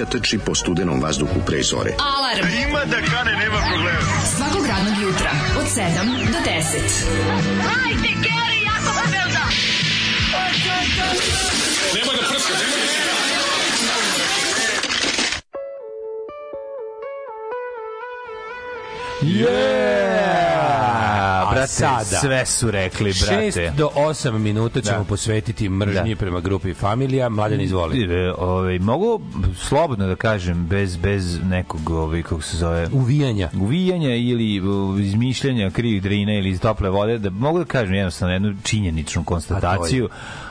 mladića trči po studenom vazduhu pre zore. Alarm. Ima da kane, nema problema. Svakog radnog jutra, od 7 do 10. Hajde, Geri, jako se velda. Yeah! A Brate, sada? sve su rekli, brate. 6 do 8 minuta ćemo Da. posvetiti mržnji Da. prema grupi Familija. Mladen, izvoli. E, Ovaj, mogu slobodno da kažem, bez, bez nekog, ovaj, kako se zove, Uvijanja. uvijanja ili izmišljanja krivih drina ili iz tople vode, da mogu da kažem jednostavno jednu činjeničnu konstataciju,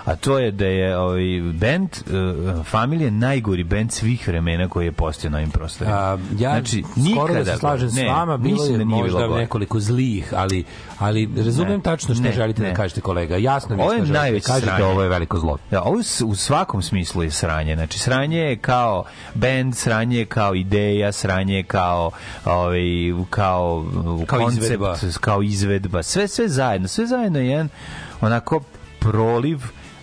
a to je da je ovaj bend uh, Familije najgori bend svih vremena koji je postao na ovim prostorima. A, ja znači, skoro da nikada se slažem s ne, vama, bilo je da možda bilo nekoliko zlih, ali, ali razumem Ne, tačno što ne, želite ne. da kažete kolega. Jasno mi je što želite da kažete, sranje. ovo je veliko zlo. Da, ovo s- u svakom smislu je sranje. Znači, sranje je kao bend, sranje je kao ideja, sranje je kao, ovaj, kao, Kao koncept, izvedba. kao izvedba. Sve, sve zajedno. Sve zajedno je jedan onako proliv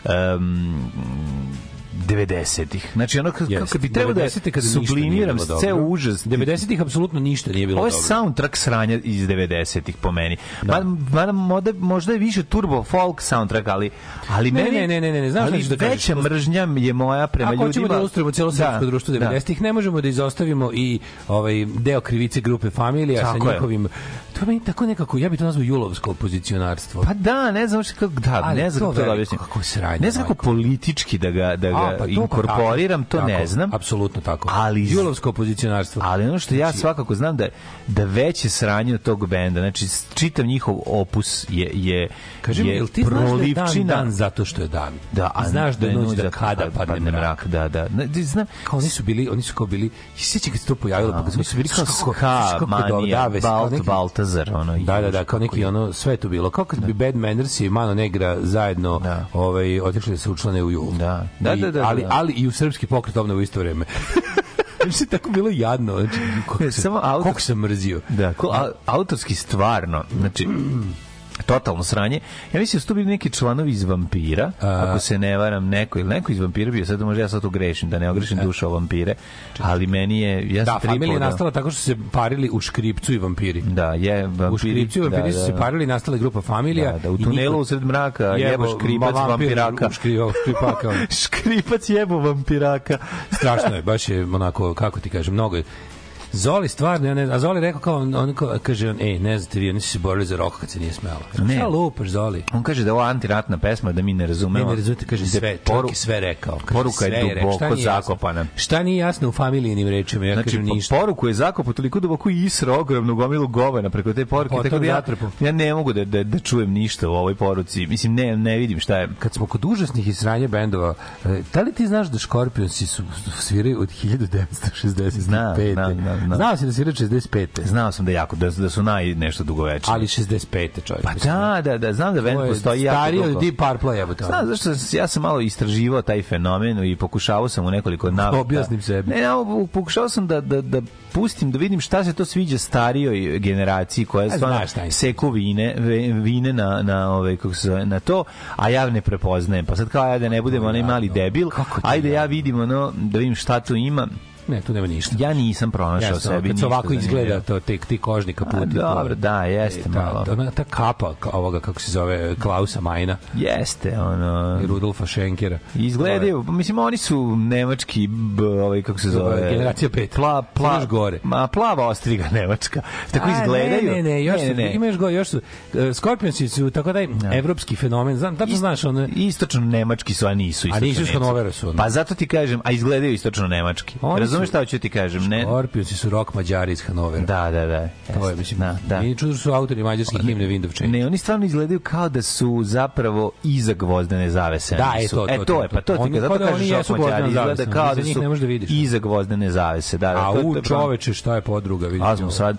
um, 90-ih. Znači, ono kako, kako bi trebao da 90-te kada ništa nije sublimiram ceo užas. 90-ih apsolutno ništa nije bilo Ovo je dobro. soundtrack sranja iz 90-ih po meni. Da. Mada, možda, možda je više turbo folk soundtrack, ali, ali Ne, meni, ne, ne, ne, ne, ne, znaš ali da kažeš? veća mržnja je moja prema Ako ljudima. hoćemo da ilustrujemo cijelo srpsko Da, društvo da. 90-ih, ne možemo da izostavimo i ovaj deo krivice grupe Familija sa je. njihovim... To meni tako nekako, ja bih to nazvao julovsko opozicionarstvo. Pa da, ne znam kako, da, Ali ne znam kako to da objasnim. kako sranje, Ne znam kako politički da ga, da ga A, pa to pa inkorporiram, tako, to ne tako, znam. Apsolutno tako. Ali- Julovsko opozicionarstvo. Ali ono što ja Znači- svakako znam da da veće sranje od tog benda, znači čitav njihov opus je je Kaži mi, je jel ti znaš da dan, prolivčina dan zato što je dan? Da, I znaš da je noć da kada pa padne mrak. Da, da. Ne, znam, Kao oni su bili, oni su kao bili, i sjećam kad se to pojavilo, pa oni su bili kao ska, manija, da, Balt, Baltazar, ono. Da, da, da, kao neki ono, sve to bilo. Kao kad bi Bad Manners i Mano Negra zajedno Da. ovaj, otišli da se učlane u Jul. Da. Da, da, da, ali, da. ali i u srpski pokret obnove u isto vreme. Znači, tako bilo jadno. Znači, koliko, sam, Samo autor- koliko sam mrzio. Da, ko, a, autorski stvarno, znači totalno sranje. Ja mislim da su to bili neki članovi iz vampira, ako se ne varam, neko ili neko iz vampira bio, sad možda ja sad to grešim, da ne ogrešim dušu o vampire, ali meni je, ja Da, familija je puta- nastala tako što se parili u škripcu i vampiri. Da, je, vampiri. U škripcu i vampiri su se parili nastala je grupa familija. Da, da, u tunelu usred mraka Jebo, jebo škripac vampir vampiraka. u škri- u škripaka. Škripac jebo vampiraka. Strašno je, baš je onako, kako ti kažem, mnogo je. Zoli stvarno, ja ne, a Zoli rekao kao, on, on kaže on, ej, ne znate vi, oni su se borili za rok kad se nije smelo. Ne. Šta lupaš, Zoli? On kaže da je ovo antiratna pesma, da mi ne Ne, razumemo. ne razumete, kaže Da sve, poru- je sve rekao. Kaže, poruka je sve duboko jasno? zakopana. Šta nije jasno u familijinim rečima, ja Znači, kažem ništa. poruku je zakopao toliko duboko i isra ogromnu gomilu govana preko te poruke, Potom tako da ja, ja ne mogu da, da, da čujem ništa u ovoj poruci. Mislim, ne, ne vidim šta je. kad smo kod užasnih i sranje bendova, e, da li ti znaš da Škorpionsi su sviraju od 1965. Znam, znam, znam, Znao si da si reč 65. Znao sam da jako da, da su naj nešto dugovečni. Ali 65. čovjek. pa mislim, da, da, da, znam da je postoji jako stariji dugo. od Deep Purple jebote. ono. Znam, zašto ja sam malo istraživao taj fenomen i pokušavao sam u nekoliko navrata. Objasnim sebi. Ne, ja, pokušao sam da, da, da pustim, da vidim šta se to sviđa starijoj generaciji koja A, stvarno seku vine, vine na, na, ove, kako se na to, a ja ne prepoznajem. Pa sad kao ja da ne budem onaj mali debil, ajde ja vidim ono, da vidim šta tu ima. Ne, tu nema ništa. Ja nisam pronašao Jasno, sebi kad se ovako izgleda to ti, ti kožni kaputi. A, dobro, da, jeste ta, malo. Ona, ta kapa ka- ovoga, kako se zove, Klausa Majna Jeste, ono... i Rudolfa Schenkera. Izgledaju, pa mislim oni su nemački, b, ovaj kako se zove, Generacija pet. Pla, pla, Još gore. Ma plava ostriga nemačka. Tako A, izgledaju. Ne, ne, ne, još su, ima još go, još su, uh, Scorpionsi su tako da evropski fenomen, znam, tačno znaš, ono, Istočno nemački su, a nisu istočno. nisu iz nemci. Hanovera su. Pa zato ti kažem, a izgledaju istočno nemački. Oni Razumeš šta hoću ti kažem, ne? Scorpionsi su rock mađari iz Hanovera. Da, da, da. To je, mislim, da, da. Nije čudo su autori mađarskih himne Wind of Change. Ne, oni stvarno izgledaju kao da su zapravo iza gvozdene zavese. Da, e, nisu. to, to, e, to, to je, pa to ti Oni kad zato kao da oni kažeš jesu mađari, izgleda zavesa, kao da su ne možeš da vidiš. iza gvozdene zavese. Da, da, A u je čoveče, šta je podruga, vidite. A smo sad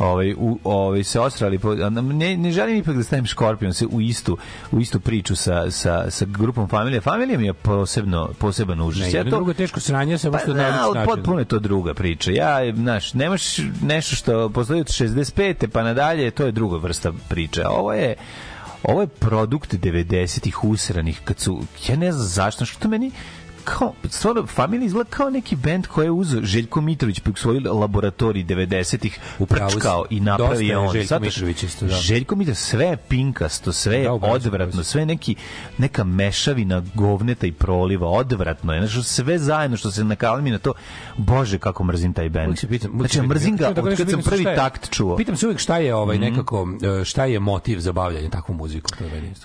ovaj u ovaj se osrali po, ne ne želim ipak da stavim Scorpion se u istu u istu priču sa sa sa grupom Familija. Familija mi je posebno poseban užas. Ne, ja to drugo teško sranje, samo pa, što da, na ali način. potpuno je to druga priča. Ja, znaš, nemaš nešto što postoji od 65. pa nadalje, to je druga vrsta priče. Ovo je ovo je produkt 90-ih usranih kad su ja ne znam zašto što meni kao, stvarno, Family izgleda kao neki bend koji je uzeo Željko Mitrović pa u svoj laboratorij 90-ih Upravo si. uprčkao i napravio je on. Željko Zato Mitrović isto, da. Željko Mitrović, sve je pinkasto, sve je Da, odvratno, sve je neki, neka mešavina govneta i proliva, odvratno je. Znači, sve zajedno što se nakalmi na to, bože, kako mrzim taj bend. Pitam, znači, mrzim ga od kad sam prvi takt čuo. Pitam se uvijek šta je ovaj Mhm. nekako, e, šta je motiv za bavljanje takvom muzikom.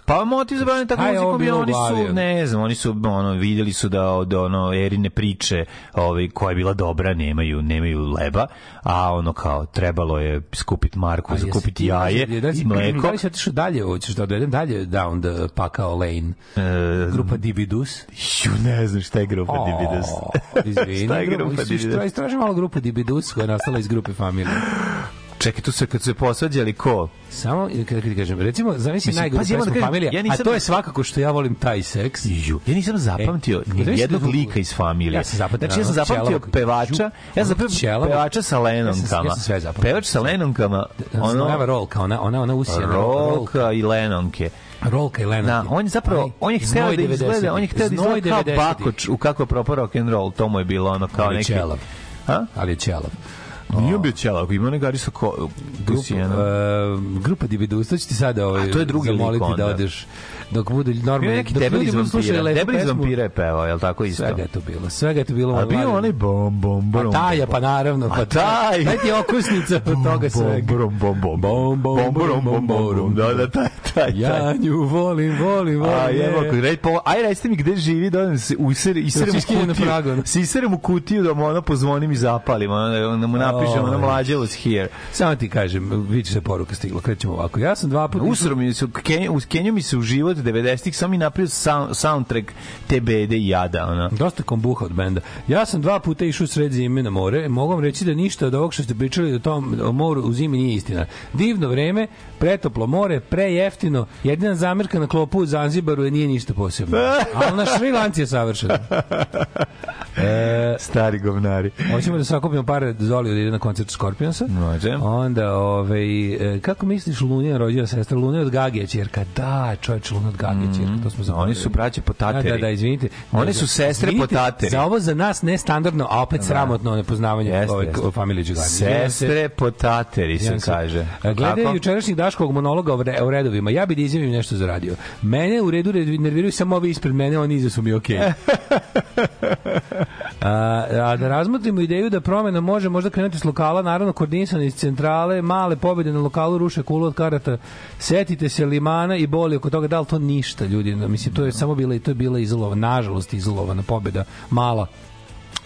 Pa motiv za bavljanje takvom muzikom oni su, ne znam, oni su ono vidjeli su da od ono erine priče, ovaj koja je bila dobra, nemaju nemaju leba, a ono kao trebalo je skupiti marku, zakupiti ti- jaje da i mleko. Da li si otišao dalje, hoćeš da odvedem dalje down the pakao lane? E, Grupa Dibidus. Ju, ne znam šta je grupa Dibidus. O, Izvini, Šta je grupa, grupa istraži- Dibidus? Istraži malo grupu Dibidus koja je nastala iz grupe familije. Čekaj, tu se kad su se posvađali ko? Samo, kada ti kažem, recimo, zamisli pazi, ja moram pesmu da kažem, familija, ja nisam- a to je svakako što ja volim taj seks. Ju, ja nisam zapamtio E, ni jednog da- lika iz familije. Ja sam zapamtio, Znači, ja sam zapamtio ćelavog- pevača, ja sam zapamtio ćelavog- pevača sa Ja lenonkama. sam- ja sam sve zapamtio. Pevač sa lenonkama, Ono, ono, rolka, ona, ona, ona usijena. rolka i lenonke. Rolka i Lennon. Da, on je zapravo, on je hteo da izgleda, on je hteo da izgleda kao Bakoč u kako propao rock and roll, to mu je bilo ono kao Ali neki... Ali je ćelav. Nije bio ćelav, ima onaj gari sa ko... Grupa, uh, grupa Dibidus, to ću ti sada ovaj, to je drugi zamoliti da odeš dok budu normalni. neki ljudi iz budu slušali vampira. lepu Debel iz vampira je pevao, je tako isto? Svega je to bilo, svega je to bilo. A bio onaj bom, bom, bom. Pa taja, pa naravno. Pa A taj. Daj ti okusnica od toga svega. Bom, bom, bom, Bom, bom, bom, bom, bom. Da, da, taj, taj, taj. Ja nju volim, volim, volim. A je. evo, rej, po, aj recite mi gde živi, da odem se user, iserem si u skinem na kutiju, u da mu ono pozvonim i zapalim, ono, da mu napišem, ono Oj. mlađe was here. Samo ti kažem, vidi se poruka stigla, krećemo ovako. Ja sam dva puta... Usro mi se, uz Kenju mi se u život 90-ih, samo mi napravio sound, soundtrack te bede i jada, ono. Dosta kombuha od benda. Ja sam dva puta išao sred zime na more. Mogu vam reći da ništa od ovog što ste pričali o tom o moru u zimi nije istina. Divno vreme, pretoplo more, prejeftino. Jedina zamerka na klopu u Zanzibaru je nije ništa posebno. Ali na Šri Lanci je savršeno. E, Stari govnari. hoćemo da sakupimo pare da Zoli da ide na koncert Scorpionsa. Može. Onda, ovaj, e, kako misliš Lunija rođena sestra? Lunija od Gagije čerka. Da, čovječ, Lunija od Gagije čerka. To smo zaboravili. Oni su braće po Da, da, da, izvinite. One Da, su da, sestre izvinite, po tateri. Za ovo za nas nestandardno, a opet sramotno nepoznavanje Jeste, ove jeste. familije Đugani. Sestre po tateri se kaže. E, Gledaju Kako? jučerašnjih Daškovog monologa o redovima. Ja bi da izjavim nešto za radio. Mene u redu red- nerviraju samo ovi ispred mene, oni iza su mi okej. a, a da razmotrimo ideju da promena može možda krenuti s lokala, naravno koordinisano iz centrale, male pobjede na lokalu ruše kulu od karata. Setite se limana i boli oko toga, da li to ništa, ljudi, mislim, to je samo bila, to je bila izolovana, nažalost izolovana pobjeda, mala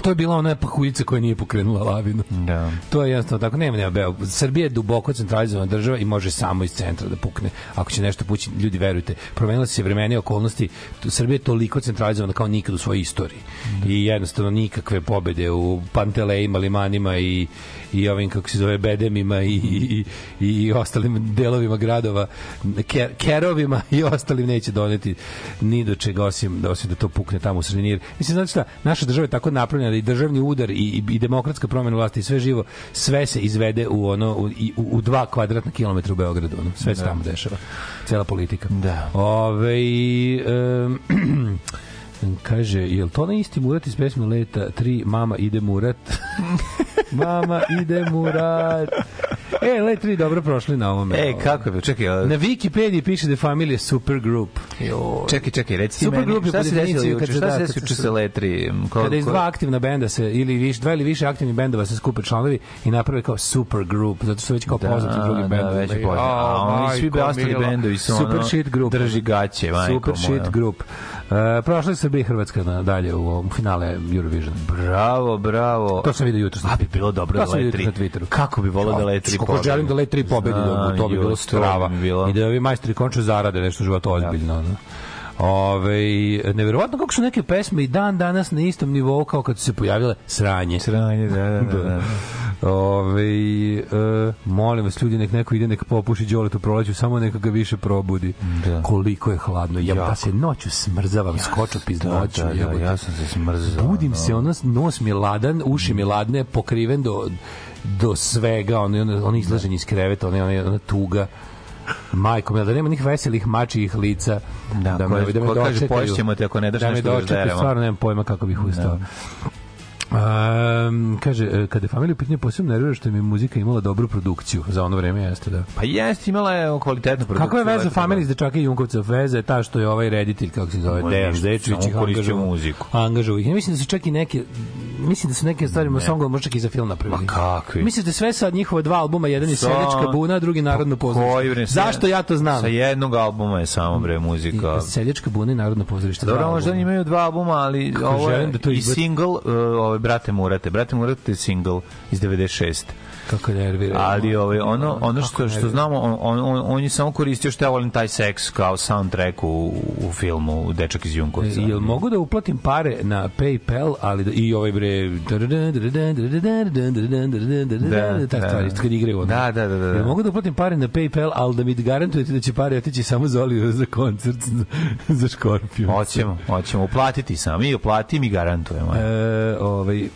To je bila ona pahuljica koja nije pokrenula lavinu. Da. To je jednostavno tako, nema, nema beo. Srbija je duboko centralizovana država i može samo iz centra da pukne. Ako će nešto pući, ljudi verujte, promenile su se vremene i okolnosti. Srbija je toliko centralizovana kao nikad u svojoj istoriji. I jednostavno nikakve pobede u Pantelejima, Limanima i i ovim kako se zove bedemima i, i, i, i ostalim delovima gradova ker, kerovima i ostalim neće doneti ni do čega osim, osim da to pukne tamo u sredini Jer, mislim znate šta naša država je tako napravljena da i državni udar i, i, i demokratska promena vlasti i sve živo sve se izvede u ono u, u, u dva kvadratna kilometra u Beogradu ono, sve se tamo dešava cela politika. Da. Ove, um, kaže, je li to na isti Murat iz pesme Leta 3 Mama ide Murat? Mama ide Murat. E, Let 3 dobro prošli na ovome. E, kako je, čekaj, a- Na Wikipediji piše da je familija Supergroup. Jo. čekaj, čekaj, reci Super meni, šta se desilo juče, šta da- se kad desilo juče sa letri? Ko, Kada iz dva aktivna benda se ili više dva ili više aktivnih bendova se skupe članovi i naprave kao super group zato što su već kao poznati drugim da, bendovima. već je I, poznat. A oni svi ostali bendovi su super ono, shit group. drži gaće, majko Super shit group. Prošla je Srbija i Hrvatska na, dalje u ovom finale Eurovision. Bravo, bravo. To sam vidio jutros. na A bi bilo dobro To da jutros na Twitteru. Kako bi volao da Kako pobedi. želim da Let 3 pobedi, da, to bi bilo strava. I da ovi majstori končno zarade nešto života ozbiljno. Ono. Ove, neverovatno kako su neke pesme i dan danas na istom nivou kao kad su se pojavile sranje. Sranje, da, da, da. da. Ove, e, molim vas ljudi nek neko ide nek popuši đoletu proleću samo neka ga više probudi Da. koliko je hladno ja da Jako. se noću smrzavam skočopis Da, noću da, da, ja sam se smrzao. budim se ono nos mi je ladan uši mi ladne pokriven do do svega ono ono, ono izlaženje iz kreveta ono ona, ona tuga Majko, da nema nih veselih mačijih lica Da, da koje- me, da me kaže, dočekaju. poješćemo te ako ne daš da me nešto da dočekaju, žderemo. stvarno nemam pojma kako bih ustao. Um, kaže, e, kada je familija u pitanju posebno nervira što mi muzika imala dobru produkciju za ono vreme, jeste da. Pa jeste, imala je kvalitetnu produkciju. Kakva je veza da. iz Dečaka i Junkovca? Veza je ta što je ovaj reditelj, kako se zove, Dejan Zečević, angažovao. muziku. Angažovao ih. Ja mislim da su čak i neke mislim da su neke stvari ne. songove možda čak i za film napravili. Ma kakvi? Mislim da sve sa njihova dva albuma, jedan je Sa- Seljačka buna, drugi Narodno Koji, pozorište. Zašto ja to znam? Sa jednog albuma je samo bre muzika. Seljačka buna i Narodno pozorište. Dobro, možda imaju dva albuma, ali Kako ovo je da to i single, uh, Brate Murate. Brate Murate je single iz 96. Kako nervira. Ali ovaj ono ono što što znamo on, on, on, je samo koristio što ja volim taj seks kao soundtrack u, u filmu u Dečak iz Junkovca. Jel mogu da uplatim pare na PayPal, ali da, i ovaj bre Da, ta da. stvar isto kad igraju ono. Da, da, da, da. Jel mogu da uplatim pare na PayPal, ali da mi garantujete da će pare otići samo za Olivera za koncert za, Škorpiju. Hoćemo, hoćemo uplatiti sam. Mi uplati, mi garantujemo. E, ovaj,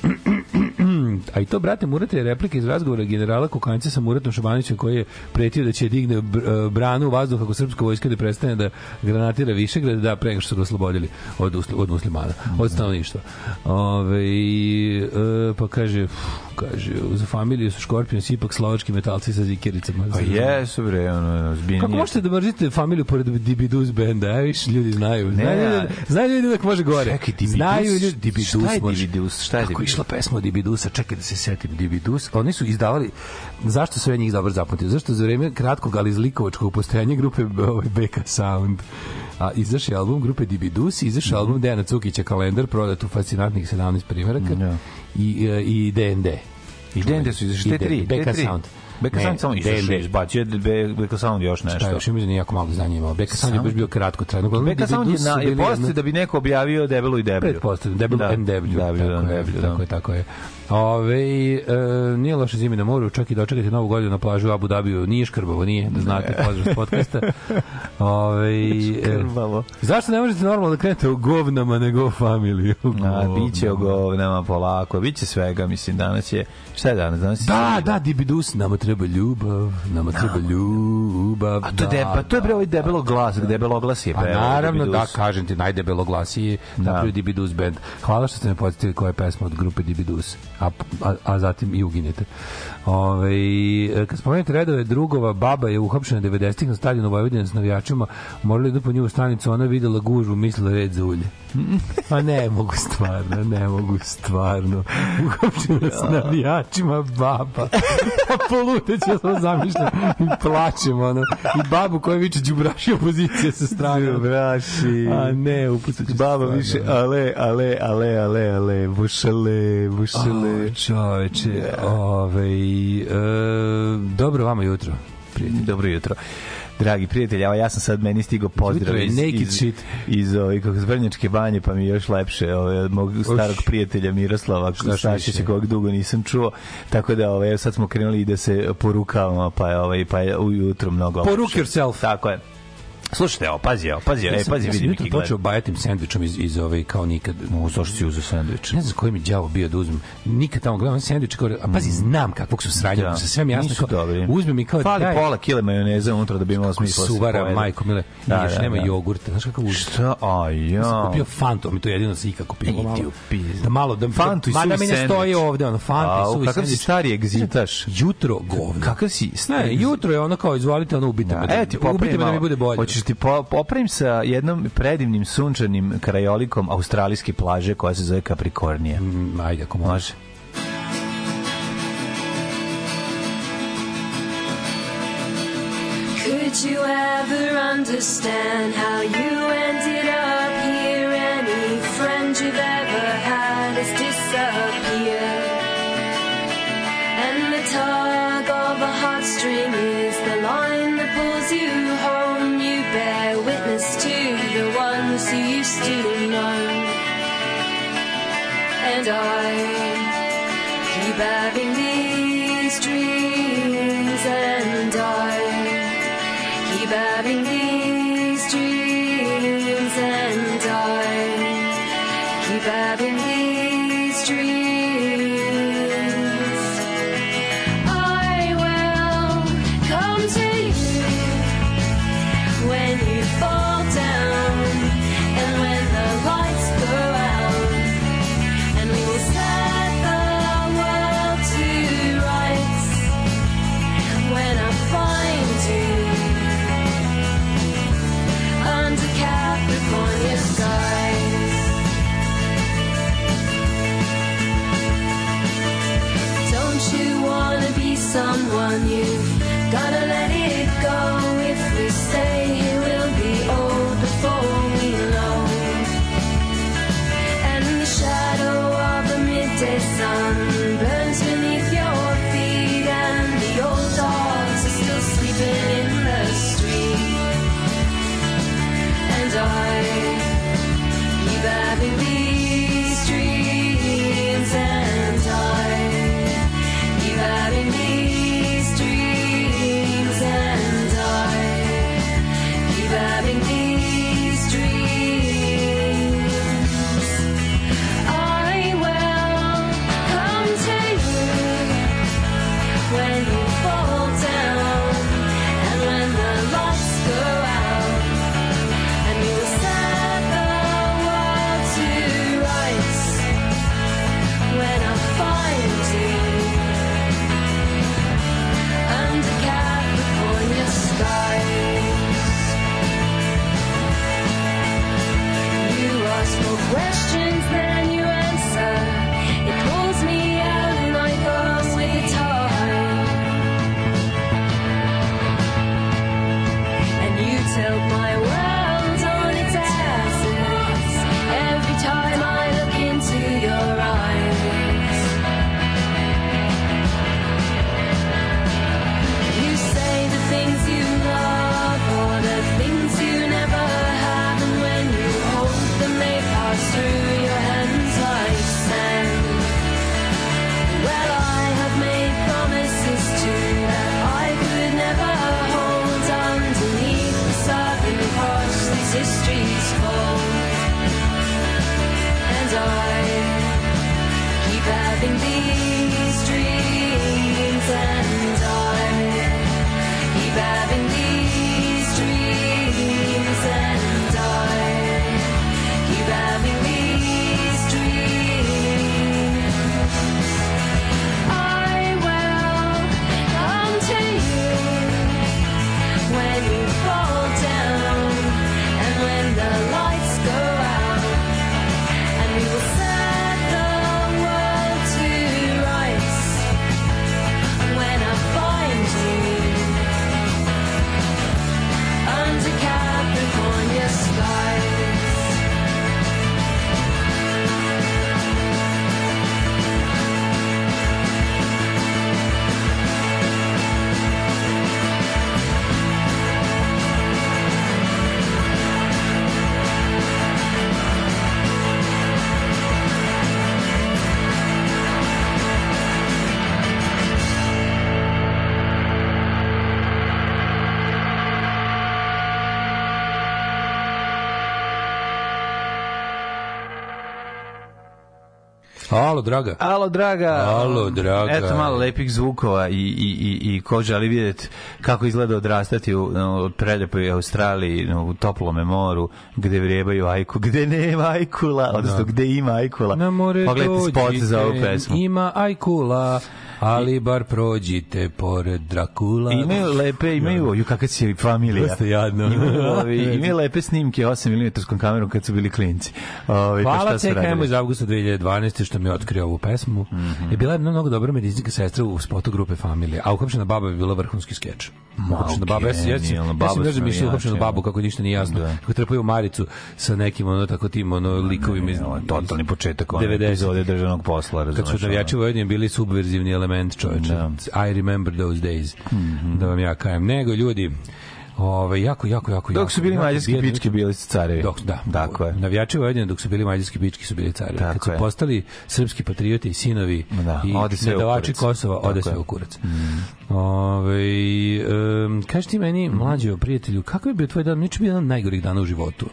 a i to, brate, Murate je replika iz razgovora generala Kukanca sa Muratom Šabanićem koji je pretio da će digne e, branu u vazduh ako srpska vojska ne prestane da granatira Višegrad, da pre nego što ga oslobodili od, od muslimana, od stanovništva. Ove, e, pa kaže, kaže, za familiju su škorpioni su ipak slovački metalci sa zikiricama. Pa jesu bre, ono, zbiljnije. Kako možete da mrzite familiju pored Dibidus benda? Ja više ljudi znaju. Znaju, Ne, ljudi, znaju ljudi uvek može gore. Čekaj, Dibidus? Znaju ljudi, Dibidus Šta je. Dibidus? Šta je Kako Dibidus? išla pesma Dibidusa? Čekaj da se setim. Dibidus. Oni su izdavali... Zašto su ja njih dobro zapamtio? Zašto za vreme kratkog, ali zlikovačkog postojanja grupe ovaj, BK Sound a izašao album grupe Dibidus, izašao je album Dejana Cukića kalendar, prodat u fascinantnih 17 primjeraka Da. I, e, i DND. I Dende su izašli, te tri, BK te tri. Sound. BK Ne, Sound samo izašao, izbacio je BK Sound još nešto. Šta još ima za jako malo znanja imao. BK Sound je baš bio kratko trajno. Uglavnom, BK Sound je, na, je postoji da bi neko objavio debelu i deblju. Pretpostavljam, Debel Da. and Deblju. Deblju tako, Deblju, da. tako je, tako je. Ove, e, nije loše zimi na moru, čak i dočekati novu godinu na plažu u Abu Dhabiju. Nije škrbavo, nije, da znate, pozdrav s podcasta. Ove, e, zašto ne možete normalno da krenete u govnama nego u familiju? A, biće o govnama polako, biće svega, mislim, danas je, šta je danas? Danas je Da, da, Dibidus, nama treba ljubav, nama treba ljubav. A to je, de, pa to je bre ovaj debelo glas, debelo glas je Pa pevao naravno, da, kažem ti, najdebelo glasiji Da. napravio Dibidus band. Hvala što ste me podsjetili koja je pesma od grupe Dibidus, a, a, a zatim i uginete. Ove, kad spomenete redove drugova, baba je uhapšena 90-ih na stadionu Vojvodine s navijačima, morali idu po nju u stanicu, ona videla gužu, mislila red za ulje. Pa ne mogu stvarno, ne mogu stvarno. Uhapšena s navijačima baba. Pa Luteć, ja sam zamišljam i plačem, ono. I babu koja viče đubraši opozicije sa strane. Braši. A ne, upucat ću Baba stvarno. više, ale, ale, ale, ale, ale, bušale, bušale. O, čoveče, e, dobro vama jutro. Dobro jutro. Dragi prijatelji, evo ja sam sad meni stigao pozdrav iz, naked iz, shit. iz ovaj, kako se Vrnjačke banje, pa mi je još lepše od mog starog prijatelja Miroslava Stašića, više? kojeg dugo nisam čuo, tako da evo sad smo krenuli da se porukavamo, pa je, ovaj, pa je ujutro mnogo Poruk lepše. yourself. Tako je. Slušajte, evo, pazi, evo, pazi, Ja e, sam, pazi, ja sam vidi jutro neki gled. počeo bajatim sendvičom iz, iz ove, kao nikad. U, zašto si uzeo sandvič? Ne znam koji mi đavo bio da uzmem. Nikad tamo gledam sendvič, kao, a pazi, znam kakvog su sranja, Da. da. sve mi jasno. Kao, dobri. uzmem i kao, Fali daj, pola kile majoneza unutra da bi imalo smisla. da suvara, majko, mile, Da, da, još da, nema da. jogurta. Znaš kakav užas? Šta? A, ja. sam kupio Fantu, mi to je jedino se ikako kupio. Idi da malo, da, Fantu i da suvi mi ne stoji sendvič. ovde, ono, Fanta A, i suvi kakav si sendvič. stari egzitaš? Jutro govno. Kakav si? Ne, jutro je ono kao, izvolite, ono, ubite me. Da, e, ti ubite me da mi bude bolje. Hoćeš ti po, popravim sa jednom predivnim sunčanim krajolikom australijske plaže koja se zove Capricornija. Mm, Ajde, ako može. Može. Could you ever understand how you ended up And someone you Alo, draga. Alo, draga. Alo, draga. Eto malo lepih zvukova i, i, i, i ko želi vidjeti kako izgleda odrastati u, no, u preljepoj Australiji, no, u toplome moru, gde vrijebaju ajku, gde nema ajkula, odnosno gde ima ajkula. Na more Pogledajte spot za ovu pesmu. Ima ajkula, ali bar prođite pored Drakula. Imaju lepe, imaju, ju kakva si familija. Dosta jadno. Imaju, imaju lepe snimke 8 mm kamerom kad su bili klinci. Ovi, pa Hvala CKM radili? iz avgusta 2012. što mi je otkrio ovu pesmu. Mm Mhm. Je bila jedna mnogo dobra medicinska sestra u spotu grupe Familije, a uhapšena baba je bila vrhunski skeč. Uhapšena baba, ja, ja, ja sam zamišljao uhapšenu jače, babu, kako ništa nije jasno. Da. Kako trpaju Maricu sa nekim, ono, tako tim, ono, likovima iz... Je totalni početak 90. epizode državnog posla, Kad razumeš? su navijači Vojvodine bili subverzivni element, čoveče. Da. I remember those days. Mhm. Da vam ja kajem. Nego, ljudi, Ove, jako, jako, jako, Dok su bili jako mađarski bijedni- pičke, bili su carevi. Dok, da. Tako je. Navijači Vojvodine dok su bili mađarski pički su bili carevi. Tako Kad su je. postali srpski patrioti i sinovi Da, i nedavači. Kosova, ode sve. Mm. u kurac. Ove, um, kaži ti meni, mlađo prijatelju, kako je bio tvoj dan? Niče bio jedan od najgorih dana u životu.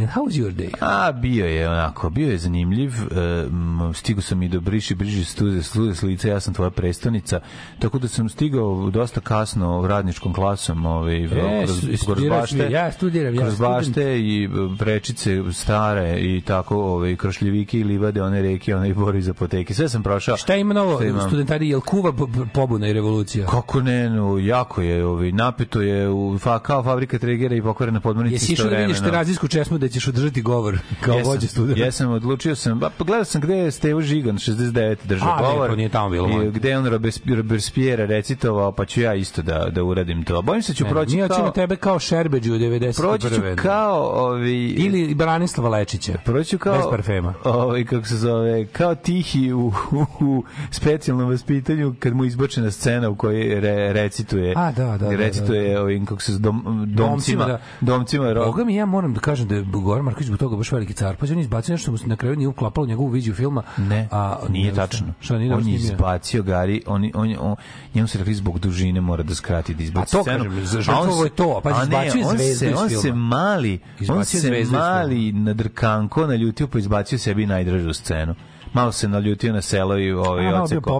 And how was your day? A, bio je onako, bio je zanimljiv. E, m, stigo sam i do Briši, Briši stuze, stuze s lica, ja sam tvoja prestonica. Tako da sam stigao dosta kasno radničkom klasom ovaj, E, kroz, kroz bašte. ja studiram, ja kroz bašte i prečice stare i tako, ovaj, krošljivike i livade, one reke, one i bori za poteke. Sve sam prošao. Šta ima novo, imam. studentari, jel kuva po- po- pobuna i revolucija? Kako ne, no, jako je, ovaj, napeto je u, fa, kao fabrika Tregera i pokvarena podmornica Jesi išao da vidiš terazijsku česmu da ćeš održati govor kao Jesam, vođa studenta? Jesam, odlučio sam, ba, pogledao sam gde je Stevo Žigan 69 držao A, lepo, govor. nije tamo bilo. I gde je on Robes- Robespierre recitovao, pa ću ja isto da, da uradim to. Bojim se da ću proći Mi kao... hoćemo tebe kao Šerbeđu u 91. Proći ću kao ovi... Ili Branislava Lečića. Proći ću kao... Bez parfema. Ovaj, kako se zove, kao tihi u, u, u specijalnom vaspitanju kad mu izbočena scena u kojoj re, recituje. A, da, da, da, Recituje da. ovim, kako se dom, domcima. Domcima, da. Domcima, Boga mi ja moram da kažem da je Goran Marković zbog toga baš veliki car. Pa on izbacio nešto što mu se na kraju nije uklapalo njegovu viziju filma. Ne, a, nije ne, tačno. Šta nije on je izbacio Gari, on, on, on, njemu se rekli zbog dužine mora da skrati da izbaci A to scenu. kažem, za žrtvovo je to, a pazi, a ne, on se, iz on se mali, on se mali na drkanko naljutio pa izbacio sebi najdražu scenu. Malo se naljutio na selo i ovaj oceko.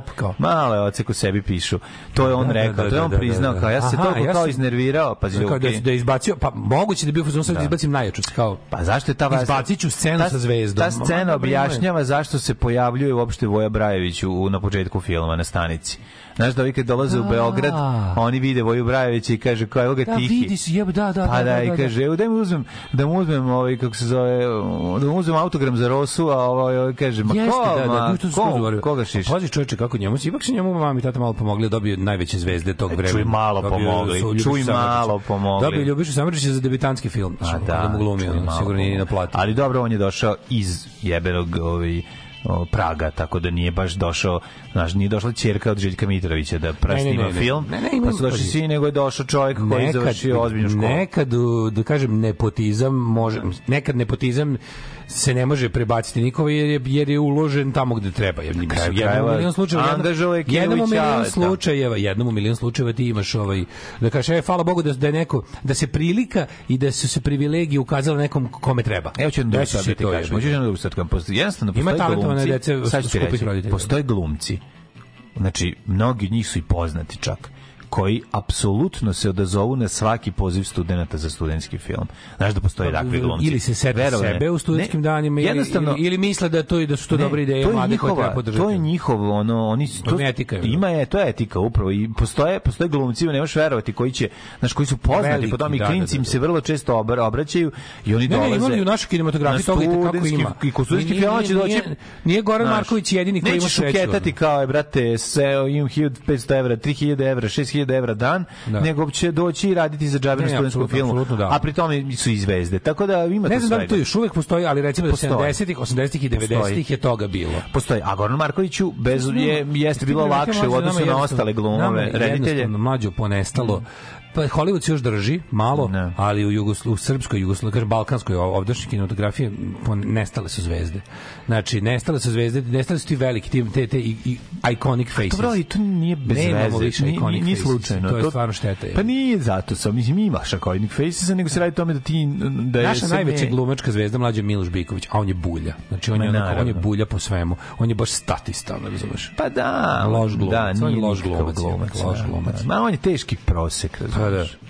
je oceko sebi pišu. To je on Da, da, rekao, da, to je da, on da, priznao, da, da. kao ja se toliko ja kao iznervirao, pa Kao da, da je izbacio, pa moguće da je bio fazon sad da izbacim najjaču, kao Pa zašto je ta vas- Izbacit ću scenu ta- sa zvezdom. Ta scena objašnjava zašto se pojavljuje uopšte Voja Brajević u, na početku filma na stanici. Znaš da ovi kad dolaze u Beograd, oni vide Voju Brajevića i kaže kao evo ga Da, tihi. vidi se, jebe, da, da, Pa da, da, da, i da. kaže, evo daj mi uzmem, da mu uzmem ovaj, kako se zove, da mu uzmem autogram za Rosu, a ovaj, ovaj kaže, ma Jeste, ko, da, da, ma, se ko, koga šiš? Pazi čoveče kako njemu, ipak su njemu mama i tata malo pomogli da dobije najveće zvezde tog vremena. E, čuj, malo Dobio pomogli, su čuj, malo pomogli. Dobio Ljubišu Samardžića za debitanski film. Znači, da, da, mu glumi, čuj, ono, malo sigurno nije pomogli. na platu. Ali dobro, on je došao iz jebenog ovaj, o, Praga, tako da nije baš došao, znaš, nije došla ćerka od Željka Mitrovića da Ne, ne, ne, ne. film, Ne, ne, ima- pa su došli svi, nego je došao čovjek koji je završio ozbiljnu školu. Nekad, da kažem, nepotizam može, nekad nepotizam se ne može prebaciti nikova jer je, jer je uložen tamo gde treba. Jer, mislim, jednom u milion slučajeva, je jednom, jednom u milion da. slučajeva, jednom u milion slučajeva ti imaš ovaj, da kažeš, e, hvala Bogu da, da je neko, da se prilika i da su se privilegije ukazale nekom kome treba. Evo ću jednu drugu stvar se da ti kažem. Hoću ga. jednu drugu da kažem. Postoji- Jednostavno, Ima postoje talentovane glumci, dece sad ću ti reći, postoje glumci, znači, mnogi od njih su i poznati čak, koji apsolutno se odazovu na svaki poziv studenta za studentski film. Znaš da postoje takvi glumci. Ili se me. sebe u studentskim Ne, danima ili, ili, ili misle da to da su to Ne, dobre ideje to mlade koje njihova- treba podržati. To je njihov ono oni to je etika, je. ima je to je etika upravo i postoje postoje glumci ne možeš verovati koji će znaš koji su poznati Veliki, po tome i da, klinci da, im da. se vrlo često obra- obraćaju i oni Ne, dolaze ne, imali i u našoj kinematografiji toga i kako studentski- ima. i kod studentskih Nije- filmova će doći nije- Goran Marković jedini koji ima nećeš sreću, uketati ono. kao je brate se imam 1500 evra 3000 evra 6000 evra dan Da. nego će doći i raditi za džabe na Ne, filmu da. a pri tome su i zvezde tako da ima Ne znam da li to još uvek postoji, ali recimo da Postoji. 70-ih, 80-ih i 90-ih je toga bilo. Postoji. A Goran Markoviću bez je jeste bilo lakše u odnosu na ostale glumove, reditelje. Mlađo ponestalo. Pa Hollywood se još drži, malo, Ne. ali u, Jugosl u srpskoj, Jugosl kažem, balkanskoj, ovdašnjoj kinematografiji pon- nestale su zvezde. Znači, nestale su zvezde, nestale su ti veliki, ti, te, te i, i iconic faces. Dobro, ali to nije bez Nemamo veze. više Nije- iconic Nisu faces. slučajno. To je stvarno šteta. je. Pa nije zato, sam, mislim, ima šakovitnik faces, nego se radi tome da ti... Da je Naša najveća ne- glumačka zvezda mlađa je Miloš Biković, a on je bulja. Znači on je, onako, on je bulja po svemu. On je baš statista, ono razumeš. Pa da, Loš glumac, da, nije loš nikakav glumac, je, loš da, glumac. da. Ma on je teški prosek, razumiješ. Pa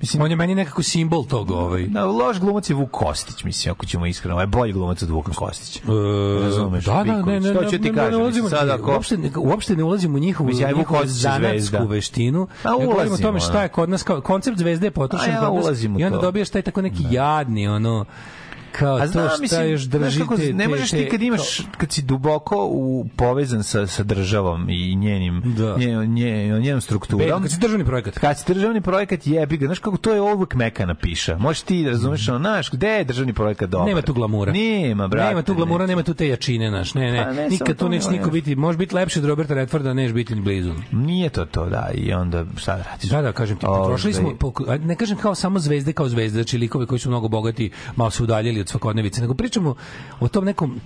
Mislim, on je meni nekako simbol tog ovaj. Da, loš glumac je Vuk Kostić, mislim, ako ćemo iskreno. Ovaj je bolji glumac od Vuka Kostića. E, Razumeš, da, da, ne, ne, ne, ti ne, ne, kažem, ne ulazimo, mislim, sad ako- uopšte, ne- uopšte ne ulazimo u njihovu, Mislim, ja njihovu zanatsku veštinu. Pa ja govorim o ulazimo, tome šta je kod nas, koncept zvezde je potrošen A ja kod nas ulazim u i onda dobiješ taj tako neki jadni, ono, kao A to znam, šta mislim, još znaš drži kako, te, ne možeš ti kad imaš, kad si duboko u, povezan sa, sa državom i njenim, Da. nje, nje, njenom strukturom. Be- kad si državni projekat. Kad si državni projekat jebi ga, znaš kako to je uvek mekana piša. Možeš ti da razumeš, ono, znaš, gde je državni projekat dobar? Nema tu glamura. Nema, brate. Nema tu glamura, ne. nema tu te jačine, naš. Ne, ne. Pa ne, Nikad to tu neće ne, niko biti, može biti lepše od Roberta Redforda, neš biti ni blizu. Nije to to, da, i onda šta da radiš? Da, da, kažem ti, Ovaj, potrošili smo, a ne kažem kao samo zvezde kao zvezde, znači likove koji su mnogo bogati, malo se udaljili od svakodnevice, nego pričamo o tom nekom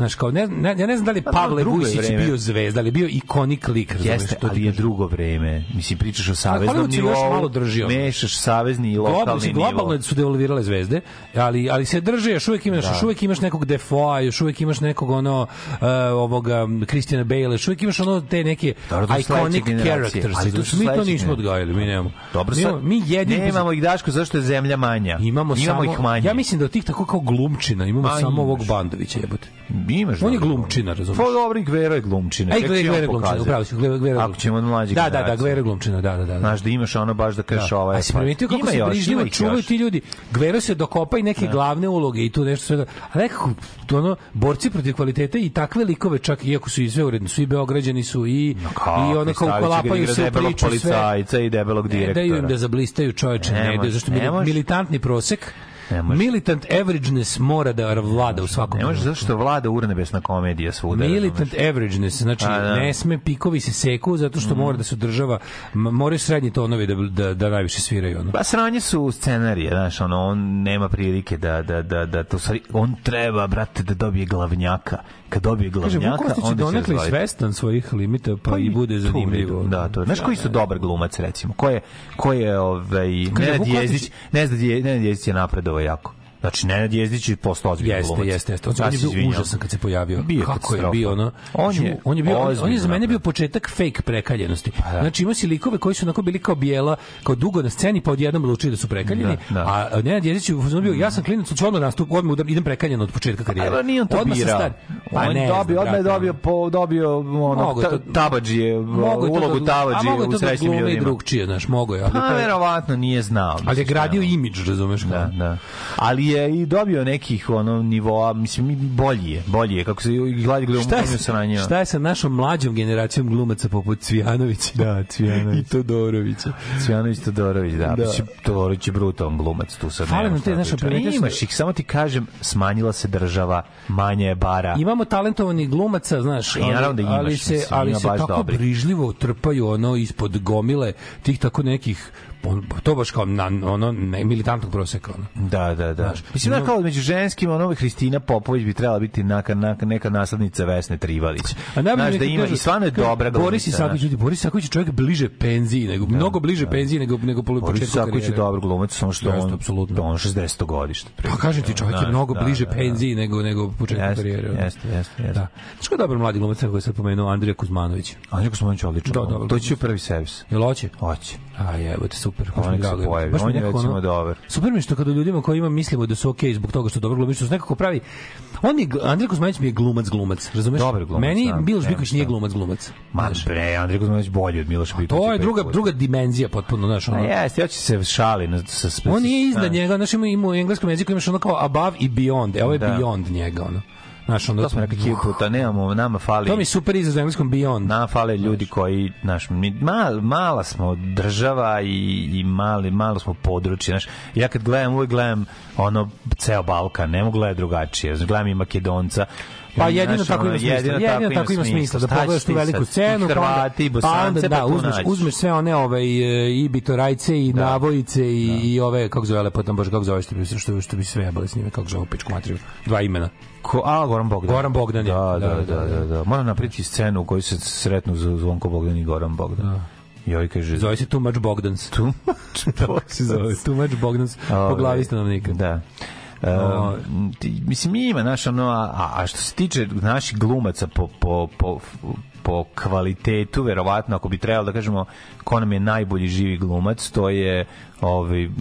Znaš, kao, ne, ne, ja ne znam da li Pa, Pavle vreme. bio zvezda, ali bio ikonik lik, razumeš? Jeste, ali je drugo vreme. Mislim, pričaš o saveznom se još nivou, malo drži, ono. mešaš savezni i Globalno, lokalni mislim, nivo. globalno su devalvirale zvezde, ali ali se drže, još uvijek imaš, još uvijek imaš nekog Defoa, još uvijek imaš nekog ono uh, ovoga Christiana Bale, još uvijek imaš ono te neke Dobro, su iconic characters. Ali to mi to nismo odgajali, mi nemamo. Dobro, mi, imamo- mi jedini nemamo ih Daško, zašto je zemlja manja? Imamo, samo, ih manje. Ja mislim da od tih tako kao glumčina imamo Ma, samo ovog. Bandovića, jebote. Imaš On je glumčina, razumeš? Pa dobro, i Gvero je glumčina. Ej, Tek Gvero će on je glumčina, upravo si, Gvero Gvero je Ako glumčina. ćemo od mlađe Da, da, da. Gvero je glumčina, da, da, da. Znaš da imaš ono baš da kažeš ovaj... A si primetio kako se brižljivo čuvaju ti ljudi. Gvero se dokopa i neke glavne uloge i tu nešto sve. da- A nekako to ono borci protiv kvalitete i takve likove čak iako su i sve uredno, su i beograđani su i Kako, i one kao kolapaju se u priču sve. i debelog Ne daju im direktora. da zablistaju čoveče, Ne ne, zašto ne može. militantni prosek Ne može. Militant averageness mora da vlada u svakom Ne može zato što vlada urnebesna komedija svuda. Militant averageness, znači A, da. ne sme pikovi se seku zato što mora da se održava, m- moraju srednji tonovi da, da, da najviše sviraju. Ono. Pa sranje su scenarije, znaš, ono, on nema prilike da, da, da, da to on treba, brate, da dobije glavnjaka. Kad dobije Kaže, glavnjaka, je onda će donekle svestan svojih limita, pa, i bude zanimljivo. Da, to. Znaš koji su dobar glumac, recimo? Ko je, ko je ovaj, Kaže, Nenad Vuk Kostić- Jezdić, Nenad Je- Nenad Jezdić je napredovao jako. Znači, Nenad Jezdić je postao ozbiljan Jeste, glumac. jeste, jeste. On, on je se bio izvinjam. užasan kad se pojavio. Bio Kako je bio ono? On Znači, je on je bio on, on je ozbiljno za mene bio početak fake prekaljenosti. Pa da. Znači imao si likove koji su onako bili kao bijela, kao dugo na sceni, pa odjednom odlučili da su prekaljeni. Da, da. A Nenad Jezić je u fazonu bio ja sam klinac, odmah nastup, odmah idem prekaljen od početka. Pa nije on to birao. Pa on ne dobio, odmah je dobio, po, dobio ono, Mogu je ta, to- tabadžije, Mogu je to ulogu da- a mogu je u to da srećnim glume i ljudima. drugčije, znaš, mogu je. Ali, Pa, verovatno nije znao. ali je gradio imidž, razumeš? Da, da. Ali je i dobio nekih ono nivoa, mislim i bolji je, bolji je kako se gladi gledamo Šta je, šta je sa našom mlađom generacijom glumaca poput Cvijanovića? Da, Cvijanović. I Todorovića. Cvijanović Todorović, da. Da. Mislim, Todorović je brutalan glumac, tu sad nema nam te, sam- Imaš ih, samo ti kažem, smanjila se država, manje je bara. Imamo talentovanih glumaca, znaš, I naravno da imaš, ali se, mislim, ali se tako dobrih. brižljivo trpaju ono ispod gomile tih tako nekih on- to baš kao na, ono ne, militantnog proseka ono. Da, da, da. Mislim, da ima- kao među ženskim, ono, Hristina Popović bi trebala biti naka, naka, neka naslednica Vesne Trivalić. A najbolje Znaš, da ima, kažu- i stvarno je dobra glumica. Boris Isaković, ljudi, Boris Isaković je čovjek bliže penziji, nego, mnogo bliže penziji nego, nego po Boris Isaković je dobar glumac, samo što Jeste, on, apsolutno. on 60. godište. Pa kažem ti, čovjek je Da, mnogo da, bliže da, da. penziji nego nego početku Jeste, karijere. jeste, jeste, jeste. Da. Znaš ko je dobar mladi glumac koji sam pomenuo, Andrija Kuzmanović. Andrej Kosmanović je odlično. Da, dobro. To će u prvi servis. Jel hoće? Hoće. A jebote, super. baš On nek se pojavi. On je recimo ono- dobar. Super mi je što kada ljudima koji ima mislimo da su okej zbog toga što dobro glumi, što se nekako pravi. On je, Andrej Kuzmanić mi je glumac glumac, razumeš? Dobar glumac, Meni da, Miloš Biković nije šta. glumac glumac. Ma bre, Andrej Kosmanović bolji od Miloša Bikovića. To je druga puta. druga dimenzija potpuno, znaš, ono. jeste, ja ću se šali na, sa, On nije iznad sa- njega, znaš, ima, ima u engleskom jeziku imaš ono kao above i beyond. Evo je Da. beyond njega, ono. Znaš, ono, To smo rekli hiljadu puta, nemamo, nama fali... To mi super izraz u engleskom beyond. Nama fale ljudi koji, znaš, mi, mal, mala smo država i, i mali, malo smo područje, znaš. Ja kad gledam, uvek gledam ono, ceo Balkan, ne mogu gledati drugačije. Znaš, gledam i Makedonca, Pa jedino tako ima smisla. jedino Jedino tako ima smisla da ćeš pogledaš tu veliku scenu, I Hrvati, i pa onda, pa onda da, pa uzmeš, uzmeš sve one ove e, i bitorajce i navojice i, i ove kako zove lepotan bože kako zove što bi što, što bi sve jebali s njime kako zove pičku materiju dva imena Ko, a, Goran Bogdan. Goran Bogdan je. Da, da, Da, da, da, da. da, Moram napriti scenu u kojoj se sretnu Zvonko Bogdan i Goran Bogdan. I ovaj kaže... Zove se Too Much Bogdans. Too much zove. Too Much Bogdans po glavi stanovnika. Da. O, ti- mislim ima naš ono a, a što se tiče naših glumaca po, po, po, po kvalitetu verovatno ako bi trebalo da kažemo ko nam je najbolji živi glumac to je ovaj mm,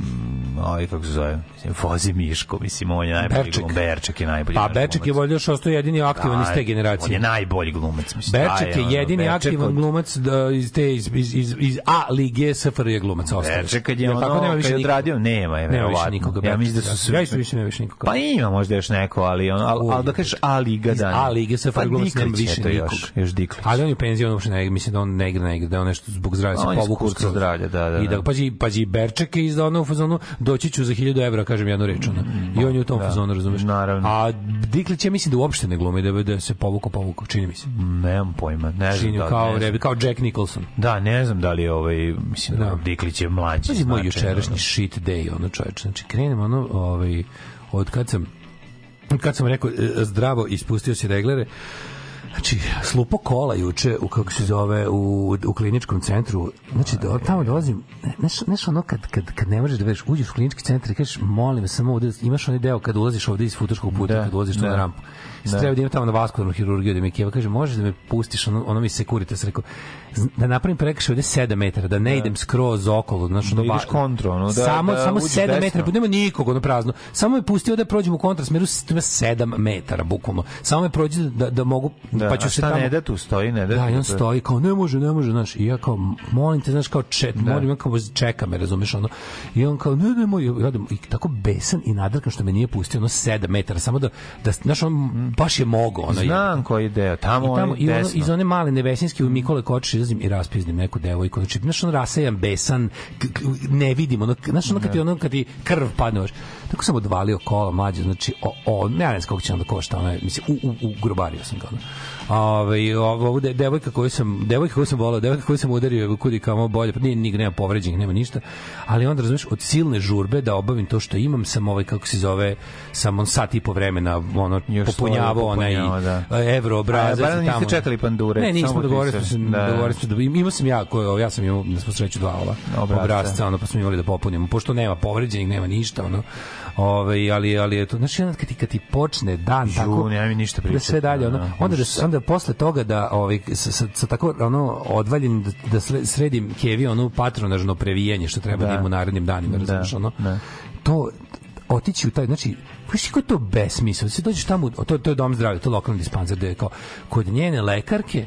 ovaj kako se zove mislim, Vozi Miško mislim on je najbolji Berček. glumac Berček je najbolji Pa naš Beček je glumac. valjda što ostaje jedini aktivan iz te Aj, On je generacije. najbolji glumac mislim Berček taj je jedini Berček aktivan od- glumac da, iz te iz, iz, iz, iz A lige SFRJ glumac ostali. su. Berček kad je ono, tako nema više kad je odradio, nema je, Nema više nikoga. Ja Berček, mislim da su sve- Ja mislim nema više nikoga. Pa ima možda još neko, ali on, al, al da kažeš A liga da. A lige SFRJ pa glumac nema je više još, nikoga. još Diklić. Ali on je u penziji, on uopšte ne mislim da on ne igra, ne igra, da je on nešto zbog zdravlja se je povukao zdravlja, da, da, I da, da. pazi, pazi, Berček je izdao ono u fazonu, doći ću za 1000 evra, kažem jednu reč, ono. I on je u tom fazonu, razumeš? naravno. A Diklić je mislim da uopšte ne glumi, da, da se povukao, povukao, čini mi se. Nemam pojma, ne znam Čini da kao, ne znam. kao Jack Nicholson. Da, ne znam da li je ovaj, mislim da, Da. Diklić je mlađi. Pazi moj jučerašnji shit day, ono čoveče. Znači, krenemo ono, ovaj, od kad sam kad sam rekao e, zdravo ispustio si reglere, Znači, slupo kola juče u kako se zove u, u kliničkom centru. Znači, do, tamo dolazim, znaš, znaš ono kad, kad, kad ne možeš da veš, uđeš u klinički centar i kažeš, molim vas, samo ovde, imaš onaj deo kad ulaziš ovde iz futoškog puta, Da, kad ulaziš tu da. na rampu. Da. Da. Treba da imam tamo na vaskularnu hirurgiju da mi Keva kaže, možeš da me pustiš, ono, ono mi sekuritas rekao, "Z- da napravim prekršaj ovde 7 metara, da ne idem skroz okolo, znači Da ideš va- kontru, ono, da- samo, da samo uđeš 7 desno. metara, pa nema nikog, ono prazno. Samo me pustio da prođem u kontrasmeru, ima 7 metara, bukvalno. Samo me prođe da, da mogu, Da, pa ću se tamo... ne da tu stoji, ne da? Da, on stoji kao ne može, ne može, znaš. I ja kao molim te, znaš kao čet, da. molim ja kao čeka me, razumeš ono. I on kao ne, ne, moj, ja radim i tako besan i nadrkan što me nije pustio ono 7 metara, samo da da znaš on baš je mogao ono. Znam koji deo, tamo, I tamo i ono, iz one male nevesinske u Mikole Kočić izlazim i raspizdim neku devojku. Znači, znaš, ono rasejan, besan, ne vidim, ono, znaš, ono kad ti, ono, kad ti krv padne, baš. tako sam odvalio kola mlađe, znači, o, o, ne znam koliko će onda košta, ono, mislim, u, u, u grobario sam ga, ono. Ove, ovo, devojka koju sam, devojka koju sam volao, devojka koju sam udario, kudi kao bolje, pa nije, nema povređenih, nema ništa, ali onda, razumiješ, od silne žurbe da obavim to što imam, sam ovaj, kako se zove, sam on sat i po vremena, ono, Još popunjavao onaj da. evro obrazac. A, i niste tamo. čekali pandure, Ne, nismo dogovorili smo se. Da, da. dogovorili smo da imao sam ja koji ja sam imao na svu sreću dva ova obrasca, ono pa smo imali da popunimo pošto nema povređenih, nema ništa, ono. Ovaj ali ali je to znači kad ti kad ti počne dan Ju, tako nemoj mi ništa da pričati, sve dalje ono ono, onda da, onda posle toga da ovaj sa, sa, sa tako ono odvaljen da, da sredim kevi ono patronažno previjanje što treba da, Da. ima u narednim danima Da, razumeš ono da. to otići u taj, znači, Znaš kako je to besmisao? Se dođeš tamo, to, to je dom zdravlja, to je lokalni dispanzer, gde je kao, kod njene lekarke,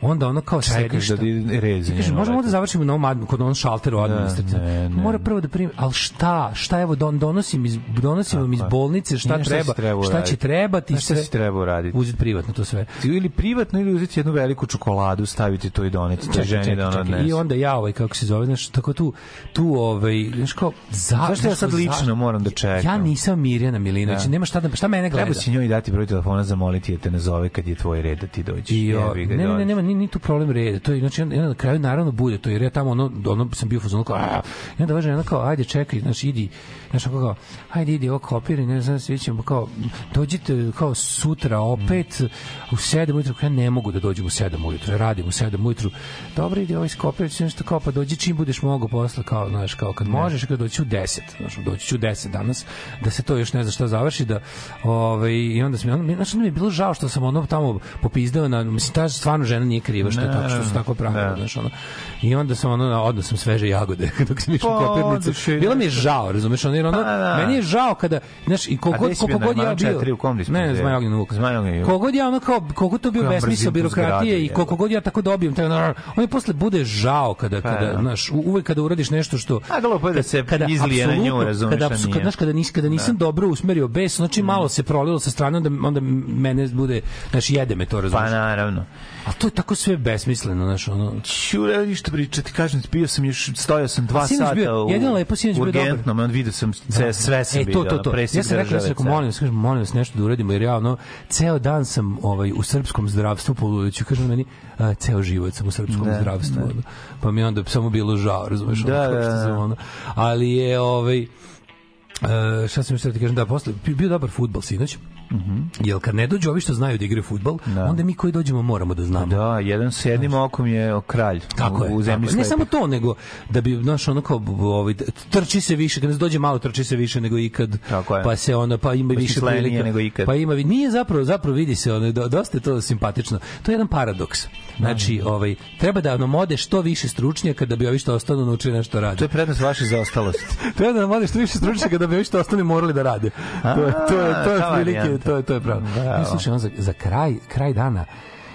onda ono kao Čekaš sediš da tamo. di- rezi kaže, možemo da završimo na ovom admin, kod onom šalteru administrativno. ne, ne. Mora prvo da primi, ali šta? Šta evo don, donosim iz donosim vam iz bolnice, šta Ne, treba? si trebao šta će trebati? Šta sve? si trebao uraditi? Uzeti privatno to sve. ili privatno ili uzeti jednu veliku čokoladu, staviti to i doneti toj ženi da ona odnese. I onda ja ovaj kako se zove, znači tako tu tu ovaj znaš kao za Zašto ja sad lično moram da čekam? Ja nisam Mirjana Milinović, Da. nema šta da šta mene gleda. Treba si njoj dati broj telefona, zamoliti je te nazove kad je tvoj red da ti dođeš. I, o, ne, ne, ne, nema ni, ni tu problem reda. To je znači onda na kraju naravno bude to jer ja tamo ono ono sam bio fazonu kao "A", i onda važe ona kao ajde čekaj, znači idi, znači ako kao ajde idi ovo kopiraj, ne znam svi ćemo kao dođite kao sutra opet u 7 ujutru, ja ne mogu da dođem u 7 ujutru, ja radim u 7 ujutru. Dobro ide ovaj skopiraj ću nešto kao pa dođi čim budeš mogao posle kao znaš kao kad možeš kad doći u 10, znači doći ću u 10 danas da se to još ne zna šta završi da ovaj i onda sam onda, znači mi je bilo žao što sam ono tamo popizdao na mislim ta stvarno žena nije kriva što je tako što su tako pravila Da. znaš ono i onda sam ono odno sam sveže jagode dok sam išao u Pa, kopirnicu bilo mi je žao razumeš ono jer ono Pa, da. meni je žao kada znaš i koliko koliko god ja bio četiri, u kom dispanzeru? ne Zmaj ognjen vuk Zmaj ognjen vuk. koliko god ja ono kao koliko to bio besmisao birokratije i koliko god ja tako dobijem taj on posle bude žao kada Pa, kada da. znaš uvek kada uradiš nešto što A glupo je da se izlije na nju, razumeš, kada kada znaš kada nis kada nisam dobro usmerio bes znači malo se prolilo sa strane onda onda mene bude znači jede me to Pa razumeš naravno. A to je tako sve besmisleno znači ono Čure, ništa pričati, kažem ti, bio sam još, stojao sam dva sinoć sata bio- u, jedino lepo sinoć bio dobar. urgentnom, on vidio sam, sve, sve sam e, vidio, to, to, to. presjek Ja sam rekao, ja sam rekao, molim vas, kažem, molim vas nešto da uradimo, jer ja ono, ceo dan sam ovaj, u srpskom zdravstvu poludeću, kažem meni, a, ceo život sam u srpskom Da, zdravstvu, da. ono. pa mi onda samo bilo žao, razumeš, ono, Da, kao što da, sam, da. ono. ali je, ovaj, Uh, šta sam još da ti kažem, da, posle, bio dobar futbol sinoć, Jer kad ne dođu ovi što znaju da igraju fudbal, onda mi koji dođemo moramo da znamo. Da, jedan s jednim okom je kralj Tako je. u zemlji tako. Ne samo to, nego da bi, znaš, ono kao, ovaj, trči se više, kad nas dođe malo, trči se više nego ikad, Tako je. pa se onda, pa ima više Besmislenije prilika. nego ikad. Pa ima, nije zapravo, zapravo vidi se, ono, do- dosta je to simpatično. To je jedan paradoks. Znači, ovaj, treba da nam ode što više stručnjaka da bi ovi što ostanu naučili nešto rade. To je prednost vaše zaostalosti. Treba da nam ode što više stručnjaka da bi ovi što ostali morali da rade. To je, to je, to je prilike, varijanta. to je, to je pravo. Bravo. Ja, slušaj, on za, za kraj, kraj dana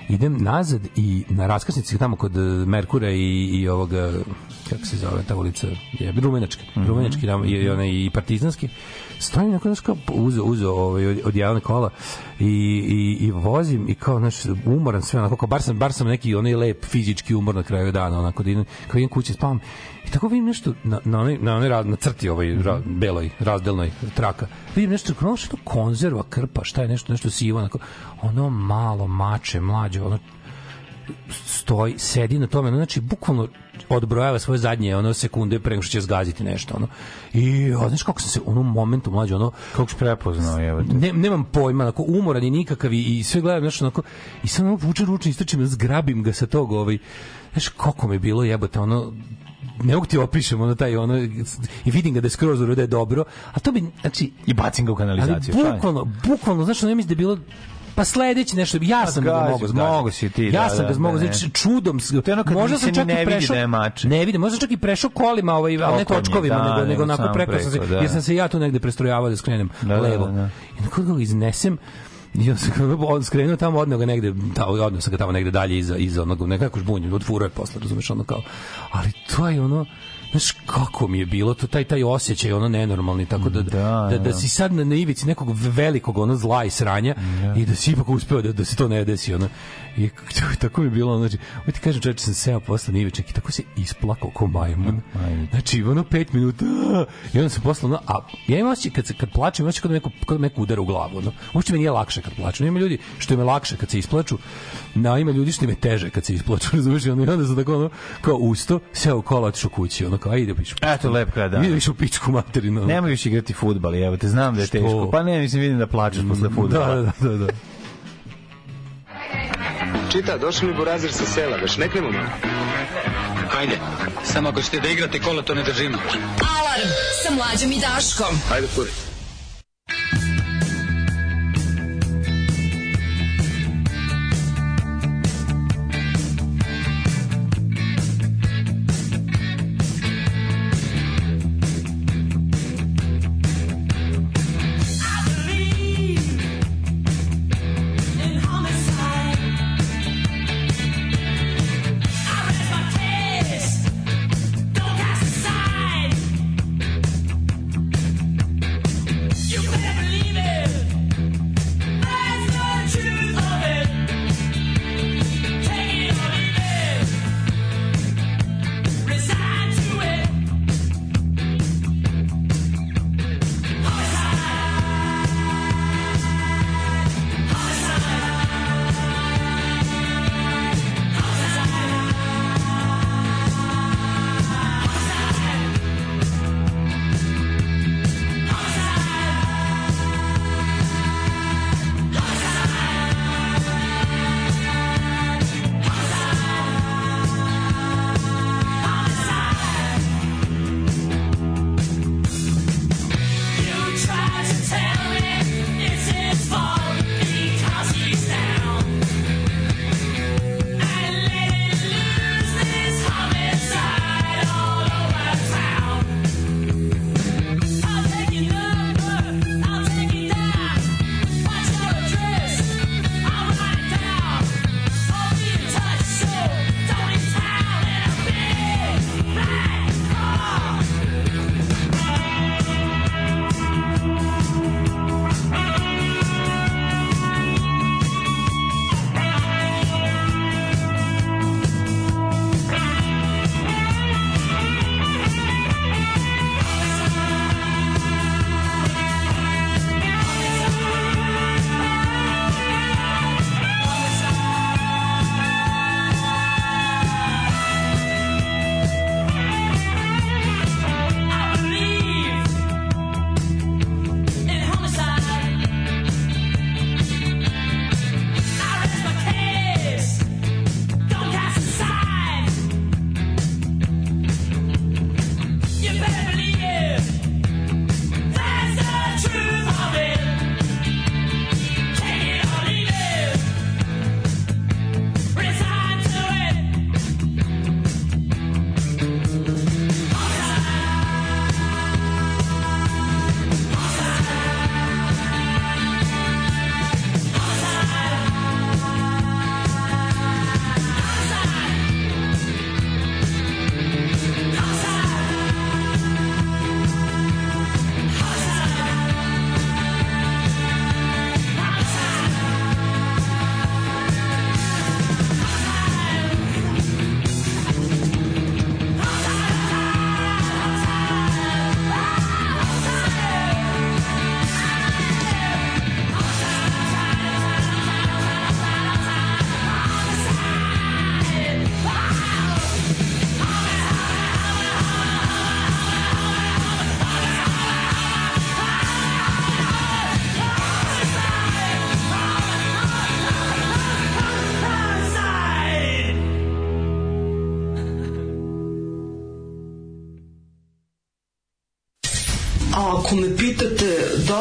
idem nazad i na raskrsnici tamo kod eh, Merkura i, i ovoga kako se zove ta ulica je Rumenački Mhm. Rumenački tamo i, i onaj i Partizanski stojim nakon znaš kao uzo uzo ovaj od, od javne kola i, i, i vozim i kao znaš umoran sve onako kao bar sam bar sam neki onaj lep fizički umor na kraju dana onako da idem kao idem kući spavam i tako vidim nešto na na onoj na onoj rad- na crti ovaj ra, beloj razdelnoj traka vidim nešto kao što konzerva krpa šta je nešto nešto sivo onako ono malo mače mlađe ono stoji, sedi na tome, ono, znači bukvalno odbrojava svoje zadnje ono sekunde pre nego što će zgaziti nešto ono. I o, znaš kako sam se u onom momentu mlađe ono Kako si prepoznao, te. ne, nemam pojma, onako umoran i nikakav i, i sve gledam nešto onako i sad ono vuče ručni istrčim, zgrabim ga sa tog ovaj, znaš kako mi je bilo jebote ono ne mogu ti opišem ono taj ono i vidim ga da je skroz da je dobro a to bi znači I bacim ga u ali kanalizaciju. je? bukvalno bukvalno znaš ne mislim da je bilo Pa sledeći nešto, ja sam ga mogao mogo si ti, ja da, sam da, ga da, mogao, ne. znači čudom, je ono kad možda sam čak ne i vidi prešao, da je mač. ne vidim, možda čak i prešao kolima, ovaj, ali ne točkovima, da, nego, nego onako preko sam se, da. jer sam se ja tu negde prestrojavao da skrenem Da, da, levo. da, da. I nakon ga iznesem, I on se on skrenuo tamo, odneo ga negde, ta, odneo sam ga tamo negde dalje iza, iza onog, nekako žbunju, odfuro je posle, razumeš, ono kao, ali to je ono, znaš kako mi je bilo to taj taj osjećaj ono nenormalni tako da da, da, da. si sad na, na ivici nekog velikog ono zla i sranja i da si ipak uspeo da, da se to ne desi ono i tako mi je bilo znači ovaj ti kažem čoveče sam seo posle na ivičnik i tako se isplakao ko majmun znači ono pet minuta i onda sam posle ono, a ja imam osjećaj kad, se, kad plačem imam osjećaj kao da neko, kao da neko udara u glavu ono. uopšte mi nije lakše kad plačem ima ljudi što im je lakše kad se isplaču na ima ljudi što im je teže kad se isplaču razumiješ ono, i onda sam tako ono kao usto seo u kola otišao kući ono kao ajde piš Eto, lep kraj dana. Ide više u pičku materinu. ono. Nemoj više igrati fudbal, evo te, znam da je teško. Pa ne, mislim, vidim da plačeš posle fudbala. Da, da, da, da. Čita, došli mi burazir sa sela, već ne krenemo malo. Ajde, samo ako ćete da igrate kola, to ne držimo. Alarm sa mlađom i Daškom. Ajde, kuri.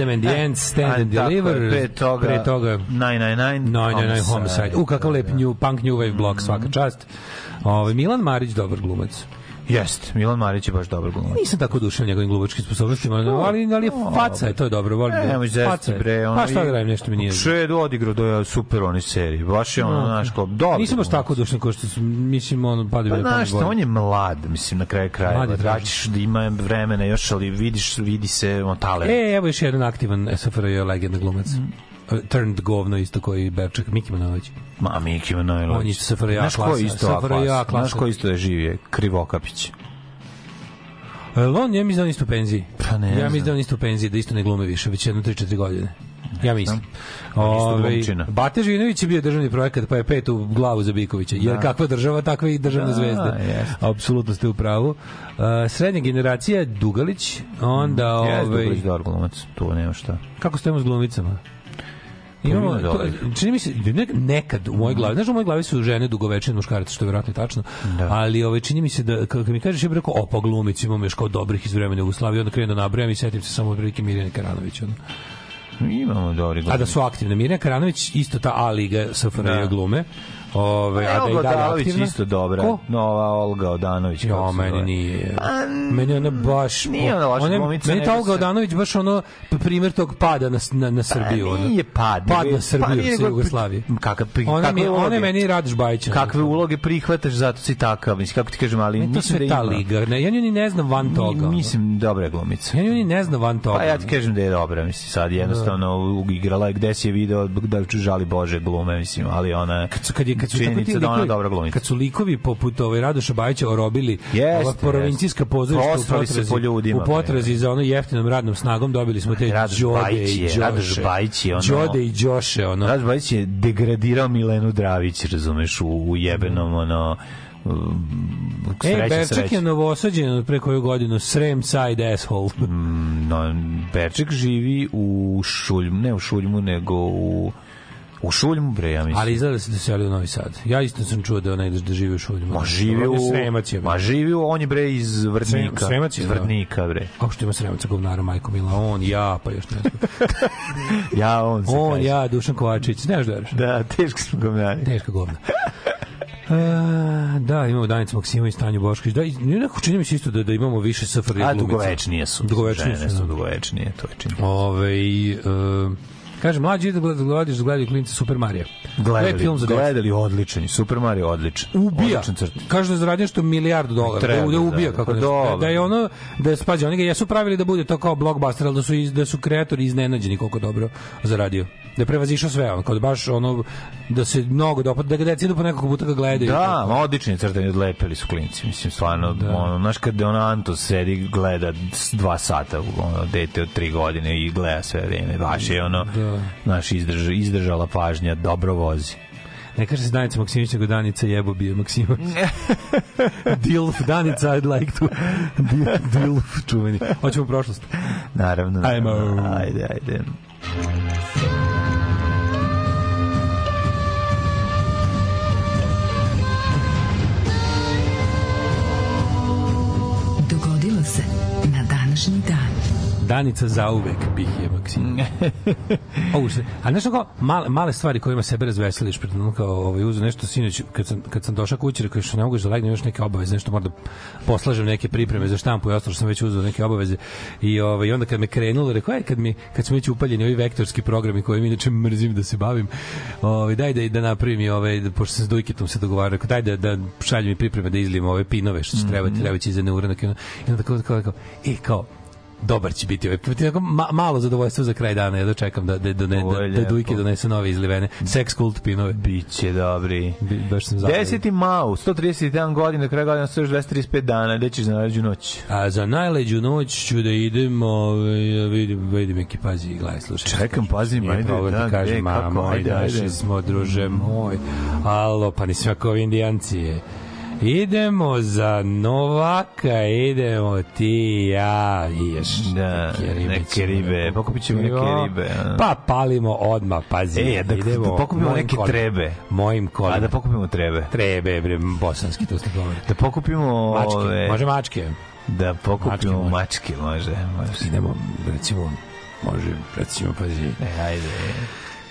Adam and the Ants, Stand and Deliver. pre toga- pre toga 999 999 Homicide. U, kakav lep new, punk new wave blok, svaka čast. Ove, Milan Marić, dobar glumac. Jeste, Milan Marić je baš dobar glumac. Nisam tako dušan njegovim glumačkim sposobnostima, ali, ali je faca je, to je dobro. Volim, Ne, možeš faca zesti, bre. Ono, Pa šta i- da nešto mi nije. Šed odigrao da je super oni seriji. Baš je ono, No, znaš, kao, dobro. Nisam baš tako dušan kao što sam, mislim, ono, pada Pa znaš on je mlad, mislim, na kraju Da ćeš da ima vremena još, ali vidiš, vidi se on talent. E, evo još jedan aktivan SFRJ legenda glumac. Mm. Turned govno isto koji Berček, Miki Manojlović. Ma, Miki Manojlović. On je SFRJ Znaš ko je klasa, isto SFRJ klasa? Znaš klasa. ko isto je živije? Krivokapić. E, on je mi za isto u penziji. Pa ne Ja znam. mislim da on isto u penziji, da isto ne glume više, već jedno 3-4 godine. Ja mislim. Ove, glumčina. Bate Živinović je bio državni projekat, pa je pet u glavu za Bikovića. Jer kakva država, takva i državna Da, zvezda. jeste. Apsolutno ste u pravu. Uh, srednja generacija Dugalić, onda... Ja ovaj, ovaj... dobar glumac, tu nema šta. Kako stojimo s glumicama? Imamo, ima to, dobrih. čini mi se, da ne- nekad u mojoj glavi, znaš da u mojoj glavi su žene dugovečne muškarci, što je verovatno tačno, Da. ali ovaj, čini mi se da, kad mi kažeš, ja bih rekao, opa glumici imamo još kao dobrih iz vremena Jugoslavije, onda krenem da nabrajam i setim se samo prilike Mirjane Karanović. Ono. Imamo dobri A da su aktivne. Mirjana Karanović, isto ta A liga SFRJ Da. glume. Ove, a da je i dalje Odanović aktivna. isto dobra. Ko? Nova Olga Odanović. Jo, meni nije. Meni je ona baš... Nije ona loša glumica, Meni ta Olga Odanović baš ono primer tog pada na, na, na Srbiju. ono. nije pad, Pad na Srbiju pa sa Jugoslavije. Kakav, Ona, mi, ona meni Radoš Bajić. Kakve uloge prihvataš, zato si takav. Mislim, kako ti kažem, ali Meni to sve da ta liga. Ne, ja nju ni ne znam van toga. Mislim, dobra je glumica. Ja nju ni ne znam van toga. Pa ja ti kažem da je dobra, mislim, sad jednostavno igrala je gde si je video da žali Bože glume, mislim, ali ona kad kad je kad su činjenica da ona dobra glumica. kad su likovi poput ovaj Radoša Bajića orobili Jeste, ova provincijska pozorišta u potrazi po ljudima, u potrazi za ono jeftinom radnom snagom dobili smo te Radoš Đode Bajić i Đoše. Radoš Bajić je ono- Đode i Đoše ono Radoš Bajić je degradirao Milenu Dravić, razumeš, u, u jebenom, ono, um, E, sreće, Berčak sreće. je novosađen od pre koju godinu Srem side asshole. No, Berček živi u Šuljmu, ne u Šuljmu, nego u u Šuljmu, bre, ja mislim. Ali izgleda da se doselio u Novi Sad. Ja isto sam čuo da onaj da živi u Šuljmu. Ma živi u... Sremac je. Ma živi u, on je bre iz Vrdnika. Srem- Sremac iz da. Vrdnika, bre. Kako što ima Sremaca govnara, majko Mila? On, ja, pa još ne znam. Ja, on se On, kaže. ja, Dušan Kovačić. Ne znaš da? Da, teško smo govnari. Teška govna. E, da, imamo Danicu Maksimović, Tanju Bošković. Da, i nekako čini mi se isto da, da imamo više SFRJ A glumica. dugovečnije su. Dugovečnije Žene su, su da. dugovečnije, to je čini. Ove, uh, kaže, mlađi ide da gleda- gledaju da gledaju klinci Super Marija. Gledali, film za gledali odličan. Super Mario odličan. ubija. Odličan. Kaže da zaradio što milijardu dolara. Treba, da, da ubija da. kako Pa da, da je ono da je spađa oni ga jesu pravili da bude to kao blockbuster, ali da su da su kreatori iznenađeni koliko dobro zaradio. Da je prevazišao sve, on kao da baš ono da se mnogo dopada, da ga deca idu po nekoliko puta ga gledaju. Da, ma odlični crtani, odlepili su klinci, mislim, stvarno, da. ono, znaš, kad ono Antos sedi, gleda dva sata, ono, dete od tri godine i gleda sve vreme, baš je ono, Da. Znaš, izdrž, izdržala pažnja, dobro vozi. Ne kaže se Danica Maksimović, nego Danica jebo bio Maksimović. Dilf, Danica, I'd like to. Dil- Dilf, čuveni. Hoćemo u prošlost. Naravno. Ajmo. Ajde, ajde. Dogodilo se na današnji dan. Danica zauvek bih je se, a nešto kao male, male stvari kojima sebe razveseliš pred kao ovaj uzu nešto sinoć kad sam kad sam došao kući rekao što ne mogu da legnem još neke obaveze nešto moram da poslažem neke pripreme za štampu i ostalo sam već uzeo neke obaveze. I ovaj onda kad me krenulo rekao aj kad mi kad smo već upaljeni ovi vektorski programi kojim inače mrzim da se bavim ovaj daj da da napravim i ovaj da, pošto sam s Dujketom se dogovarao rekao daj da da šaljem mi pripreme da izlijem ove pinove što će trebati treba će za neuranak i onda i kao kao, kao e kao dobar će biti ovaj put. Tako ma, malo zadovoljstvo za kraj dana. Ja dočekam da da da, da, da, da. Dujke donese nove izlivene. Sex kult pinove. Biće dobri. Bi, baš sam zadovoljan. 10. mau, 131 godina, kraj godina, 135 dana, gde ćeš za nađu noć? A za najleđu noć ću da idem, ovaj, vidim, vidim neki pazi, gledaj, slušaj. Čekam, Nije ajde, problem da, ti kažem, gde, ma, kako, moj, ajde, naši ajde. smo, druže moj. Alo, pa nismo kao indijanci je. Idemo za Novaka, idemo ti, ja, i još Da, neke ribe, pokupit ćemo neke ribe, a. Pa palimo odmah, pazi. E, da- idemo da pokupimo neke kolima. trebe. Mojim kolima. A da pokupimo trebe. Trebe, bre, bosanski, to ste govori. Da pokupimo Mačke, ove, može mačke. da pokupimo Mačke mačke, može. može. Idemo, recimo, može, recimo, pazi. E, ajde.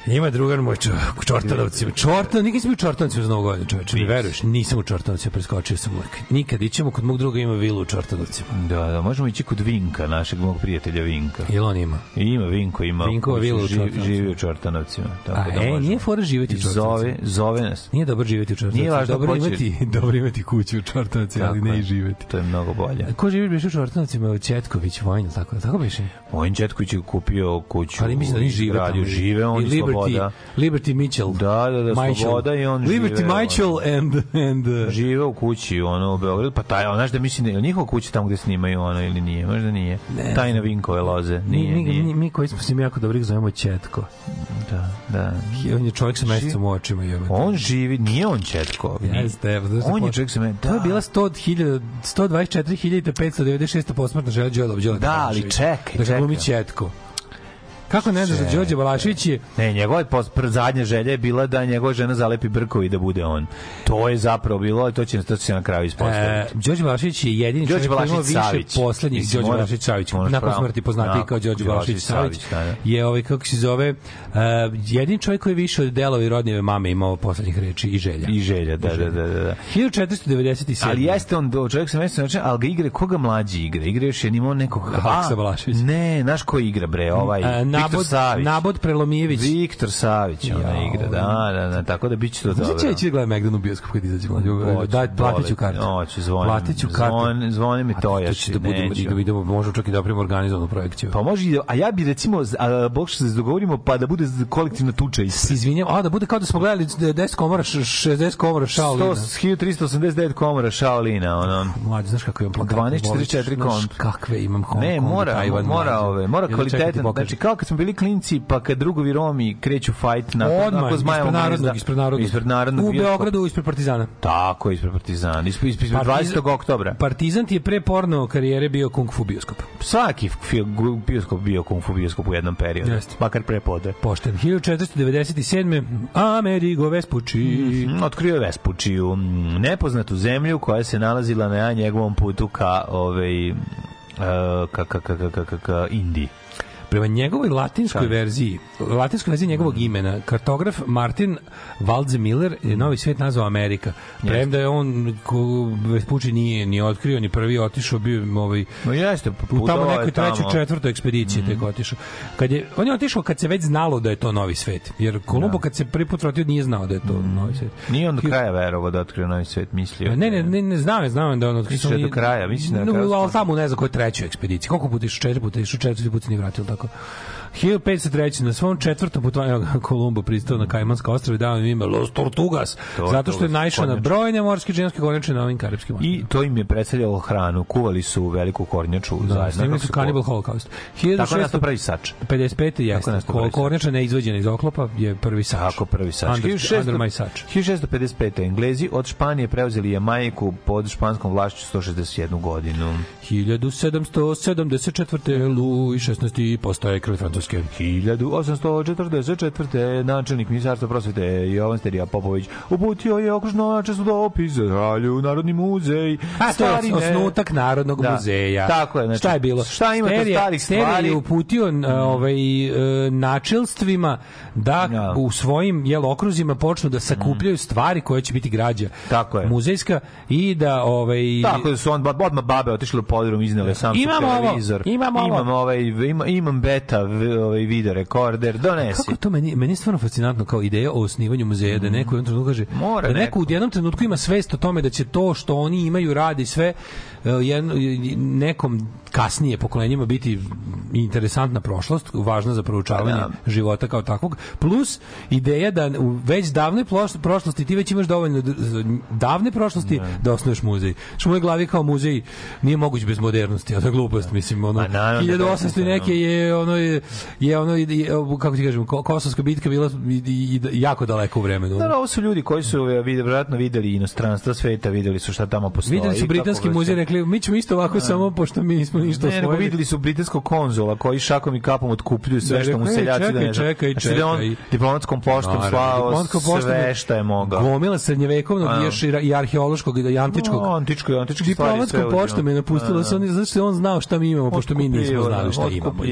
Ima drugar moj čo, u Čortanovcima. Čortan, nikad sam bio u Čortanovcima za novu godinu, čoveče. Mi Nis. veruješ? Nisam u Čortanovcima, preskočio sam uvek. Nikad ićemo kod mog druga ima vilu u Čortanovcima. Da, da, možemo ići kod Vinka, našeg mog prijatelja Vinka. Jel on ima? Ima Vinko, ima. Vinkova kuću, vila u živi, Čortanovcima. u Čortanovcima. Tako A, da e, možemo. nije fora živjeti u I Zove, Čortanovcima. zove nas. Nije dobro živjeti u Čortanovcima. Nije važno dobro imati, dobro imati kuću u Čortanovcima, ali ne i živjeti. To je mnogo bolje. Ko živi biš u Čortanovcima? Četković, Vojn, tako, tako biše? Mojin Četković je kupio kuću. Ali mislim da oni žive tamo. žive, on I je Liberty. Liberty Mitchell. Da, da, da, Michael. sloboda i on Liberty žive, Mitchell and, and uh, Žive u kući ono u Beogradu, pa taj, on, znaš da mislim da je njihova kuća tamo gde snimaju ono ili nije, možda nije. Ne Tajna Vinkove loze, mi, nije, mi, nije. mi, mi koji smo s njim jako dobrih zovemo Četko. Da, da. I On je čovjek sa mesecom u očima. Jebate. On živi, nije on Četko. Jeste, evo, znaš da On je čovjek sa me, To je da. bila 100.000 124.596 posmrtna želja Đole. Da, ali čekaj, Da ga glumi čekaj. Četko. Kako ne znaš da Đorđe Balašević je Ne, njegova pr- zadnja želja je bila da njegova žena zalepi brkovi da bude on. To je zapravo bilo to će, to će se na kraju E, ispostaviti. Đorđe Balašević je jedini Đorđe čovjek koji ima više Savić. poslednjih Mislim, Đorđe Balašević Savić, nakon smrti poznatiji Da, kao Đorđe Balašević Savić, da, da. je ovaj kako se zove uh, jedini čovjek koji je više od delovi rodnjeve mame imao poslednjih reči i želja. I želja, da, da, da, da. da. 1497. Ali jeste on do čovjek sa mesecom znači, ali ga igre koga mlađi igra? Igra još je imao nekog Aleksa A, Balašević. Ne, znaš ko igra bre, ovaj E, Nabod, Savić. Nabod Prelomijević. Viktor Savić ona Jao. igra, da, da, da, tako da biće to Znači, dobro. ja ću da gledam Megdan u bioskop kad izađe mlađe. Da, platit ću kartu. Hoću, zvonim. Platit ću kartu. Zvon, zvone mi to to još. će da budemo, da idemo, možemo čak i da napravimo organizovanu projekciju. Pa može, da- a ja bi recimo, a, Bog što se dogovorimo, pa da bude kolektivna tuča izvinjam, a da bude kao da smo gledali 10 komora, š- 60 komora Shaolina. 100, 1389 komora Shaolina, ono. Mlađe, znaš kako imam plakat? 1244 Znaš kont. kakve imam Hong Ne, mora, mora ove, mora kvalitetan. Znači kao kad smo bili klinci, pa kad drugovi Romi kreću fight na Odmah, ispred narodnog, ispred narodnog. Ispred narodnog. U. Beogradu, ispred Partizana. Tako, ispred Partizana. Ispred, ispred, ispred 20. oktobra. Partizan ti je pre porno karijere bio kung fu bioskop. Svaki bioskop bio kung fu bioskop u jednom periodu. Jeste. Makar pre pode. Pošten. 1497. Amerigo Vespucci. Mm, Otkrio je Vespučiju, mm, nepoznatu zemlju koja se nalazila na njegovom putu ka ovaj, ka, ka, ka, ka, ka, ka, ka Indiji. Prema njegovoj latinskoj Šta? verziji, latinskoj verziji njegovog imena, kartograf Martin Waldze je novi svet nazvao Amerika. Premda je on, Vespucci nije ni otkrio, ni prvi otišao, bio ovaj, No jeste, u tamo nekoj trećoj, četvrtoj ekspediciji tek otišao. Kad je, on je otišao kad se već znalo da je to novi svet. Jer Kolumbo kad se prvi put vratio nije znao da je to novi svet. Nije on do kraja verovao da otkrio novi svet, mislio. Ne, ne, ne, ne znam, je, znam je da on otkrio. Misliš da je do kraja, mislim da No, ali tamo ne znam koje trećoj ekspediciji. Koliko puta išao? Četiri puta išao, četiri puta se nije vratio, tako tako. 1503. na svom četvrtom putovanju Kolumbo pristao na Kajmanska ostrava i dao im ime Los Tortugas, Tortugas, zato što je naišao na brojne morske dženske kornjače na ovim karibskim ostrvima. I to im je predstavljalo hranu. Kuvali su veliku kornjaču Da, zajedno. snimili su Cannibal. Holocaust. Tako nas to sač. 55. jeste. kornjača neizvađena iz oklopa je prvi sač. Tako, prvi sač. Under, 1600 under my sač. 1655. Englezi od Španije preuzeli Jamajku pod španskom vlašću 161 godinu. 1774. Louis 16. postaje kralj Francuske. 1844. načelnik ministarstva prosvete Jovan Sterija Popović uputio je okružno načestu dopis za kralju Narodni muzej. A to je osnutak Narodnog Da. muzeja. Tako je, znači, šta je bilo? šta ima to Sterija- starih Sterija stvari? je uputio n- ovaj, e, načelstvima da Da. u svojim jel, okruzima počnu da sakupljaju stvari koje će biti građa Mm. Tako je. muzejska i da ovaj, Tako da su on odmah babe otišle u podrum iznele sam Imamo ovo, televizor. imamo ovo. imam ovaj ima, imam beta v- ovaj video rekorder, donesi. Kako to meni, meni je stvarno fascinantno kao ideja o osnivanju muzeja, da neko u jednom trenutku kaže, Mm. Mora da neko, neko. u jednom trenutku ima svest o tome da će to što oni imaju radi sve jedno, nekom kasnije pokolenjima biti interesantna prošlost, važna za proučavanje Pa da. života kao takvog, plus ideja da u već davnoj prošlosti ti već imaš dovoljno davne prošlosti da osnuješ muzej. Što u mojoj glavi kao muzej nije moguć bez modernosti, a to je glupost, mislim, ono, Ma naravno da 1800 i neke je ono je, je ono je, kako ti kažem ko- kosovska bitka bila i, jako daleko u vremenu. Da, da, ovo su ljudi koji su e, vjerojatno videli inostranstva sveta, videli su šta tamo postoji. Videli su britanski da muzej rekli mi ćemo isto ovako samo pošto mi nismo ništa Ne, nego osvojili. videli su britanskog konzula koji šakom i kapom otkupljuju sve Da, što mu ej, seljaci čekaj, čekaj, Znači da je on čekaj. diplomatskom poštom Naravno, slao diplomatskom poštom sve je šta je mogao. Gomila srednjevekovnog još i, arheološkog i antičkog. No, antičko, sve Diplomatskom poštom je napustilo se on zato što je on znao šta mi imamo pošto mi nismo znali šta da, imamo.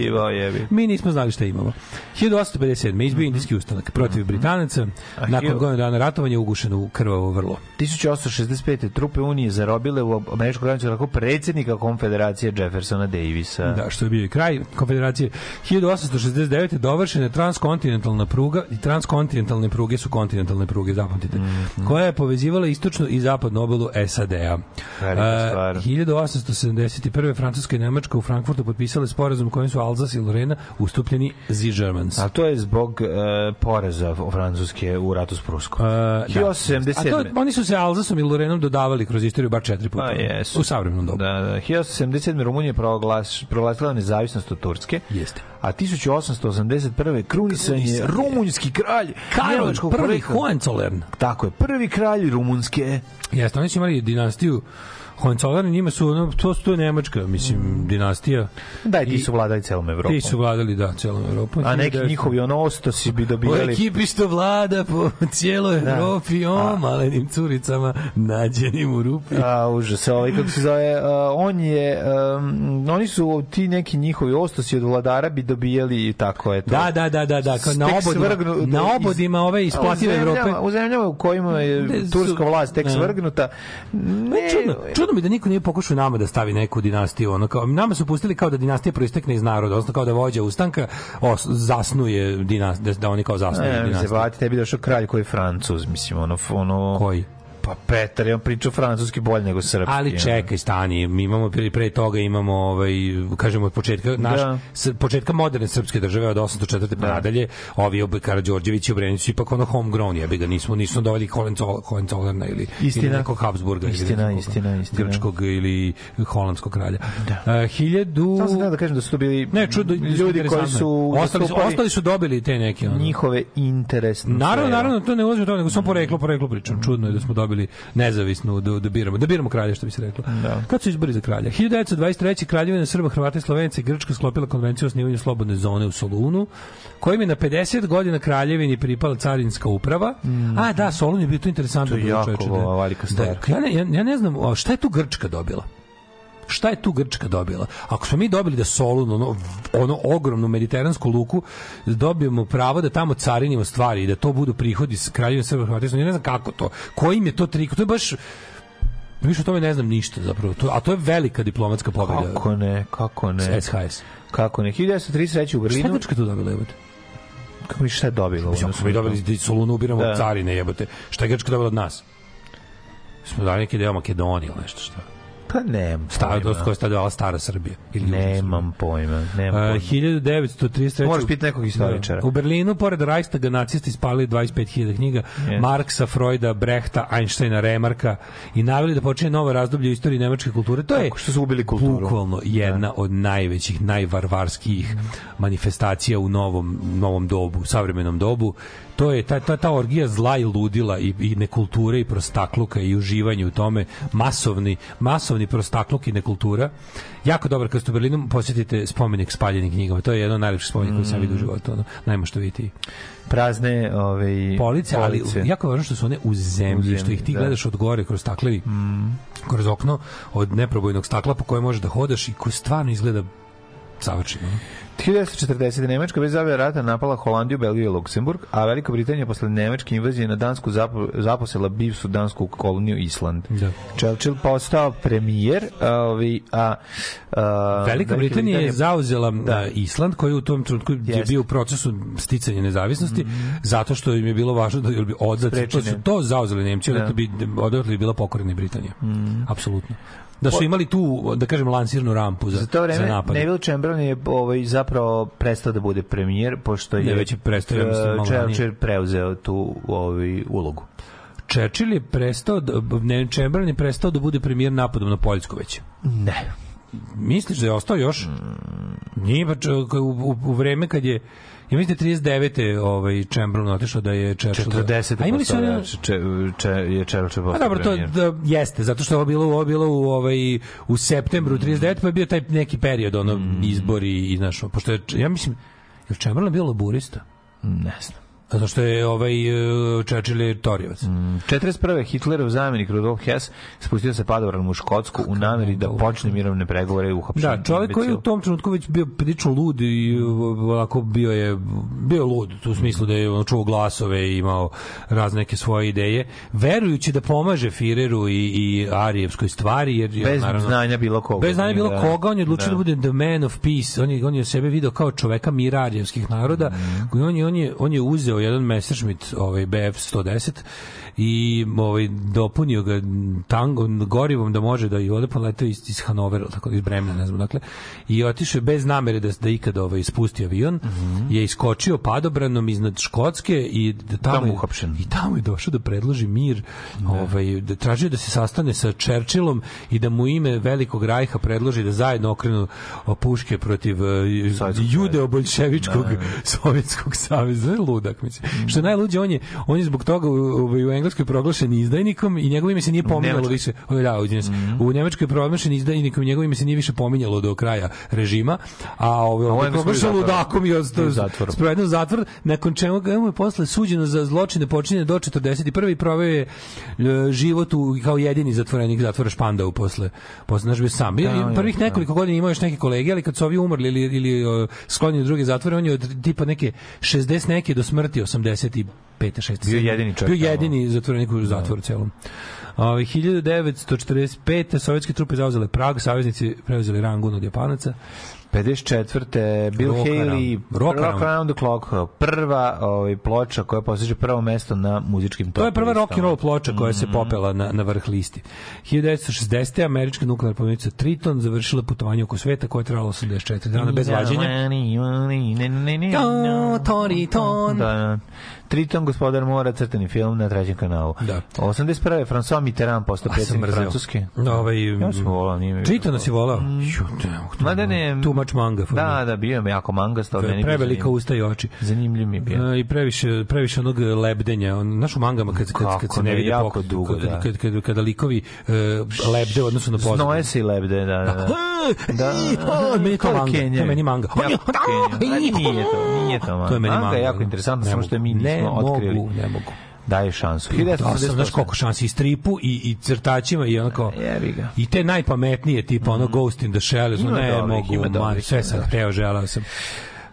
Mi nismo znali šta imamo. 1857. izbio indijski ustanak protiv Britanaca. Mhm. A Nakon godinu dana ratovanja ugušeno u krvavo vrlo. 1865. trupe Unije zarobile u američku granicu tako predsjednika konfederacije Jeffersona Davisa. Da, što je bio i kraj konfederacije. 1869. dovršena je transkontinentalna pruga i transkontinentalne pruge su kontinentalne pruge, zapamtite, Mhm. koja je povezivala istočnu i zapadnu obalu SAD-a. E, stvar. 1871. Francuska i Nemačka u Frankfurtu potpisale sporazum kojim su Alsace i Lorena ustupljeni Z Germans. A to je zbog e, poreza Francuske u ratu s Pruskom. Uh, da. 1877. A to, oni su se Alzasom i Lorenom dodavali kroz istoriju bar četiri puta. Pa jesu. U savremenom dobu. Da, da. 1877. Rumunija je proglas, proglasila nezavisnost od Turske. Jeste. A 1881. krunisan je rumunjski kralj Karol, prvi. Hohenzollern. Tako je, prvi kralj Rumunske. Jeste, oni su imali dinastiju Hohenzollern, njima su, ono, to su to je Nemačka, mislim, dinastija. Da, i ti su vladali celom Evropom. Ti su vladali, da, celom Evropom. A neki 1900. njihovi ono ostosi bi dobijali... ekipi što vlada po cijeloj Da. Evropi, o A. malenim curicama, nađenim u rupi. A, užas, ovaj, kako se zove, a, on je, um, oni su, ti neki njihovi ostosi od vladara bi dobijali i tako, eto. Da, da, da, da, da, kao na obodima, svrgnu- na obodima ove isplative Evrope. U zemljama u kojima je turska vlast tek Da. svrgnuta, ne, Čudno, čudno mi da niko nije pokušao nama da stavi neku dinastiju, ono kao nama su pustili kao da dinastija proistekne iz naroda, odnosno kao da vođa ustanka os, zasnuje dinastiju, da, da oni kao zasnuju ne, ne, dinastiju. bati, tebi došao kralj koji je francuz, mislim, ono, ono... Koji? Pa Petar, on priča francuski bolje nego srpski. Ali čekaj, stani, mi imamo pre, pre toga imamo ovaj kažemo od početka naš Da. s, početka moderne srpske države od 804. pa nadalje, ovi ob Karađorđević i Obrenović ipak ono homegrown, jebi ga, nismo nismo doveli Hohenzoll- Hohenzollerna ili Istina. ili nekog Habsburga Istina, ili nekog istina, istina. grčkog ili holandskog kralja. Da. Uh, hiljadu Samo sam da kažem da su to bili Ne, čudo, ljudi koji su ostali su, zastupali ostali su dobili te neke ono. njihove interesne Naravno, naravno, to ne ulazi u to, nego samo poreklo, poreklo pričam. Čudno je da smo dobili nezavisnu, da, da biramo, da biramo kralja, što bi se reklo. Da. Kad su izbori za kralja? 1923. kraljevina Srba, Hrvata i Slovenaca i Grčka sklopila konvenciju o osnivanju slobodne zone u Solunu, kojim je na 50 godina kraljevini pripala carinska uprava. A, da, Solun je bio to interesantno. To je jako da. velika stvar. Da, ja, ne, ja, ja ne znam, šta je tu Grčka dobila? Šta je tu Grčka dobila? Ako smo mi dobili da Solun, ono, ono ogromnu mediteransku luku, dobijemo pravo da tamo carinimo stvari i da to budu prihodi s kraljevine Srba, Slovenaca, ja ne znam kako to. Kojim je to trik? To je baš Više o tome ne znam ništa zapravo. To, a to je velika diplomatska pobjeda. Kako ne, kako ne. SHS. Kako ne. 1933. u Šta je Berlinu. Grčka tu dobila, jebote? Kako mi šta je dobilo? Mislim, ako smo mi dobili da Solunu ubiramo Da. carine, jebote. Šta je Grčka dobila od nas? Smo dali neki deo Makedonije ili nešto šta. Pa nemam Stara, pojma. je stavljala stara Srbija. Ili. Nemam pojma. Nemam Uh, pojma. 1933. Moraš pitati nekog istoričara. Da. U Berlinu, pored Reichstaga, nacisti spalili 25.000 knjiga Yes. Marksa, Freuda, Brehta, Einsteina, Remarka i naveli da počinje novo razdoblje u istoriji nemačke kulture. To je Kako što su ubili kulturu. bukvalno jedna od najvećih, najvarvarskih manifestacija u novom, novom dobu, savremenom dobu. To je ta, ta, ta orgija zla i ludila i, i nekulture i prostakluka i uživanje u tome, masovni, masovni prostakluk i nekultura. Jako dobro kad ste u Berlinu posjetite spomenik spaljenih knjigama. To je jedan od najlepših spomenika koji sam vidio u životu. Ono, najmaštovitiji. Prazne ovaj, Police, ali jako važno što su one u zemlji, U zemlji, što ih ti da. gledaš od gore kroz staklevi, kroz okno od neprobojnog stakla po kojem možeš da hodaš i koji stvarno izgleda savršeno. 1940. Nemačka bez zavlja rata napala Holandiju, Belgiju i Luksemburg, a Velika Britanija posle nemačke invazije na Dansku zapo, zaposela bivšu dansku koloniju Island. Da. Churchill postao premijer, a, ovi, a, a Velika Britanija je zauzela Da. Island koji u tom trenutku je bio u procesu sticanja nezavisnosti zato što im je bilo važno da bi odatle to su to zauzeli Nemci Da. da. bi odatle bi bila pokorena Britanija. Apsolutno. Da su imali tu da kažem lansirnu rampu za Za to vreme za napad. Neville Chamberlain je ovaj, zapravo prestao da bude premijer, pošto je Ne, već je prestao, ja mislim. Churchill preuzeo tu ovaj, ulogu. Churchill je prestao da, ne, Chamberlain je prestao da bude premijer napadom na Poljsku već. Ne. Misliš da je ostao još? Nije pa u, u, u vreme kad je Ja mislim da je 39. ovaj Chamberlain otišao da je Churchill. 40. A imali su oni- če, če, je Churchill postao A dobro, to da, jeste, zato što je ovo bilo, ovo bilo u, ovaj, u septembru 39. pa je bio taj neki period, ono, izbori i, znaš, pošto je, ja mislim, je Chamberlain bio laburista? Ne znam. Zato što je ovaj e, Churchill je Torijevac. Mm. 41. Hitlerov zamjenik Rudolf Hess spustio se padobranom u Škotsku u nameri da počne mirovne pregovore u uhapšenju. Da, čovjek koji je u tom trenutku već bio prilično lud i ovako bio je bio lud u smislu da je on čuo glasove i imao razne neke svoje ideje, verujući da pomaže Fireru i, i Arijevskoj stvari jer je, Bez naravno, znanja bilo koga. Bez znanja bilo Da. koga, on je odlučio da. Da. bude the man of peace. On je, on je sebe video kao čoveka mira arijevskih naroda. Mhm. I on je, on je, on je uzeo jedan Messerschmitt ovaj, BF 110 i ovaj dopunio ga tangom gorivom da može da i ode poletao iz, iz Hanovera tako iz Bremena ne znam dakle i otišao bez namere da da ikada ovaj spusti avion. Mhm. je iskočio padobranom iznad Škotske i da tamo, Tamo uhapšen. i tamo je došao da predloži mir ovaj da tražio da se sastane sa Churchillom i da mu ime velikog rajha predloži da zajedno okrenu puške protiv uh, Sovjetskog judeo-boljševičkog Sovjetskog saveza. Ludak mislim. Što je najluđe on je on je zbog toga u, u, u Engleskoj proglašen izdajnikom i njegovo ime se nije pominjalo više. O, da, izvinjam se. u Nemačkoj je proglašen izdajnikom i njegovo ime se nije više pominjalo do kraja režima a ovaj u on je Engleskoj proglašen ludakom i ostao sproveden u zatvor nakon čega ga mu je posle suđeno za zločine počinjene do 41. i proveo je e, život u, kao jedini zatvorenik zatvora Špandau posle posle znaš bio sam. Da, prvih nekoliko godina imao još neke kolege ali kad su ovi umrli ili ili sklonjeni u druge zatvore on je od tipa neke 60 neke do smrti 85 6 Bio jedini čovjek bio tamo. jedini zatvorenik u zatvoru celom Ovaj 1945. sovjetske trupe zauzele Prag, saveznici preuzeli Rangun od Japanaca. 54. Bill Rock Haley, Around. Rock Rock, Around. The Clock, prva ovaj, ploča koja postiže prvo mesto na muzičkim To je prva top rock and roll ploča koja Mhm. se popela na, na vrh listi. 1960. američka nuklearna podmornica Triton završila putovanje oko sveta koje je trajalo 84 dana bez vađenja. Da, Triton. da. Triton, gospodar mora, crtani film na trećem kanalu. Da. 81. François Mitterrand postao predsjednik. Francuske. Ovaj, Ja sam volao, nije mi Tritona bilo. si volao? Ju, ne mogu ne... Much manga for Da, me. da, bio mi jako mangasta. ali meni je Prevelika usta i oči. Zanimljiv mi je bio. E, I previše, previše onog lebdenja. On, znaš u mangama kad, kad, kad se ne ne, vidi jako pokret, dugo, kad, da. kad, kad, kada likovi uh, lebde u odnosu na pozadinu. Znoje se i lebde, da, da. da. Da, A, meni je to manga. To je meni manga. A Nije to, nije to manga. To je meni Manga manga. je jako interesantno, Ne samo što je mi Ne nismo otkrili. mogu, ne mogu. Daje šansu. Da, sam, znaš 1988. koliko šansi i stripu i, i crtačima i onako Jebi ga. i te najpametnije tipa ono Ghost in the Shell Ima ne dobrih, mogu ima man, dobrih, sve ima sam hteo želeo sam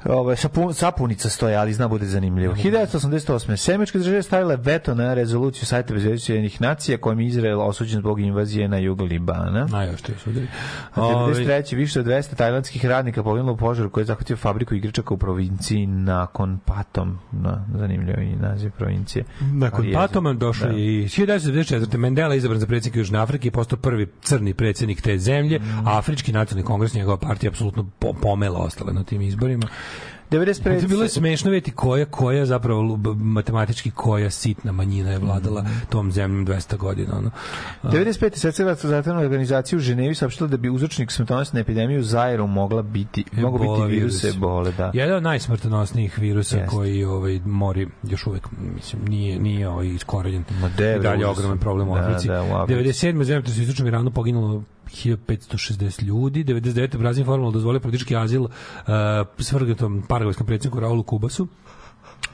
Ove, sapun, sapunica stoje, ali zna bude zanimljivo. 1988. Semečke države stavile veto na rezoluciju sajta Ujedinjenih nacija kojim je Izrael osuđen zbog invazije na jug Libana. najao što je sudari. A 93. više od 200 tajlandskih radnika poginulo u požaru koji je zahvatio fabriku igračaka u provinciji nakon Patom. Na, zanimljivo i naziv provincije. Nakon Patoma došao Da. je i 1994. Mandela izabran za predsjednika Južne Afrike i postao prvi crni predsjednik te zemlje, Mm. a Afrički nacionalni kongres, njegova partija, apsolutno po, pomela ostale na tim izborima. 95. To bilo je smešno vidjeti koja, koja zapravo matematički koja sitna manjina je vladala Mm. tom zemljom 200 godina. Ono. 95. Svetska zdravstvena organizacija u Ženevi saopštila da bi uzročnik smrtonosne epidemije u Zairu mogla biti, mogu biti virus ebole, da. Jedan od najsmrtonosnijih virusa Jeste. koji ovaj mori još uvek mislim nije nije ovaj iskorenjen. Ma de, I dalje ogroman problem u Da, Africi. da, u Africi. 97. u zemljotres u istočnom Iranu poginulo 1560 ljudi, 99. Brazil formalno dozvolio politički azil uh, svrgatom paragvajskom predsjedniku Raulu Kubasu.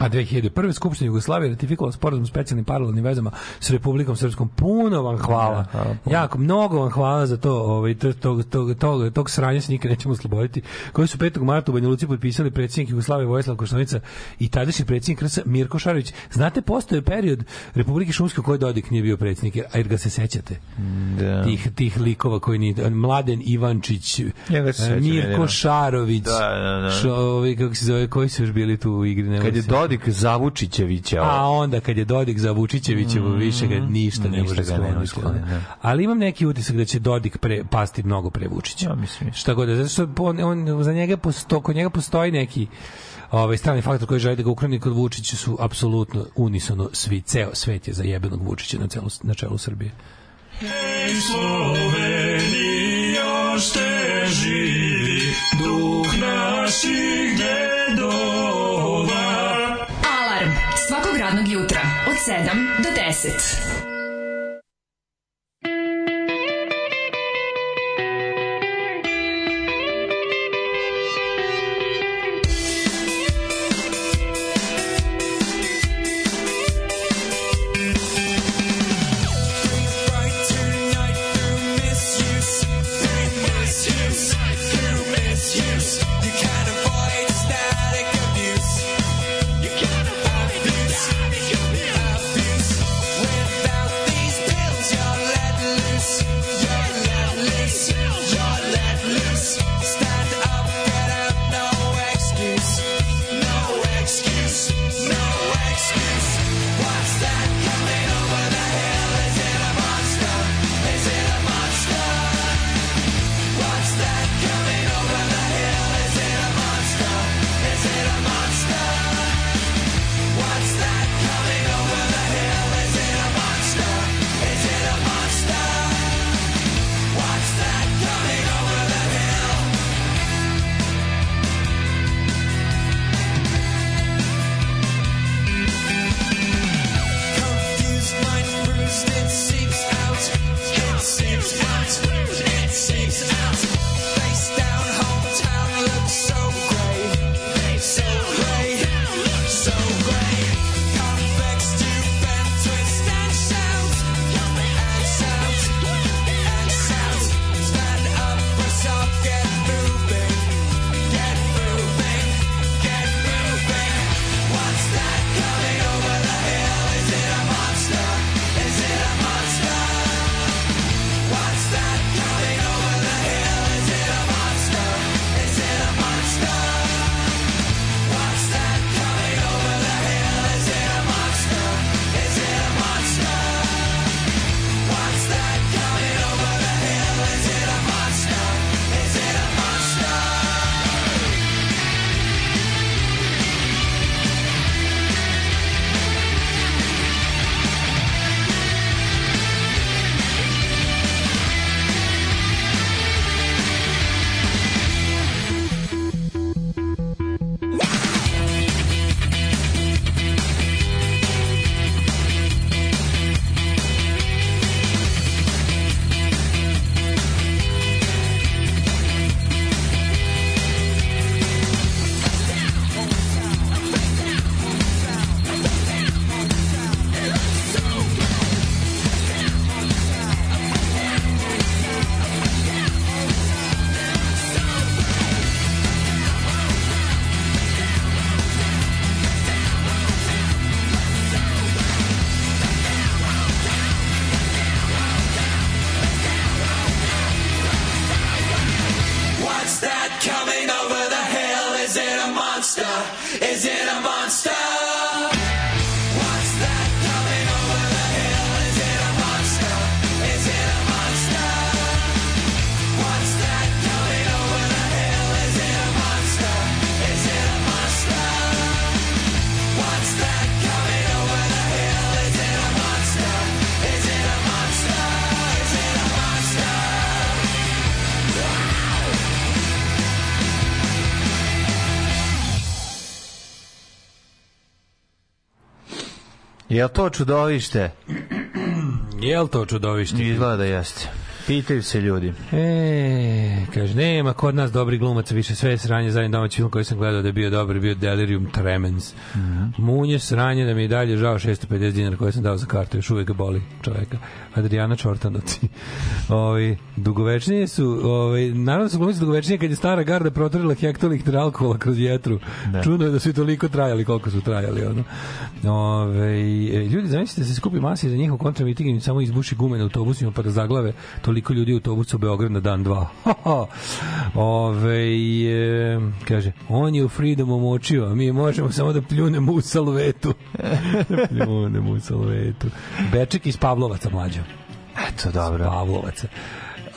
A 2001. Skupština Jugoslavije ratifikovala sporazum s specijalnim paralelnim vezama s Republikom Srpskom. Puno vam hvala. Da, hvala puno. jako, mnogo vam hvala za to. Ovaj, tog, tog, tog, tog, tog sranja se nikad nećemo osloboditi. Koji su 5. marta u Banja Luci potpisali predsjednik Jugoslavije Vojislav Koštunica i tadašnji predsjednik RS Mirko Šarović. Znate, postoje period Republike Šumske u kojoj Dodik nije bio predsjednik, a jer ga se sećate Da. tih, tih likova koji ni Mladen Ivančić, se sećam, Mirko. Šarović, Da, da, da. Šo, ovi, kako se zove, koji su još bili tu u igri? Ne Kad je se- Dodik Zavučićevića, A onda kad je Dodik za Vučićevićevo više ga ništa ne Mm, može ga ne skloniti, da. Ali imam neki utisak da će Dodik pre, pasti mnogo pre Vučića. Ja mislim. Šta god, da, zato što on, on, za njega posto, kod njega postoji neki ovaj strani faktor koji želi da ga ukroni kod Vučića su apsolutno unisono svi ceo svet je za jebenog Vučića na celu na čelu Srbije. Ej Slovenija ste živi, duh naših 7 do 10. Je li to čudovište? Jel to čudovište? Izgleda da jeste. Pitaju se ljudi. E, kaže, nema kod nas dobri glumaca, više sve je sranje, zadnji domaći film koji sam gledao da je bio dobar, bio Delirium Tremens. Munje sranje da mi je dalje žao 650 dinara koje sam dao za kartu, još uvek boli čoveka. Adriana Čortanoci. Ovi, dugovečnije su, ovi, naravno da su glumice dugovečnije kad je stara garda protrela hektolitr alkohola kroz vjetru. Da. Čudno je da su i toliko trajali koliko su trajali. Ono. Ove, ljudi, zamislite da se skupi masi za njihov kontramiting i samo izbuši gume na autobusima pa da zaglave toliko ljudi u autobusu u Beograd na dan dva. Ove, e, kaže, on je u Freedomu močio, a mi možemo samo da pljunemo u salvetu. da pljunemo u salvetu. Beček iz Pavlovaca mlađo. Eto, dobro. Pavlovaca.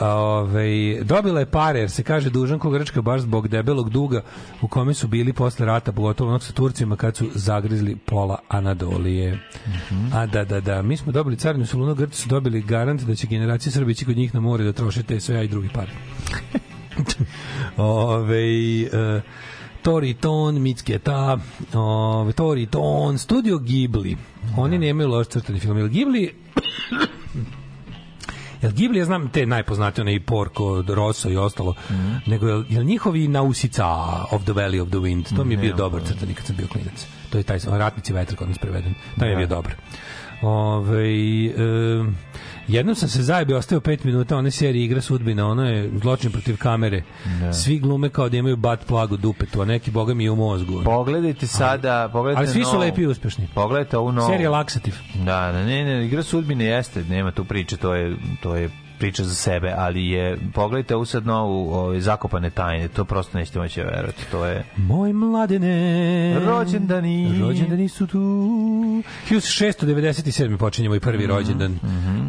Ove, dobila je pare, jer se kaže dužanko Grčka baš zbog debelog duga u kome su bili posle rata, pogotovo onog sa Turcima kad su zagrizli pola Anadolije. A da, da, da, mi smo dobili carinu Solunu, Grci su dobili garant da će generacije Srbi ići kod njih na more da troše te sve, a i drugi pare. Ove, e, Toriton, Mitsketa, ove, Toriton, Studio Ghibli. Oni nemaju loš crtani film. Ghibli Jel Ghibli, ja znam te najpoznatije, onaj Porco, Rosso i ostalo, nego jel, jel njihovi Nausica of the Valley of the Wind, to mi je bio dobar crtani kad sam bio klinac. To je taj ratnici vetra kod nas preveden. Taj je bio dobar. Ove, e, jednom sam se zajebio, ostao 5 minuta, one serije igra sudbina, ono je zločin protiv kamere. Svi glume kao da imaju bat plagu dupetu, a neki boga mi je u mozgu. Pogledajte sada, pogledajte Ali svi su novu. lepi i uspešni. Pogledajte ovu novu. Serija Laksativ. Da, da, ne, ne, igra sudbine jeste, nema tu priče, to je, to je priča za sebe, ali je, pogledajte ovu sad novu ove, zakopane tajne, to prosto nećete moći verovati, to je... Moj mladene Rođendani. Rođendani su tu 1697. počinjemo i prvi rođendan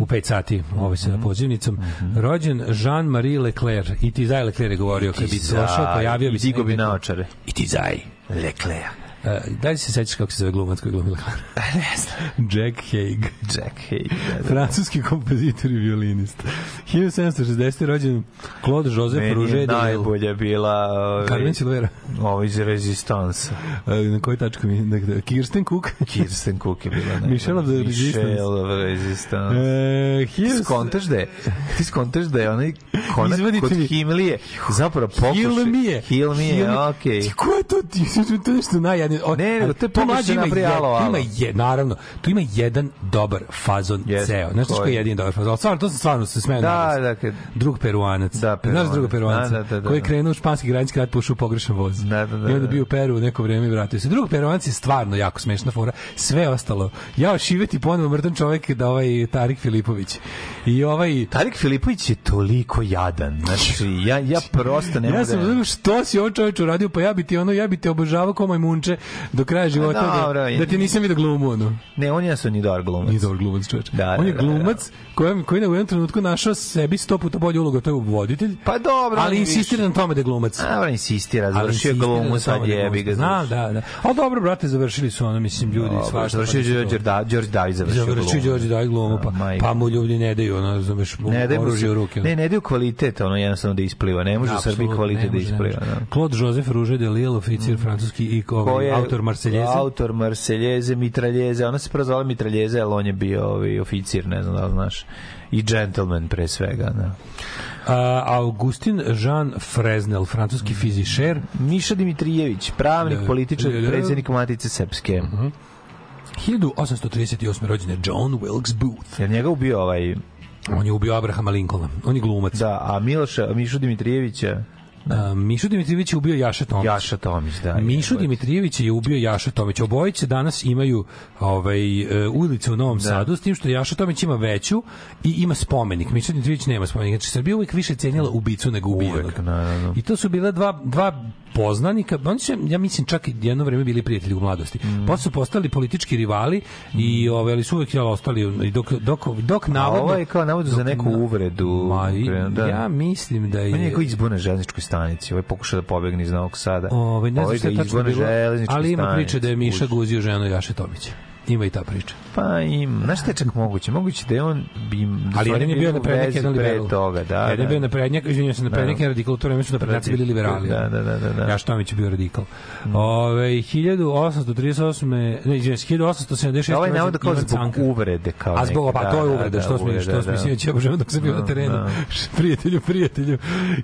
u 5 sati ovaj sa pozivnicom rođen Jean-Marie Leclerc i ti Zaj Leclerc je govorio kad bi došao pojavio bi se digo bi naočare. i ti Zaj Leclerc. Uh, da li se sećaš kako se zove glumac koji glumi Leclerc? Ne znam. Jack Haig. Jack Haig. da, da. Francuski kompozitor i violinist. 1760. rođen Claude Joseph Meni Rouget je Lille. najbolja bila ovaj, Carmen Silvera. ovo iz Resistance. Uh, na kojoj tačku mi? Dakle, Kirsten Cook. Kirsten Cook je bila najbolja. Michelle of the Resistance. Michelle of the Resistance. E, Ti hiljadu- skontaš da je, ti skontaš da je onaj konak Izvadite kod mi. Himlije zapravo pokušaj. Hilmije. Hilmije, okej. Ti ko je to? Ti, to je nešto najjadnije. O, Ne, nego ali to je tu mlađi ima je- alo, tu alo. Ima je, naravno, tu ima jedan dobar fazon Jeste, ceo. Znaš što je jedini dobar fazon? Stvarno, to sam stvarno se smeo Da, nadati. dakle, Drug peruanac. Da, Znaš Peruanac. druga peruanca? Da, da, da, da. koji je krenuo u španski granički rat, pošao pogrešan voz. Da, da, da, I onda da. bio u Peru neko vreme i vratio se. Drug peruanac je stvarno jako smešna fora. Sve ostalo. Ja šiveti ponovo mrtan čovek da ovaj Tarik Filipović. I ovaj... Tarik Filipović je toliko jadan. Znači, ja, ja prosto ne ja mogu sam da... što si ovo čoveč uradio, pa ja bi ti ono, ja bi te obožavao kao majmunče do kraja života, da, dobro, da ti nisam vidio glumu, ono. Ne, on je ni dobar glumac. Nije dobar glumac, čoveč. Da, on je da, da, glumac koji, koji je u jednom trenutku našao sebi sto puta bolju ulogu, to je voditelj. Pa dobro, ali je insistira na tome da je glumac. A, on insistira, završio glumu, sad da je jebi ga. Znam, da, da. Ali dobro, brate, završili su ono, mislim, ljudi svašta. Završio pa da je to- Đorđe Da- Đorđe David završio. Završio Đorđe David glumu, pa, pa mu ljudi ne daju, ono, razumeš, Ne, daj mu oružje se- u ruke. Ne, ne daju kvalitet, ono jednostavno da ispliva. Ne može u Srbiji kvalitet da ispliva. da. Claude Joseph Rouget de Lille, oficir francuski i Ko ovaj, je autor Marseljeze. Autor Marseljeze, Mitraljeze. Ona se prvo zvala Mitraljeze, ali on je bio ovaj, oficir, ne znam da li znaš. I gentleman pre svega. Da. A, Augustin Jean Fresnel, francuski fizišer. Miša Dimitrijević, pravnik, Da. političar, Da, da. predsjednik Matice Srpske. 1838. rođen je John Wilkes Booth. Jer njega ubio ovaj... On je ubio Abrahama Lincolna. On je glumac. Da, a Miloša, Mišu Dimitrijevića, A, Mišu Dimitrijević je ubio Jaša Tomić. Jaša Tomić, da. Mišu. Dimitrijević je ubio Jaša Tomić. Obojice danas imaju ovaj e, ulicu u Novom Sadu, s tim što Jaša Tomić ima veću i ima spomenik. Miša Dimitrijević nema spomenik. Znači, Srbija uvijek više cenila ubicu nego ubijenog. I to su bile dva, dva poznanika, oni su, ja mislim, čak i jedno vreme bili prijatelji u mladosti. Mm. Posle su postali politički rivali i ove, ali su uvek jel, ostali, i dok, dok, dok A navodno... ovo je kao navodno za neku uvredu. Ma, i, Da. ja mislim da je... On je neko izbor na železničkoj stanici. Ovaj pokušao da pobegne iz Novog Sada. Ovaj ne znam Ovaj šta je tačno bilo, ali ima priče da je Miša guzio ženu Jaše Tomića. Ima i ta priča. Pa im, znaš šta je čak moguće? Moguće da je on bi da Ali jedan je bio naprednjak, vezi jedan liberal. toga, da. jedan je da. bio naprednjak, izvinjavam se, naprednjak Da. je radikal, u to vreme su naprednjaci bili liberali. Da, da, da, da, da. Jaš Tomić je bio radikal. Ove, 1838. Ne, izvinjavam se, 1876. Ovaj navod rođen kao zbog uvrede kao A zbog, pa da, to je da, uvreda, da, što smo, što smo, da. mislim, ja božemo dok sam bio na Da, terenu. da. prijatelju, prijatelju.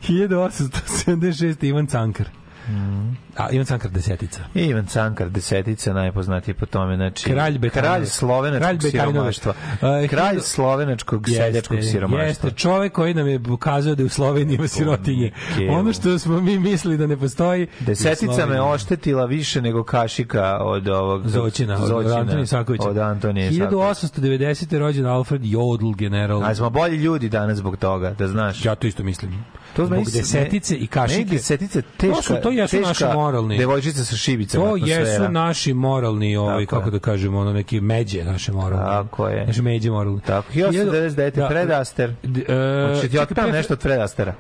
1876. Ivan Cankar. Mm. A, Ivan Cankar desetica. Ivan Cankar, desetica, najpoznatiji po tome, znači... Kralj Betajnove. Kralj slovenačkog Kralj siromaštva. Uh, Kralj slovenačkog seljačkog siromaštva. Jeste, čovek koji nam je pokazao da u Sloveniji ima sirotinje. Kevo. Ono što smo mi mislili da ne postoji. Desetica me oštetila više nego kašika od ovog... Zoćina, od Antonija Isakovića. Od Antonija Isakovića. 1890. rođen Alfred Jodl, general. A smo bolji ljudi danas zbog toga, da znaš. Ja to isto mislim. To Zbog se- desetice i kašike. Meni desetice teška, To su- to jesu teška naši moralni. Devojčica sa šibicama To atmosfera. jesu naši moralni, ovaj, Tako je. kako da kažemo, ono neki međe naše moralne. Tako je. Naše međe moralne. Tako, 1999. Da. Fred Astaire. D- e, Hoćete ti pre- nešto od Fred Astera?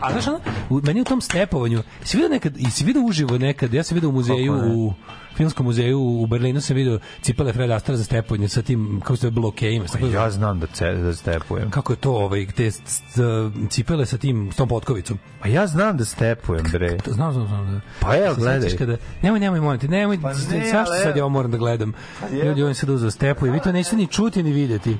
A znaš, ono, meni u tom stepovanju, si vidio nekad, i si vidio uživo nekad, ja sam vidio u muzeju, ne? u filmskom muzeju u Berlinu sam vidio cipele Fred Astera za stepovanje sa tim, kako se blokejima. sa- Ja znam da, ce, da stepujem. Kako je to, ovaj, te s- cipele sa tim, s tom potkovicom? Pa ja znam da stepujem, bre. To Znam, znam, znam. Da. Pa Se gledaj. Kada, nemoj, nemoj, molim te, nemoj, Pa ne, zašto sad ja moram da gledam? je. Ljudi, on sad uzeo stepu i vi to nećete ni čuti ni vidjeti.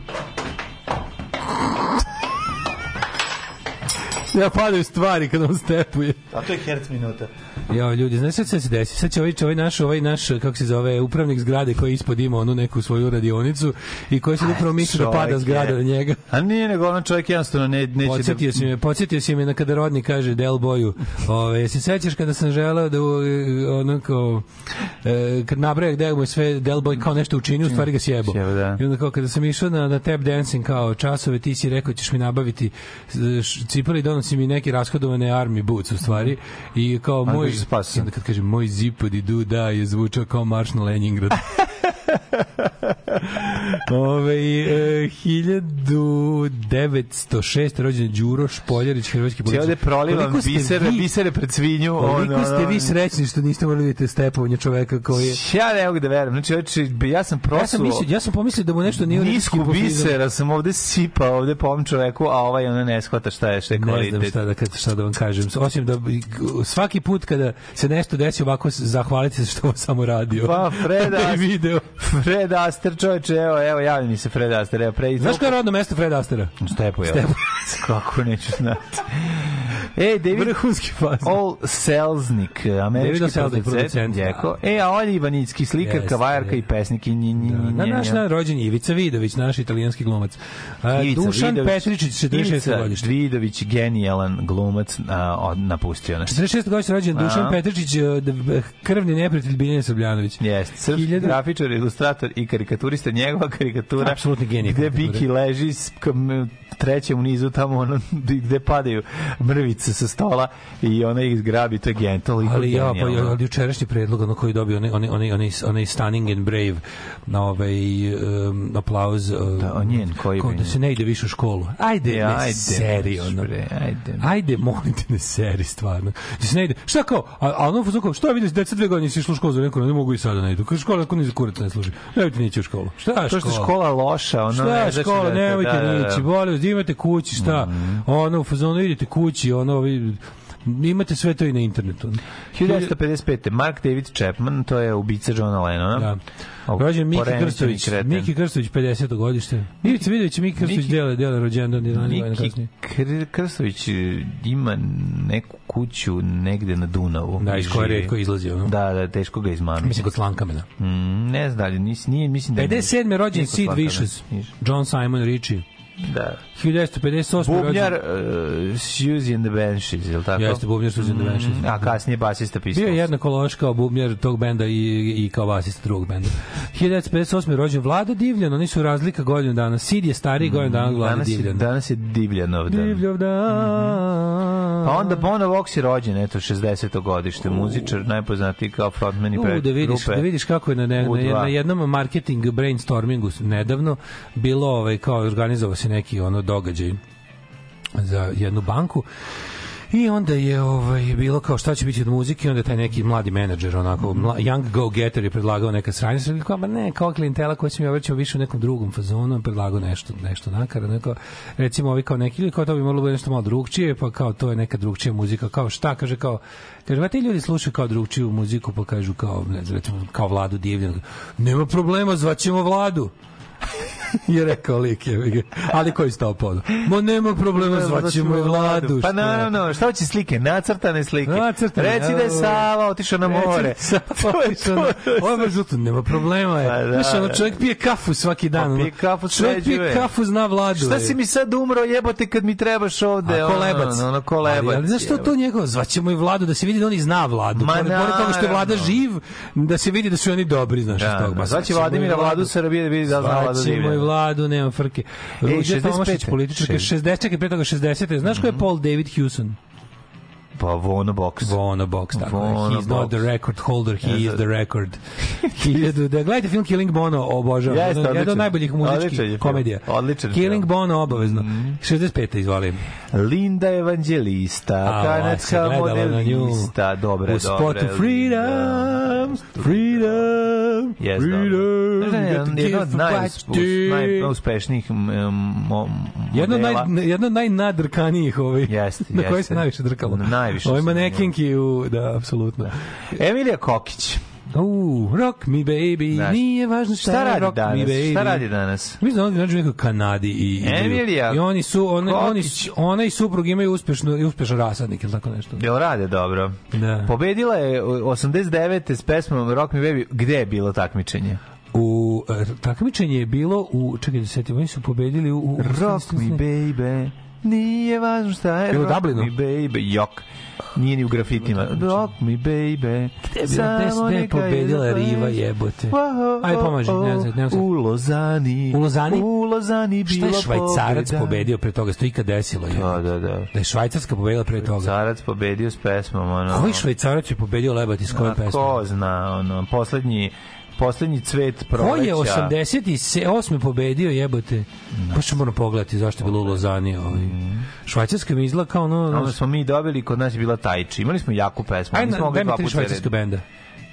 Ja padaju stvari kad on stepuje. A to je herc minuta. Jo, ljudi, znaš sad šta se desi? Sad će ovaj, ovaj naš, ovaj naš, kako se zove, upravnik zgrade koji ispod ima onu neku svoju radionicu i koji se upravo misli da pada zgrada na njega. A nije nego ono čovjek jednostavno ne, neće Podsjetio si me, podsjetio si me na kada rodni kaže Del Boju. Ove, se sećaš kada sam želeo da kao e, kad nabraja gde mu je sve Del Boy kao nešto učinio, u stvari ga sjebo. Sjebo, da. I onda kao kada sam išao na, na tap dancing kao časove, ti si rekao ćeš mi nabaviti e, š- cipele i donosi mi neki rashodovane army boots u stvari. I kao A moj kaže, spasio. onda kad kaže moj zipodi du da je zvučao kao marš na Leningrad. Ove, e, 1906. rođen Đuro Špoljarić, hrvatski Ti ovde političar. prolivam bisere, vi- bisere pred svinju. Koliko ono, ste vi srećni što niste morali da vidite stepovanje čoveka koji je... Ja ne mogu da verujem. Znači, znači, ja sam prosuo... Ja sam, mislio, ja sam pomislio da mu nešto nije Nisku bisera sam ovde sipao ovde po ovom čoveku, a ovaj ona ne shvata šta je, šta je Ne znam kvalitet. šta da, kad- šta da vam kažem. Osim da svaki put kada se nešto desi ovako, zahvalite se što ovo samo radio. Pa, Fred Da video. Fred Astaire, čoveče, evo, evo, javi mi se Fred Astaire, evo, pre... Znaš koje je rodno mesto Freda Astera? Stepo, evo. Stepo. Kako neću znati. Ej, David Vrhunski fazon. Ol Selznik, američki O. Selznik, producent, Djeko. E, a on je Ivanicki, slikarka, Jeste, vajarka je. i pesnik. I nji, nji, nji, Na naš na rođen Ivica Vidović, naš italijanski glumac. A, Ivica Dušan Vidović. Petričić, 46. Ivica godište. Vidović, genijalan glumac, a, napustio nas. 46. godište rođen Dušan. Petričić, e, krvni neprijatelj Biljana Srbljanović. Jeste, srpski grafičar, ilustrator i karikaturista, njegova karikatura Apsolutni genij gde. Biki leži s trećem nizu tamo ono, gde padaju mrvice sa stola i ona ih zgrabi, to je gen, toliko Ali ja, pa ali jučerašnji predlog ono koji je dobio onaj onaj onaj onaj onaj stunning and brave na ovaj um, aplauz uh, Da, njen koji bi- da se ne ide više u školu. Ajde, Ja, ne ajde, seri ono. bre, ajde. Ajde, molim te, ne seri stvarno. Da se ne ide. Šta kao? A, a ono kao, što vidiš, deca dve godine si išla u školu za neko, ne mogu i sada ne idu. Kaže škola ako ni za kurac ne služi. Nemojte nići u školu. Šta je To što je škola loša, ono Šta je znači škola, da- nemojte da, da, da. nići, boli vas, imate kući, šta? Ono, u fazonu idete kući, ono, vi, imate sve to i na internetu. 1955. Mark David Chapman, to je ubica Johna Lennona. Da. O, Rođen Miki Krstović. Miki Krstović 50. godište. Ivica Vidović Miki Krstović Miki- dele dele rođendan 11 godina Miki kasnije. Krstović e, ima neku kuću negde na Dunavu. Da, iz koje retko izlazi ono. Da, da, teško ga izmamiti. Mislim kod Slankamena. Mm, ne znam da li, nis, nije, mislim da... 57. rođen Sid. Vicious. John Simon Ritchie. Da. 1958. Bubnjar uh, Suzy and the Banshees, je li tako? Jeste, Bubnjar Suzy and the Banshees. Mm, a kasnije basista pisao. Bio je jednako loš kao bubnjar tog benda i, i kao basista drugog benda. 1958. rođen Vlada Divljan, oni su razlika godinu dana. Sid je stariji godinu dana od Vlada danas je, Divljan. danas je Divljanov dan. Divljav dan. Pa onda Bono Vox je rođen, eto, 60. godište, muzičar, najpoznatiji kao frontman i U, pre da vidiš, grupe. da vidiš kako je na, ne, U2. na, na jednom marketing brainstormingu nedavno bilo ovaj kao organizovao se neki ono događaj za jednu banku I onda je ovaj bilo kao šta će biti od muzike, onda taj neki mladi menadžer, onako mla, young go getter je predlagao neka sranja, sve kao ma ne, kao klijentela koja se mi obraćao više u nekom drugom fazonu, predlagao nešto nešto nakara, neko recimo ovi kao neki kao to bi moralo biti nešto malo drugčije, pa kao to je neka drugčija muzika, kao šta kaže kao Kaže, ma ti ljudi slušaju kao drugčiju muziku, pa kažu kao, ne znam, kao Vladu Divljan. Nema problema, zvaćemo Vladu. je rekao lik je, ali koji stao podo. Mo nema problema, zvaćemo i vladu. Pa naravno, šta hoće slike? Nacrtane slike. Nacrtane, Reci da je. Sava otišao na more. Sava otišao na- Ovo je žuto, nema problema je. Pa da, Znaš, ono, da. čovjek pije kafu svaki dan. Pa pije kafu, Čovjek pije kafu, zna vladu. Šta si mi sad umro, jebote, kad mi trebaš ovde? A kolebac. Ono, ono, kolebac. Ali, ali znaš što to njegovo? Zvaćemo i vladu da se vidi da oni zna vladu. Ma Pored, pored toga što je vlada živ, da se vidi da su oni dobri, znaš, iz Da, toga. da, zvaće Vladimira Vladu Srbije da vidi da zna i Divljana. Vladu, nema frke. Ruđa 65. Tomašić, političarka, 60, čekaj, pre toga 60. Znaš ko je Paul David Hewson? Pa Vono Box. Vono Box, tako. Vono He's not Box. the record holder, he Ne is the record. Hiljadu, da gledajte film Killing Bono, obožavam. Jeste, Jedan- Jedan od najboljih muzičkih komedija. Odličan Killing film. Bono, obavezno. 65. izvolim. Linda Evangelista, A, kanadska na modelista. Dobre, U spotu dobre. Freedom, Freedom, Yes, Freedom. Znaš, jedan- give od najuspešnijih modela. naj, jedno od najnadrkanijih ovaj, Jeste, na koje jeste. se najviše drkalo. Najviše se manekinki u, da, apsolutno. Emilija Kokić. Uh, rock me baby, Znaš, nije važno šta, Šta radi rock me danas? baby. Šta radi danas? Mi znamo da nađu nekoj Kanadi i. Emilija I oni su oni oni ona i suprug imaju uspešno i uspešan rasadnik ili tako nešto. Jel rade dobro? Da. Pobedila je 89. s pesmom Rock Me Baby. Gde je bilo takmičenje? U takmičenje je bilo u čekaj da se oni su pobedili u, u Rock Me Baby. Nije važno šta je. Bilo u Dublinu? Me Baby. Jok. Nije ni u grafitima. Rock Me Baby. Gde gde je- pobedila Riva, jebote? Ajde, pomaži, ne znam, ne znam. U Lozani. U Lozani? U Lozani Šta bilo je Švajcarac pobeda. pobedio pre toga? Što ikad desilo? Je? Da, da, da. Da je Švajcarska pobedila pre toga. Švajcarac pobedio s pesmom. Ono, Koji Švajcarac je pobedio lebati s kojom A pesmom? Ko zna, ono, poslednji poslednji cvet proleća. Ko je 88. pobedio jebote? Baš ću moram pogledati zašto je bilo u Lozani. Ovaj. Švajcarska mi izgleda kao ono... Onda smo mi dobili, kod nas je bila Tajči. Imali smo jaku pesmu. Ajde, daj mi tri švajcarska benda.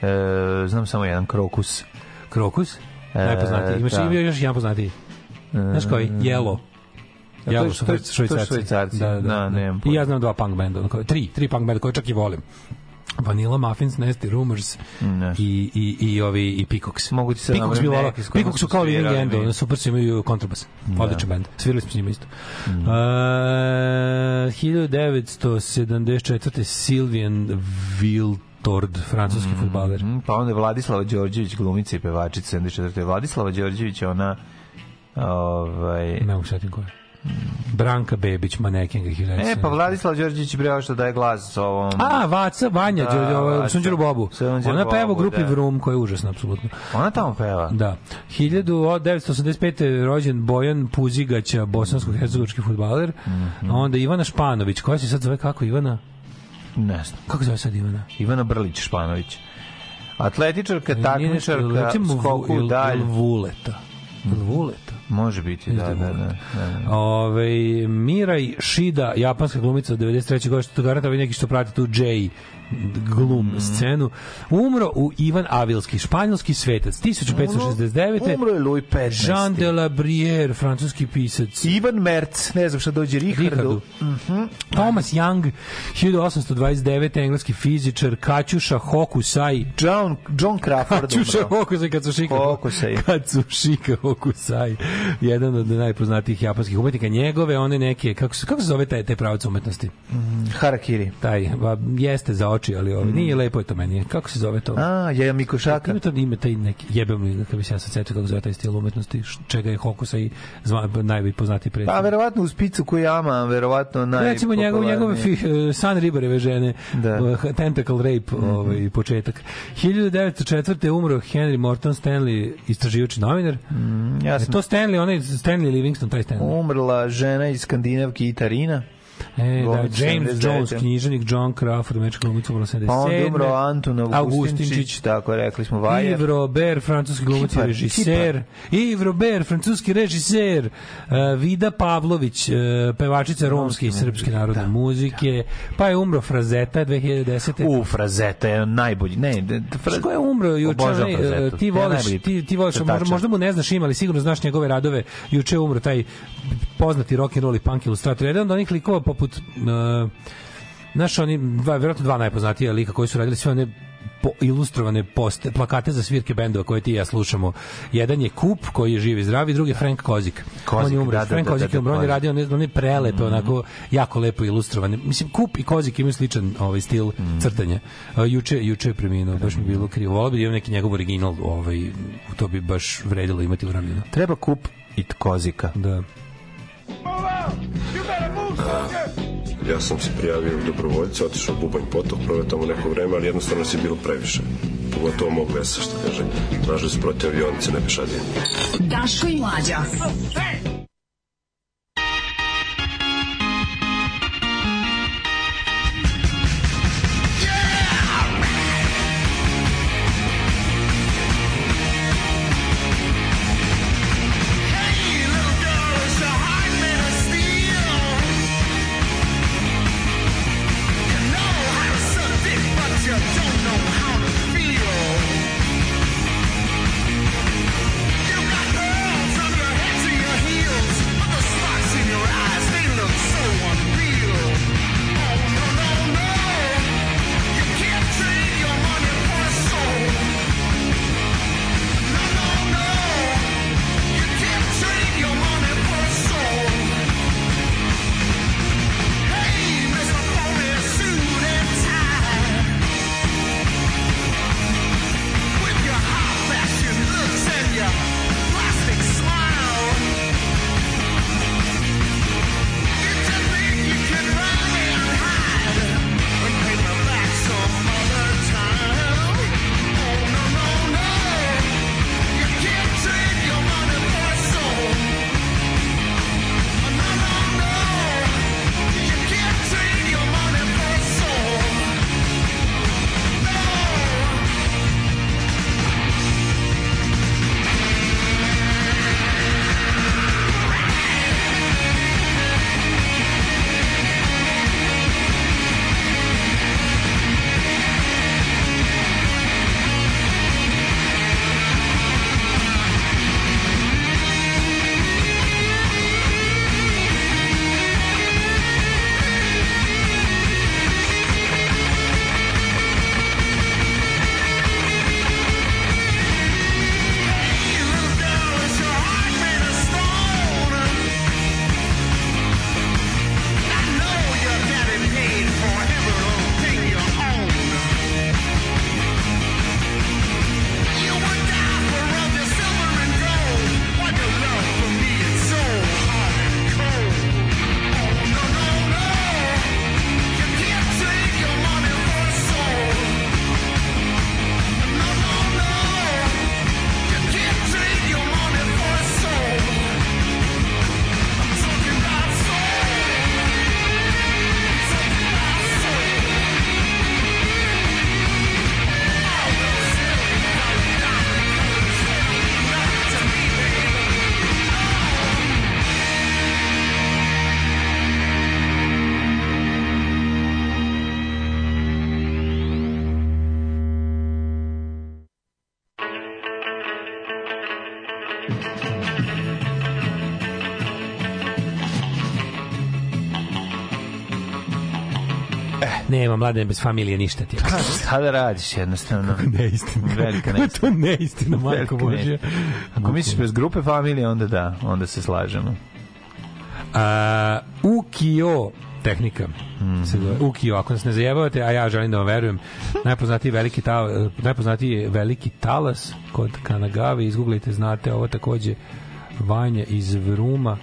E, znam samo jedan, Krokus. Krokus? E, Najpoznatiji. Imaš da. još jedan poznatiji. Znaš koji? Jelo. A to su to je- to su švajcarci. Švajcarci. Da, nemam I ja znam dva punk benda. ono Tri, tri punk benda koje čak i volim. Vanilla Muffins, Nasty Rumors Ne. i, i, i ovi i Peacocks. Mogu ti sad Peacocks bilo kojima Peacocks su kao Living End, ono super su imaju kontrabas. Odličan bend. Svirali smo s njima isto. Uh, 1974. Silvian Wiltord, francuski fudbaler. Mm, Pa onda je Vladislava Đorđević, glumica i pevačica 74. Vladislava Đorđević, ona ovaj Ne mogu setim koja. Branka Bebić, manekenga 1970. E, pa Vladislav Đorđević je bre što daje glas ovom... A, Vaca, Vanja, Da, Vaca. Sunđeru Bobu. Sunđer Ona peva u grupi da. Vrum, koja je užasna, apsolutno. Ona tamo peva. Da. 1985. rođen Bojan Puzigaća, bosansko-hercegovički futbaler. Mhm. A onda Ivana Španović, koja se sad zove kako Ivana? Ne znam. Kako zove sad Ivana? Ivana Brlić Španović. Atletičarka, takmičarka, skoku dalje. Vuleta. Il Vuleta. Može biti, da, da, da. da, da. Ove, Miraj Shida, japanska glumica od 93. godine, što to garanta ovi neki što prati tu J glum Mhm. scenu, umro u Ivan Avilski, španjolski svetac, 1569. Umro je Louis XV. Jean de la Brière, francuski pisac. Ivan Merc, ne znam šta dođe, Richardu. Richardu. Thomas Young, 1829. engleski fizičar, Kaćuša Hokusai, John, John Crawford Kaćuša umro. Hokusai, Katsushika Hokusai. Katsushika Hokusai, jedan od najpoznatijih japanskih umetnika. Njegove, one neke, kako se, kako se zove taj, taj pravac umetnosti? Harakiri. Taj, ba, jeste za oči, ali ovaj, nije lepo je to meni. Kako se zove to? A, Jaja Mikošaka. Ima to ime taj neki jebem li kad bi se ja sad setio kako zove taj stil umetnosti, čega je Hokusai zva, najpoznatiji predstavnik. Pa, verovatno uz picu koju jama, verovatno naj... Recimo njegov, njegove fi, uh, San Ribareve žene, Da. uh, Tentacle Rape, ovaj, početak. 1904. umro Henry Morton Stanley, istraživač i novinar. Ja Je sam to Stanley, onaj Stanley Livingston, taj Stanley. umrla žena iz Skandinavke Itarina. E, da, Glumica James 79. Jones, književnik John Crawford, američka glumica, umrla 77. Pa onda umro Anton Augustinčić, tako rekli smo Vajer. Yves Robert, francuski glumac i režiser. Yves Robert, francuski režiser. Uh, Vida Pavlović, uh, pevačica romske i srpske narodne muzike. Pa je umro Frazeta 2010. U, Frazeta je najbolji. Ne, Fra... Je umro juče? Ti voliš, ti, ti voliš, možda, možda mu ne znaš ima, ali sigurno znaš njegove radove. Juče je umro taj poznati rock and roll i punk ilustrator. Jedan od onih likova poput uh, znaš, oni, dva, vjerojatno dva najpoznatija lika koji su radili sve one po, ilustrovane poste, plakate za svirke bendova koje ti i ja slušamo. Jedan je Kup koji je živ i zdrav i drugi je Frank Kozik. Kozik, on je umro. da, da, Frank da, Kozik da, je umro, on je da, radio one, one prelepe, onako jako lepo ilustrovane. Mislim, Kup i Kozik imaju sličan ovaj stil crtanja. A, juče, juče je preminuo, baš mi bilo krivo. Volao bi da imam neki njegov original, ovaj, to bi baš vredilo imati u ramljenu. Treba kup i kozika. Da. Ja sam se prijavio u dobrovoljce, otišao u Bubanj potok, proveo tamo neko vreme, ali jednostavno je bilo previše. Pogotovo mog vesa, što kaže. Tražili su protiv avionice, ne pešadije. Daško i Mlađa. You Nema mladen bez familije ništa ti. Pa, šta da radiš jednostavno? neistina. Velika Kako neistina. to neistina, majko Božja. Ako misliš bez grupe familije, onda da, onda se slažemo. A, Ukio tehnika. Mm se zove. Ukio, ako nas ne zajebavate, a ja želim da vam verujem, najpoznatiji veliki, ta, najpoznatiji veliki talas kod Kanagave, izgooglajte, znate, ovo takođe Vanja iz Vruma,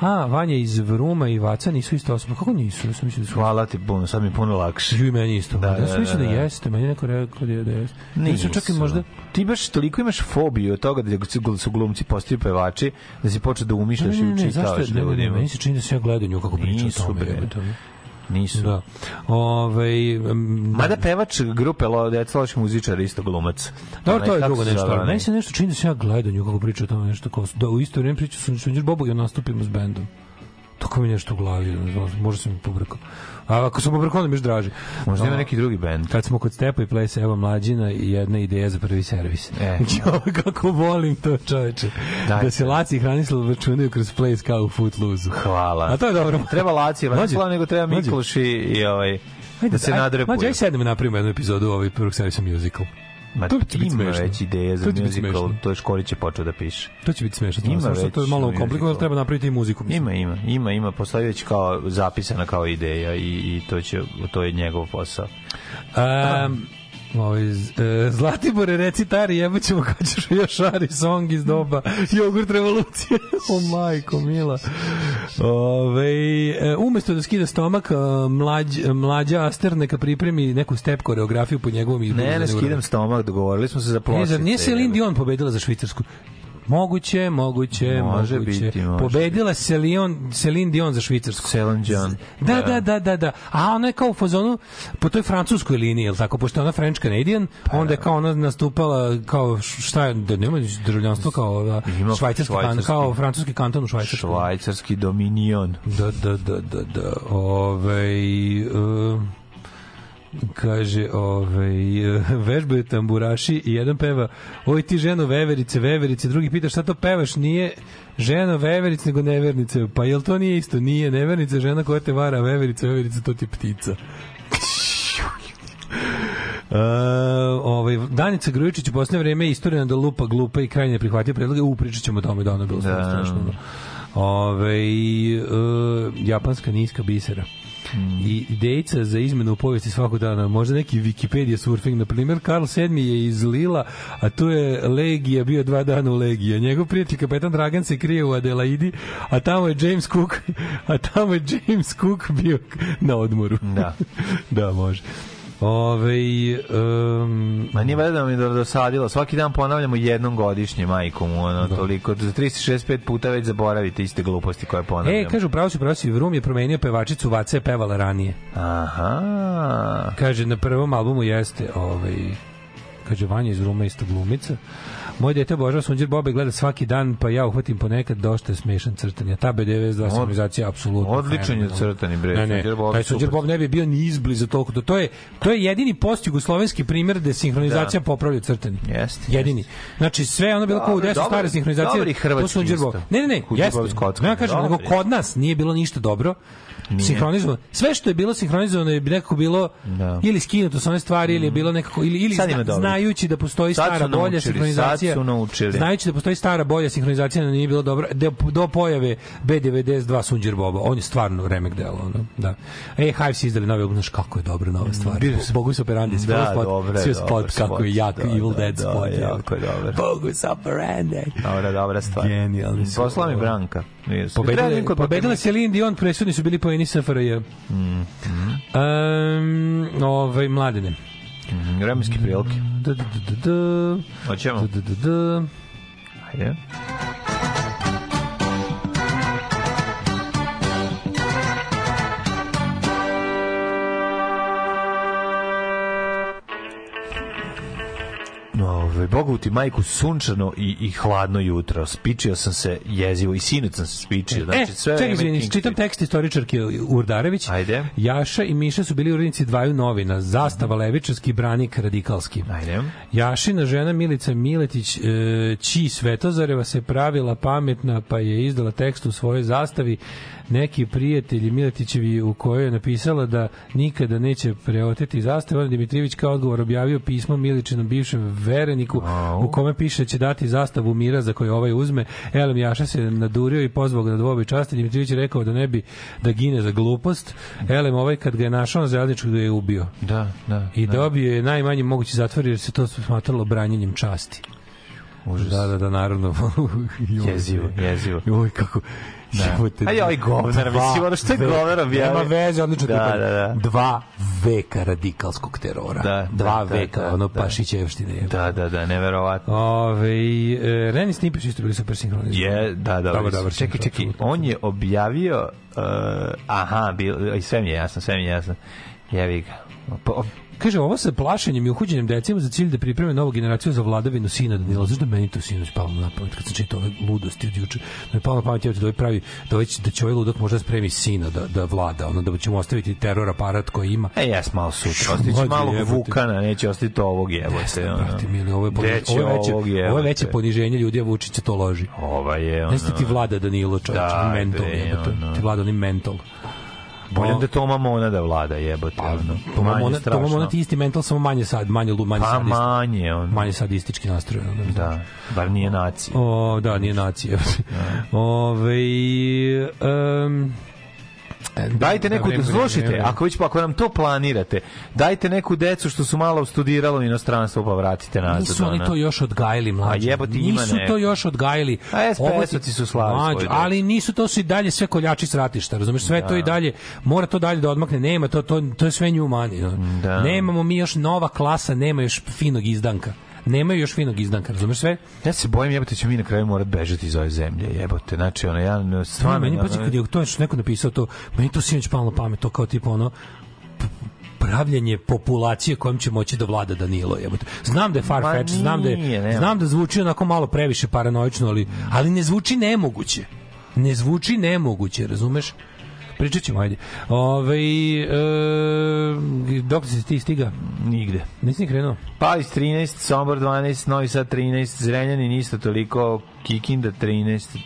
A, Vanja iz Vruma i Vaca nisu isto osoba. Kako nisu? Ja sam mislio da su... Hvala ti puno, sad mi je puno lakše. Ju i meni isto. Da, Da, da, ja sam mislio da, da, da. jeste. Meni neko rekao da je da jeste. Nisu. Čak i možda... Ti baš toliko imaš fobiju od toga da su- glumci postaju pevači, da si počeo da umišljaš Ne, ne, i ne, zašto? Ne, ne, ne, meni se čini da se ja gledam nju kako priča o Nisu, tome. bre. Nisu. Da. Ove, um, Mada pevač grupe Lo Deca loši muzičar isto glumac. Dobro, to je drugo nešto. Meni se nešto čini da se ja gledam nju kako priča o tome nešto kao da u isto vrijeme priča su Bobo i nastupimo s bendom. Tako mi nešto u glavi, možda sam mi pobrkao. A ako sam pobrkao, onda mi još draži. Možda ima neki drugi bend. Kad smo kod Stepa i Plesa, evo mlađina i jedna ideja za prvi servis. E. Jo, kako volim to čoveče. Da se Laci i Hranislav računaju kroz Place kao u Footloose-u. Hvala. A to je dobro. Treba Laci Mlađe, Laci, nego treba. Mikloš i, i ovaj, da se nadrepuje. Mlađe, aj sedemo i napravimo jednu epizodu ovaj prvog servisa musical. Ma To će biti smešno. već ideje za To musical, to je Škorić je počeo da piše. To će biti smešno. Ima Ima već to je malo komplikovano, treba napraviti i muziku. mislim. Ima, ima, ima, ima, postoji već kao zapisana kao ideja i, i to će, to je njegov posao. Um, Ovaj, e, Zlatibore, reci Tari, jebat ćemo kad ćeš još šari song iz doba jogurt revolucije. o majko, mila. Ove, e, umesto da skida stomak, e, mlađ, mlađa Aster neka pripremi neku step koreografiju po njegovom izboru. Ne, ne skidam stomak, dogovorili smo se za Ne, pločice. zar nije Celine Dion pobedila za Švicarsku? Moguće, moguće, Može moguće. biti, može Pobedila Celine, Celine Dion za Švicarsku. Celine Dion. Da, da, da, da, da. A ona je kao u fazonu po toj francuskoj liniji, jel tako? Pošto je ona French Canadian, Pa onda je kao ona nastupala kao šta je, da nema državljanstvo kao da, švajcarski, kan, švajcarski. kao francuski kanton u Švajcarskoj. Švajcarski dominion. Da, da, da, da, da. Ovaj, uh, kaže, ovaj, vežbaju tamburaši i jedan peva, oj ti ženo veverice, veverice, drugi pita šta to pevaš, nije ženo veverice, nego nevernice. Pa jel to nije isto? Nije nevernica je žena koja te vara, a veverica, veverica, to ti ptica. Uh, ovaj, Danica Grujičić u posljednje vreme istorija da lupa glupa i krajnje prihvatio predloge. U, pričat ćemo o tome da ono bilo Da. strašno. Da. Ove, uh, japanska niska bisera. I idejica za izmenu u povijesti svakog dana, možda neki Wikipedia surfing, na primjer, Karl VII je iz Lila, a tu je Legija, bio dva dana u Legiji, a njegov prijatelj kapetan Dragan se krije u Adelaidi, a tamo je James Cook, a tamo je James Cook bio na odmoru. Da. da, može. Ove, um, Ma nije valjda da mi je dosadilo. Svaki dan ponavljamo jednom godišnje, majko mu, ono, toliko. Za 365 puta već zaboravite iste gluposti koje ponavljamo. E, kažu, pravo si, pravo si, Vrum je promenio pevačicu, Vaca je pevala ranije. Aha. Kaže, na prvom albumu jeste, ovaj, kaže, Vanja iz Vruma isto glumica. Moj dete obožava Sunđer Bobe gleda svaki dan, pa ja uhvatim ponekad dosta smešan crtanja. Ta B92 sinhronizacija je apsolutno odličan je crtani, bre, Ne, ne, Sunđer Bob taj. Sunđer Bob ne bi bio ni izbliza toliko. To, to je to je jedini post-jugoslovenski primjer da sinhronizacija Da. popravlja crtanje. Jeste, Jedini. Znači sve ono bilo kao u desu stare sinhronizacije. dobri hrvatski. Ne, ne, ne, jeste. Ne, ja kažem, nego kod nas nije bilo ništa dobro Nije. sinhronizovano. Sve što je bilo sinhronizovano je nekako bilo Da. ili skinuto sa one stvari ili je bilo nekako ili ili zna- dobro. znajući da postoji Sad stara bolja naučili, sinhronizacija. Znajući da postoji stara bolja sinhronizacija da nije bilo dobro do, do pojave B92 Sunđer Boba. On je stvarno remek delo, ono. Da. E, Hives izdali novi album, znaš kako je dobra nova stvar. sam- Bogus Operandi, Da, da, spot, dobro sve dobar spot, kako spot. je jak Da, Evil da, Dead da, spot. jako je dobar. Bogus Operandi. Dobra, dobra stvar. Genijalni su. Poslala mi Branka. Pobedila, pobedila Celine Dion, presudni su bili poeni SFRJ. Mm, Um, ovaj, mladine. mm, Vremenske prilike. Da, da, da, da, da. Hoćemo? Da, da, da, da. Ajde. Ove, Bogu ti majku sunčano i, i hladno jutro. Spičio sam se jezivo i sinoć sam se spičio. Znači, e, sve čekaj, izvini, čitam tekst istoričarke Urdarević. Ajde. Jaša i Miša su bili urednici dvaju novina, Zastava levičarski, Branik radikalski. Ajde. Jašina žena Milica Miletić, e, Ći Svetozareva se pravila pametna, pa je izdala tekst u svojoj zastavi neki prijatelji Miletićevi u kojoj je napisala da nikada neće preoteti zastavu. Ona Dimitrijević kao odgovor objavio pismo Miličinom bivšem vereniku u kome piše da će dati zastavu mira za koju ovaj uzme. Elem Jaša se nadurio i pozvao ga na dvobi časti. Dimitrijević je rekao da ne bi da gine za glupost. Elem ovaj kad ga je našao na zeleničku ga je ubio. Da, da. I da. dobio je najmanji mogući zatvor jer se to smatralo branjenjem časti. Užas. Da, da, da, naravno. Jezivo, jezivo. Joj, kako... Da. A joj, govnar, dva mislim, ono što je govnar objavio. Nema veze, odlično Da, da, da. Dva veka radikalskog terora. Da, Dva da, veka, da, ono da. Pašićevštine. Da, da, da, neverovatno. Ove, e, Reni Snipić isto bili super sinhronizovani. Je, da, da. Dobar, dobar čekaj, čekaj, on je objavio, uh, aha, bil, i sve mi je jasno, sve mi je jasno. Jevi ga. Pa, Kaže, ovo sa plašenjem i uhođenjem decima za cilj da pripreme novu generaciju za vladavinu sina Danila. Zašto meni to sinoć palo na pamet kad sam čitao ove ludosti od juče? Da mi palo na pamet jebote, da ovaj pravi, da, ovaj, da će ovaj ludak možda spremi sina da, da vlada, ono da ćemo ostaviti teror aparat koji ima. E, jes malo sutra. Ostići malog jebote. Vukana, neće ostiti ovog jebote. ono. Brate, mili, ovo je, poniž, ovo je veće, ovog ovo je jebote? veće poniženje ljudi, a Vučić to loži. Ova je, ono... Ne ti vlada Danilo, čovječ, Daj, mentol, bre, jebote. Ti vlada onim mentol. Bolje da Toma Mona da vlada, jebote. Pa, ono. to Manje ona, to strašno. ona ti isti mental, samo manje sad, manje, lu- manje Pa sadisti. manje, on. Manje sadistički nastrojen. ono, Da, bar nije nacija. O, da, nije nacija. Ove, um, Dajte neku, vreme, slušajte, ako već ako nam to planirate, dajte neku decu što su malo studiralo u inostranstvo pa vratite nazad. Nisu oni to još odgajili, mlađe. A jebote, ima Nisu to još odgajili. A Ovo ti- SPS-ovci su slavi deo. Ali nisu to su i dalje sve koljači s ratišta, razumeš? Sve to i dalje, mora to dalje da odmakne. Nema, to, to, to je sve. No. Da. Nemamo mi još nova klasa, nema još finog izdanka. Nemaju još finog izdanka, razumeš sve? Ja se bojim jebote ćemo mi na kraju morati bežati iz ove zemlje, jebote. Znači, ono, ja Stvarno, meni ono, pazi kad je to neko napisao to, meni to sinoć palo na pamet, to kao tipa ono pravljenje populacije kojom će moći da vlada Danilo jebote. Znam da je far fetch, znam da je, nema. znam da zvuči onako malo previše paranoično, ali ali ne zvuči nemoguće. Ne zvuči nemoguće, razumeš? Pričat ćemo, ajde. Ove, e, dok si ti stiga? Nigde. Nisi ni krenuo? Palić 13, Sombor 12, Novi Sad 13, Zrenjanin isto toliko, Kikinda 13, uh,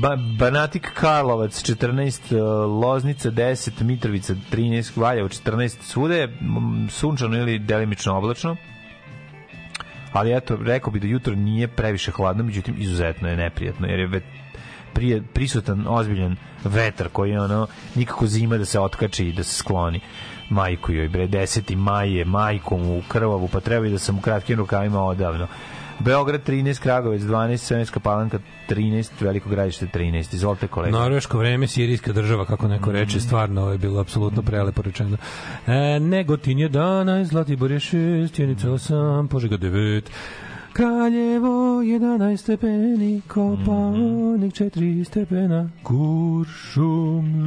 ba Banatik Karlovac 14, uh, Loznica 10, Mitrovica 13, Valjevo 14, svude je sunčano ili delimično oblačno. Ali eto, rekao bi da jutro nije previše hladno, međutim izuzetno je neprijatno, jer je prije prisutan ozbiljan vetar koji je ono nikako zima da se otkači i da se skloni majku joj bre 10. maj je majkom u krvavu pa treba i da sam u kratkim rukavima odavno Beograd 13, Kragovec 12, Sremska palanka 13, Veliko gradište 13. Izvolite kolega. Norveško vreme, sirijska država, kako neko reče, stvarno ovo je bilo apsolutno prelepo rečeno. E, Negotin 11, Zlatibor je 6, Sjenica 8, Požega 9, Kraljevo 11 stepeni, Kopaonik 4 stepena, Kuršumlija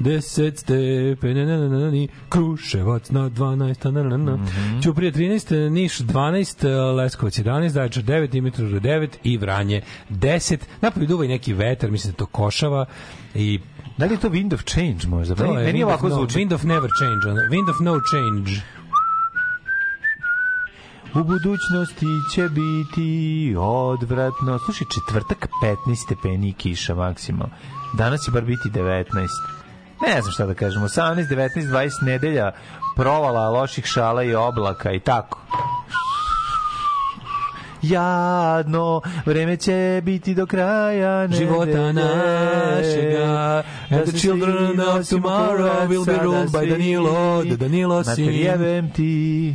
10 stepeni, na, na, na, na, ni, Kruševac na 12, na, na, na, na. Ćuprije 13, Niš 12, Leskovac 11, Zaječar 9, Dimitrov 9 i Vranje 10. Napolju duva i neki vetar, mislim da to košava i Da li je to Wind of Change možda? to Meni, je meni wind of ovako no, zvuči. Wind of never change, wind of no change. U budućnosti će biti odvratno. Slušaj, četvrtak 15 stepeni kiša maksimalno. Danas će bar biti 19. Ne znam šta da kažem, 18, 19, 20 nedelja provala loših šala i oblaka i tako. Jadno, vreme će biti do kraja nedelje. života našega and the children of tomorrow will be ruled by Danilo the Danilo sin jebem ti.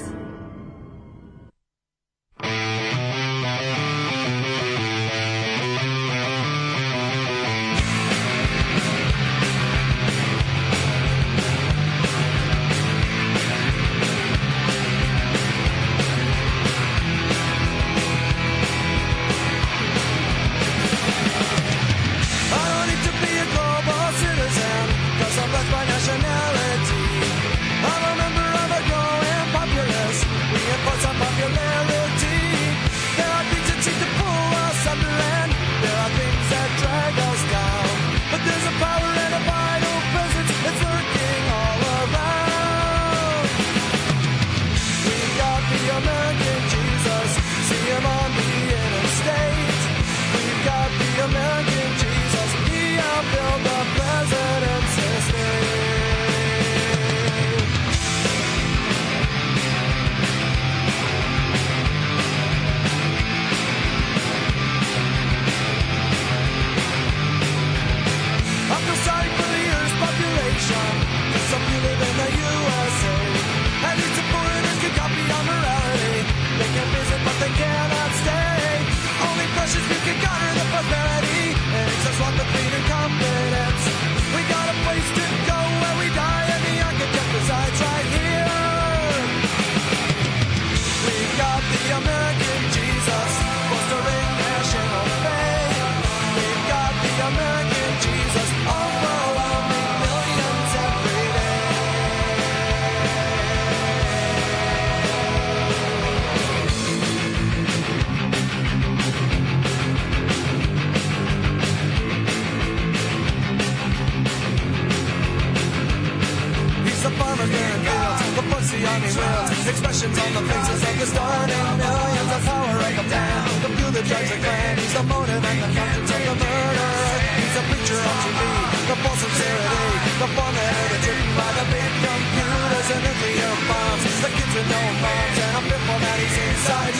The formula that's written by the big computers and nuclear bombs, the kids with no moms, and a pitfall that he's inside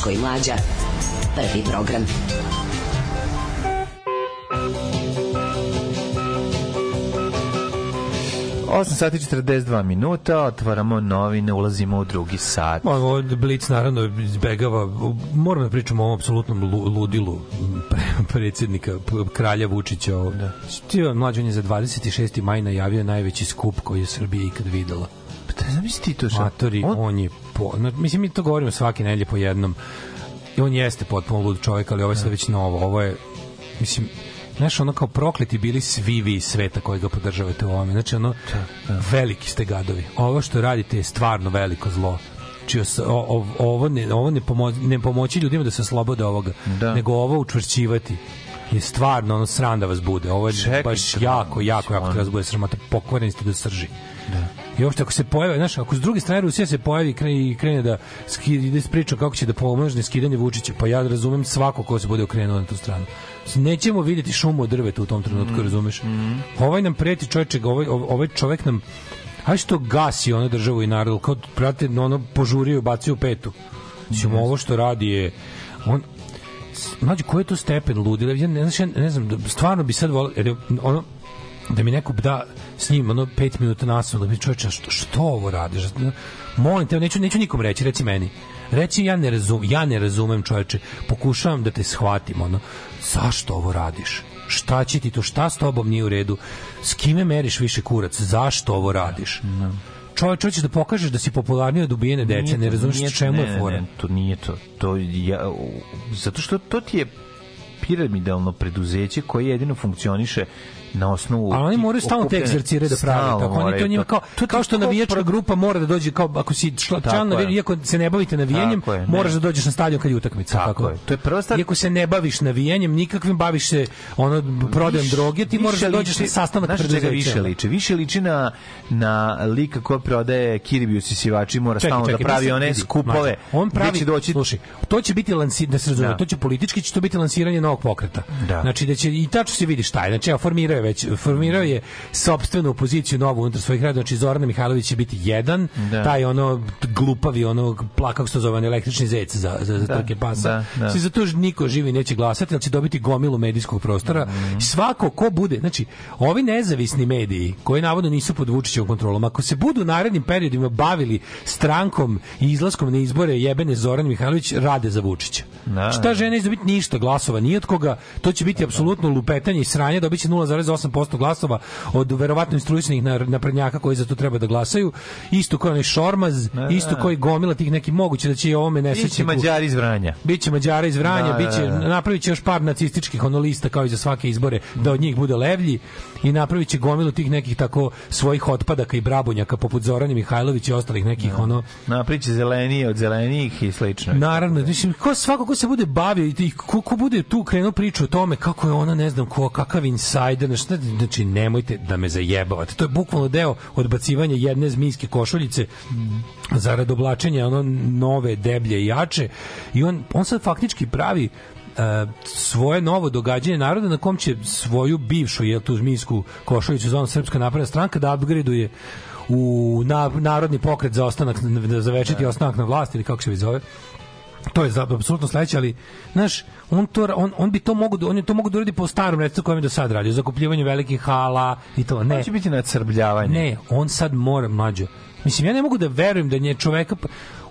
Daško i Mlađa. Prvi program. Osam sati 42 minuta, otvaramo novine, ulazimo u drugi sat. Ovo Blic naravno izbegava, moram da pričamo o ovom apsolutnom lu- ludilu pre- predsjednika kralja Vučića mlađi on je za 26. maj najavio najveći skup koji je Srbija ikad videla. Da zamisli ti to šta? Matori, on, on je po, no, mislim mi to govorimo svake nedelje po jednom. I on jeste potpuno lud čovjek, ali ovo je sve već novo. Ovo je mislim Znaš, ono kao prokleti bili svi vi sveta koji ga podržavate u ovome. Znači, ono, veliki ste gadovi. Ovo što radite je stvarno veliko zlo. Znači, ovo, ne, ovo ne, pomo ne pomoći ljudima da se oslobode ovoga, Da. nego ovo učvrćivati je stvarno ono sram da vas bude. Ovo je Čekajte baš jako, jako, jako ono. da vas bude sramota. Pokvareni ste do srži. Da. I uopšte ako se pojavi, znaš, ako s druge strane Rusija se pojavi krene, i krene da ski, ide priča kako će da pomogne skidanje Vučića, pa ja razumem svako ko se bude okrenuo na tu stranu. Nećemo videti šumu od drveta u tom trenutku, Mm. razumeš? Ovaj nam preti čovječe, ovaj, ovaj čovek nam Aj što gasi ono državu i narod, kao prate, ono požurio i bacio petu. Mislim, ovo što radi je on mlađe koji je to stepen ludila ja ne, znaš, ja ne znam da- stvarno bi sad volio jer ono da mi neko da s njim ono 5 minuta nastavno da mi čoveče što, što ovo radiš? Molim te neću neću nikom reći reci meni. Reci ja ne razum ja ne razumem čoveče pokušavam da te shvatim ono. Zašto ovo radiš? Šta će ti to? Šta s tobom nije u redu? S kime meriš više kurac? Zašto ovo radiš? Čovječ hoćeš da pokažeš da si popularniji od ubijene dece ne nije- čemu ne, je fora Ne, ne, to nije to. to ja, zato što to ti je piramidalno preduzeće koje jedino funkcioniše na osnovu Ali oni moraju stalno te egzercire da prave. Tako oni to njima kao, To kao što navijačka pro- grupa mora da dođe kao ako si član Tako navijača, iako se ne bavite navijanjem, Tako je, moraš da dođeš na stadion kad je utakmica, Tako je. To je prva stvar. Iako se ne baviš navijanjem, nikakvim baviš se ono prodajem droge, ti moraš da dođeš na sastanak preduzeća. više liči? Više liči na, na lika ko prodaje kiribijus i sivači, mora stalno da pravi one skupove. On pravi, doći slušaj, to će biti lansi, da se razume, Da. to će politički će to biti lansiranje novog pokreta. Da. Znači da će i tačno se vidi šta je. Znači evo, formirao je već, formirao je sopstvenu opoziciju novu unutar svojih rada, znači Zorana Mihajlović će biti jedan, da. taj ono glupavi, ono plakak što zove električni zec za, za, za da, trke pasa. Da, da. Svi za to niko živi neće glasati, ali će dobiti gomilu medijskog prostora. Mm. Svako ko bude, znači, ovi nezavisni mediji, koji navodno nisu pod Vučićevom kontrolom, ako se budu u narednim periodima bavili strankom i izlaskom na izbore jebene Zoran Mihajlović, rade za Vučića. Da, šta da. žena izdobiti ništa glasova, ni od koga, to će biti da, da. apsolutno lupetanje i sranje, dobit će 0, 98% glasova od verovatno instruisanih naprednjaka koji za to treba da glasaju. Isto kao onaj Šormaz, isto koji gomila tih neki moguće da će i ovome nesrećniku... Biće Mađari iz Vranja. Biće Mađari iz Vranja, da, biće, da, da. napravit će još par nacističkih onolista kao i za svake izbore, da od njih bude levlji i napravit će gomilu tih nekih tako svojih otpadaka i brabunjaka poput Zorana Mihajlović i ostalih nekih ne, ono... Napravit će zelenije od zelenijih i slično. Naravno, mislim, ko svako ko se bude bavio i ko, ko bude tu krenuo priču o tome kako je ona, ne znam, ko, kakav insider, znači, znači nemojte da me zajebavate. To je bukvalno deo odbacivanja jedne zmijske košuljice zarad oblačenja ono nove, deblje i jače. I on, on sad faktički pravi e, svoje novo događanje naroda na kom će svoju bivšu jel tu zmijsku košuljicu zovem Srpska napredna stranka da upgradeuje u na, narodni pokret za ostanak za zavečiti ostanak na vlasti ili kako se već zove to je apsolutno sledeće, ali znaš, on to on, on bi to mogu da on je to mogu da uradi po starom receptu kojem je do sad radio, zakupljivanje velikih hala i to. Ne. To će biti nacrbljavanje. Ne, on sad mora mlađo. Mislim ja ne mogu da verujem da nje čoveka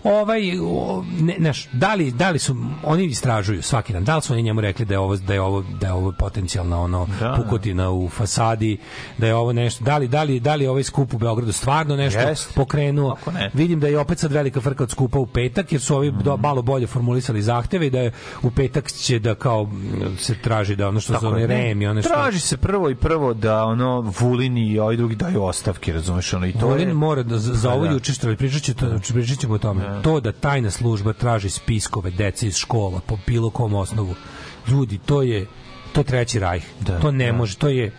ovaj o, ne, znaš, da li, da li su oni istražuju svaki dan da li su oni njemu rekli da je ovo da je ovo da je ovo potencijalna ono Da. pukotina u fasadi da je ovo nešto da li da li da li ovaj skup u Beogradu stvarno nešto Jest. pokrenuo ne? vidim da je opet sad velika frka od skupa u petak jer su ovi do, Mhm. malo bolje formulisali zahteve i da je u petak će da kao se traži da ono što Tako zove rem i ono što Traži se prvo i prvo da ono Vulin i ovi drugi daju ostavke, razumeš, ono i to Vulin je... mora da za, za Da, ovo da. juče što pričat će to pričat ćemo o tome. To da tajna služba traži spiskove dece iz škola po bilo kom osnovu. Ljudi, to je to treći rajh. Da, to ne da. može, to je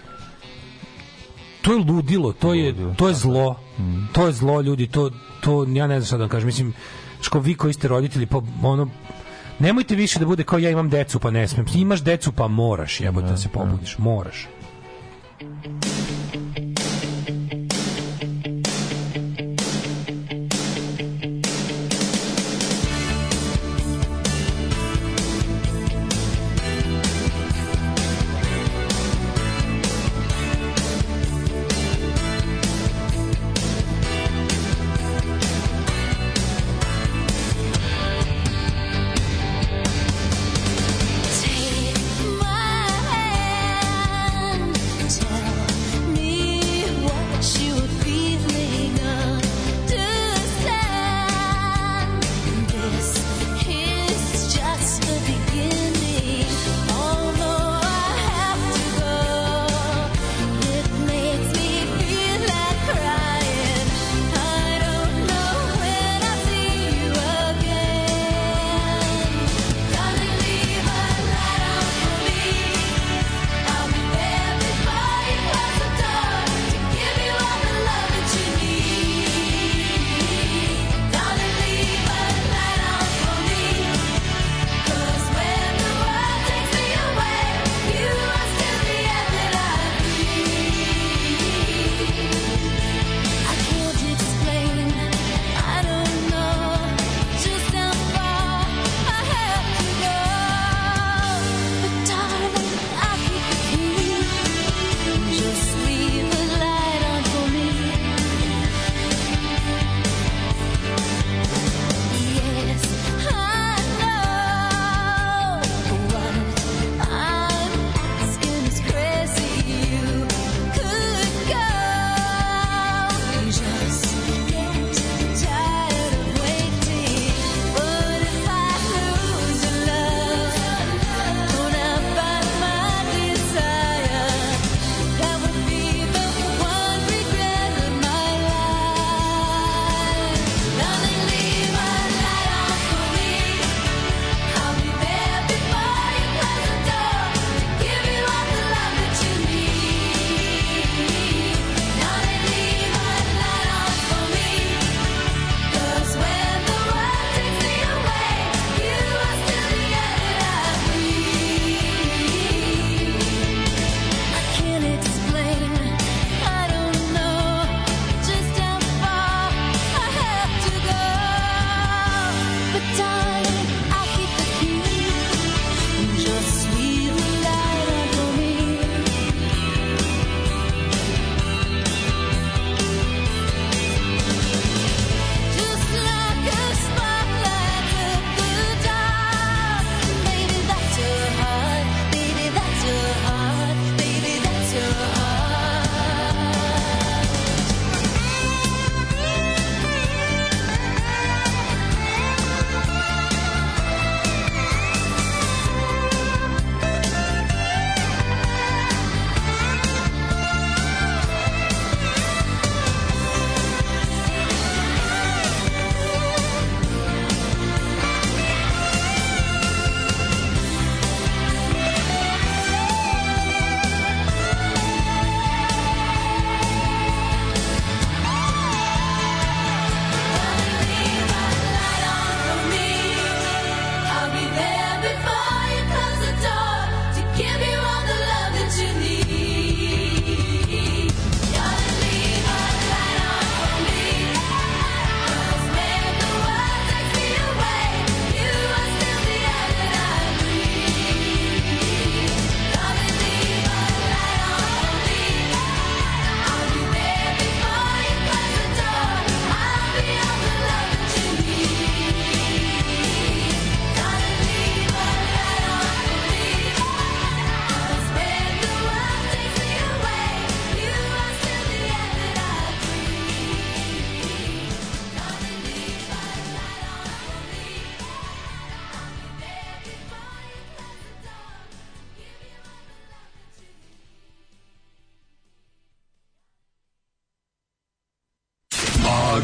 to je ludilo, to je to je zlo. Mm. To je zlo ljudi, to to ja ne znam šta da kažem. Mislim ško vi koji ste roditelji pa ono Nemojte više da bude kao ja imam decu pa ne smem. Imaš decu pa moraš, jebote da se pobudiš, moraš.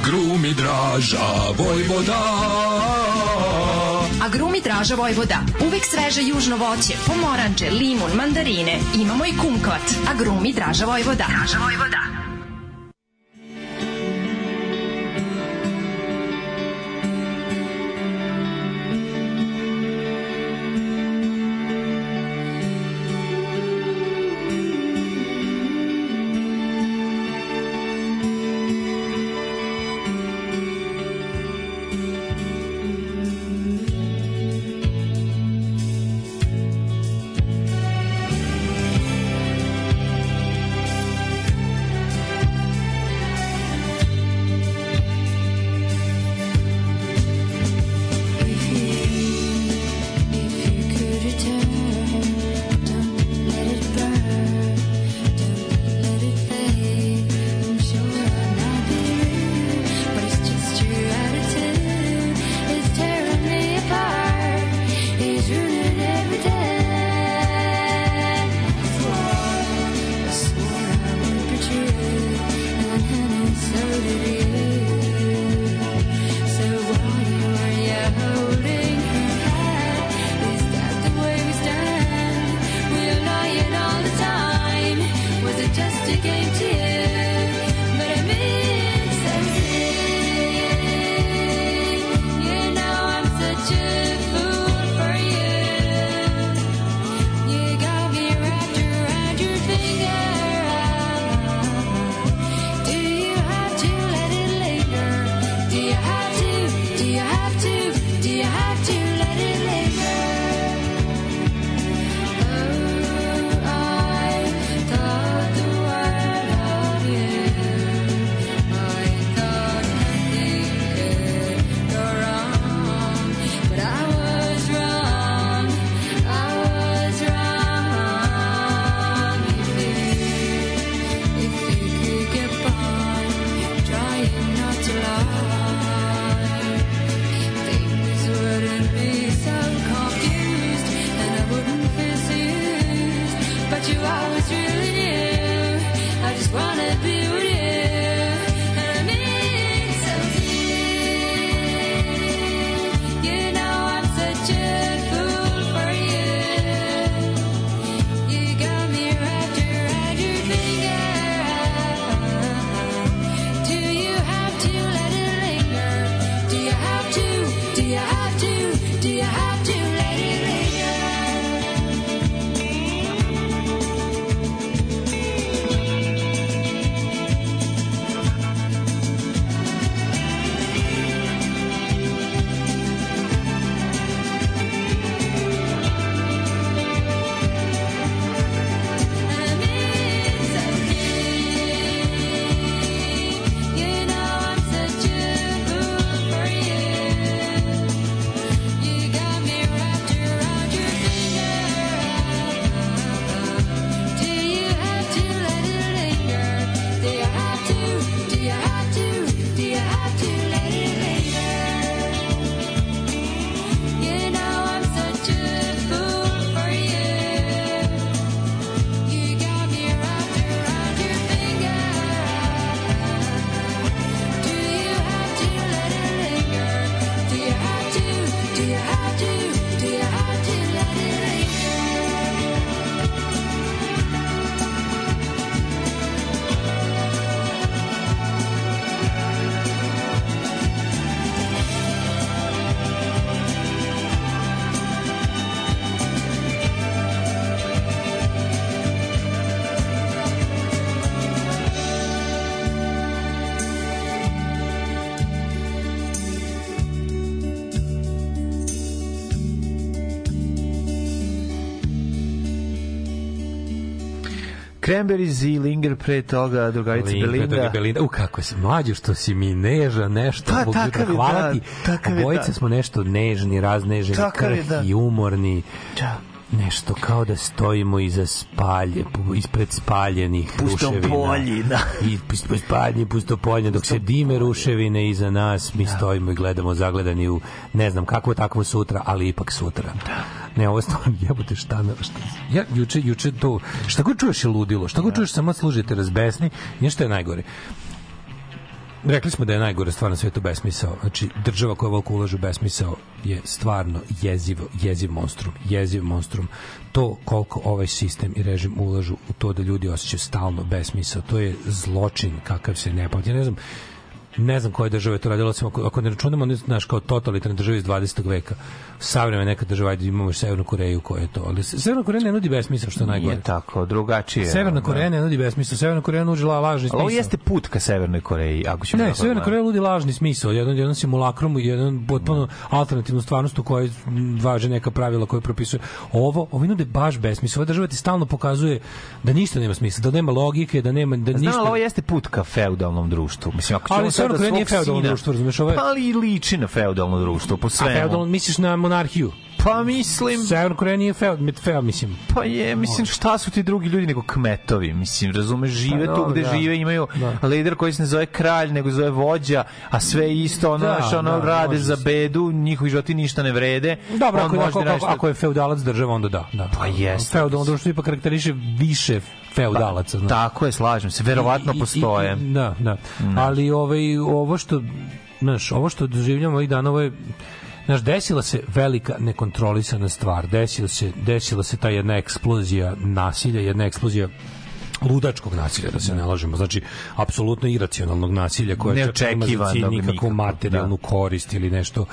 Grumi Draža Vojvoda. A grumi Draža Vojvoda. Uvek sveže južno voće, pomoranđe, limun, mandarine. Imamo i kumkvat. A grumi Draža Vojvoda. Draža Vojvoda. Cranberries i Linger pre toga, drugarica Linger, Belinda. Belinda. U, kako si mlađo što si mi neža, nešto. Pa, Ta, takav je, hvala da. Takav Obojice da. smo nešto nežni, razneženi, takav krhki, da. umorni. Da nešto kao da stojimo iza spalje, ispred spaljenih pusto ruševina. Pustopolji, da. I spaljenje pustopolje, dok se dime ruševine iza nas, mi da. stojimo i gledamo zagledani u, ne znam kako je takvo sutra, ali ipak sutra. Ne, ovo je stvarno jebote šta na šta. Ja juče juče to šta god čuješ je ludilo, šta god da. čuješ samo služite razbesni, ništa je najgore rekli smo da je najgore stvar na svetu besmisao. Znači, država koja ovako ulaže besmisao je stvarno jezivo, jeziv monstrum, jeziv monstrum. To koliko ovaj sistem i režim ulažu u to da ljudi osjećaju stalno besmisao, to je zločin kakav se ne pamti. Ja ne znam, ne znam koje države to radilo, osim ako, ako ne računamo, ne znaš, kao totalitarne države iz 20. veka, savremena neka država, ajde imamo još Severnu Koreju koja je to, ali Severna Koreja ne nudi besmisao, što je najgore. Nije tako, drugačije. Severna da. Koreja ne nudi besmisao, Severna Koreja nudi la- lažni Ali smisao. ovo jeste put ka Severnoj Koreji, ako ćemo Ne, tako Severna da- Koreja nudi lažni smisao, jedan jedan simulakrum, jedan potpuno alternativnu stvarnost u kojoj važe neka pravila koje propisuje. Ovo, ovi nude baš besmisao. Ova država ti stalno pokazuje da ništa nema smisla, da nema logike, da nema da Znam, ništa. ali ovo jeste put ka feudalnom društvu. Mislim, ako ćemo Ali sad Severna da Koreja nije svog feudalno sina- društvo, razumeš, ovo je- Pa ali liči na feudalno društvo, po A svemu. feudalno misliš na monarhiju? Pa mislim... Severna Koreja nije feud, mit feud, mislim. Pa je, mislim, šta su ti drugi ljudi nego kmetovi? Mislim, razumeš, žive Pa tu gde da. žive, imaju Da. lider koji se ne zove kralj, nego zove vođa, a sve isto, ono, Da, znaš, ono, da, rade za bedu, njihovi životi ništa ne vrede. Dobro, ako, ako, ako, ako je feudalac država, onda da. da. Pa jeste. Feudalno društvo ipak karakteriše više feudalaca. znaš. Tako je, slažem se, verovatno I- i- postoje. i- da, da. Ali ovaj, ovo što, znaš, ovo što doživljamo ovih dana, ovo je, Znaš, desila se velika nekontrolisana stvar. Desila se, desila se ta jedna eksplozija nasilja, jedna eksplozija ludačkog nasilja, da se ne lažemo. Znači, apsolutno iracionalnog nasilja koje Neočekivanog nikakvu nikako, materijalnu korist ili nešto.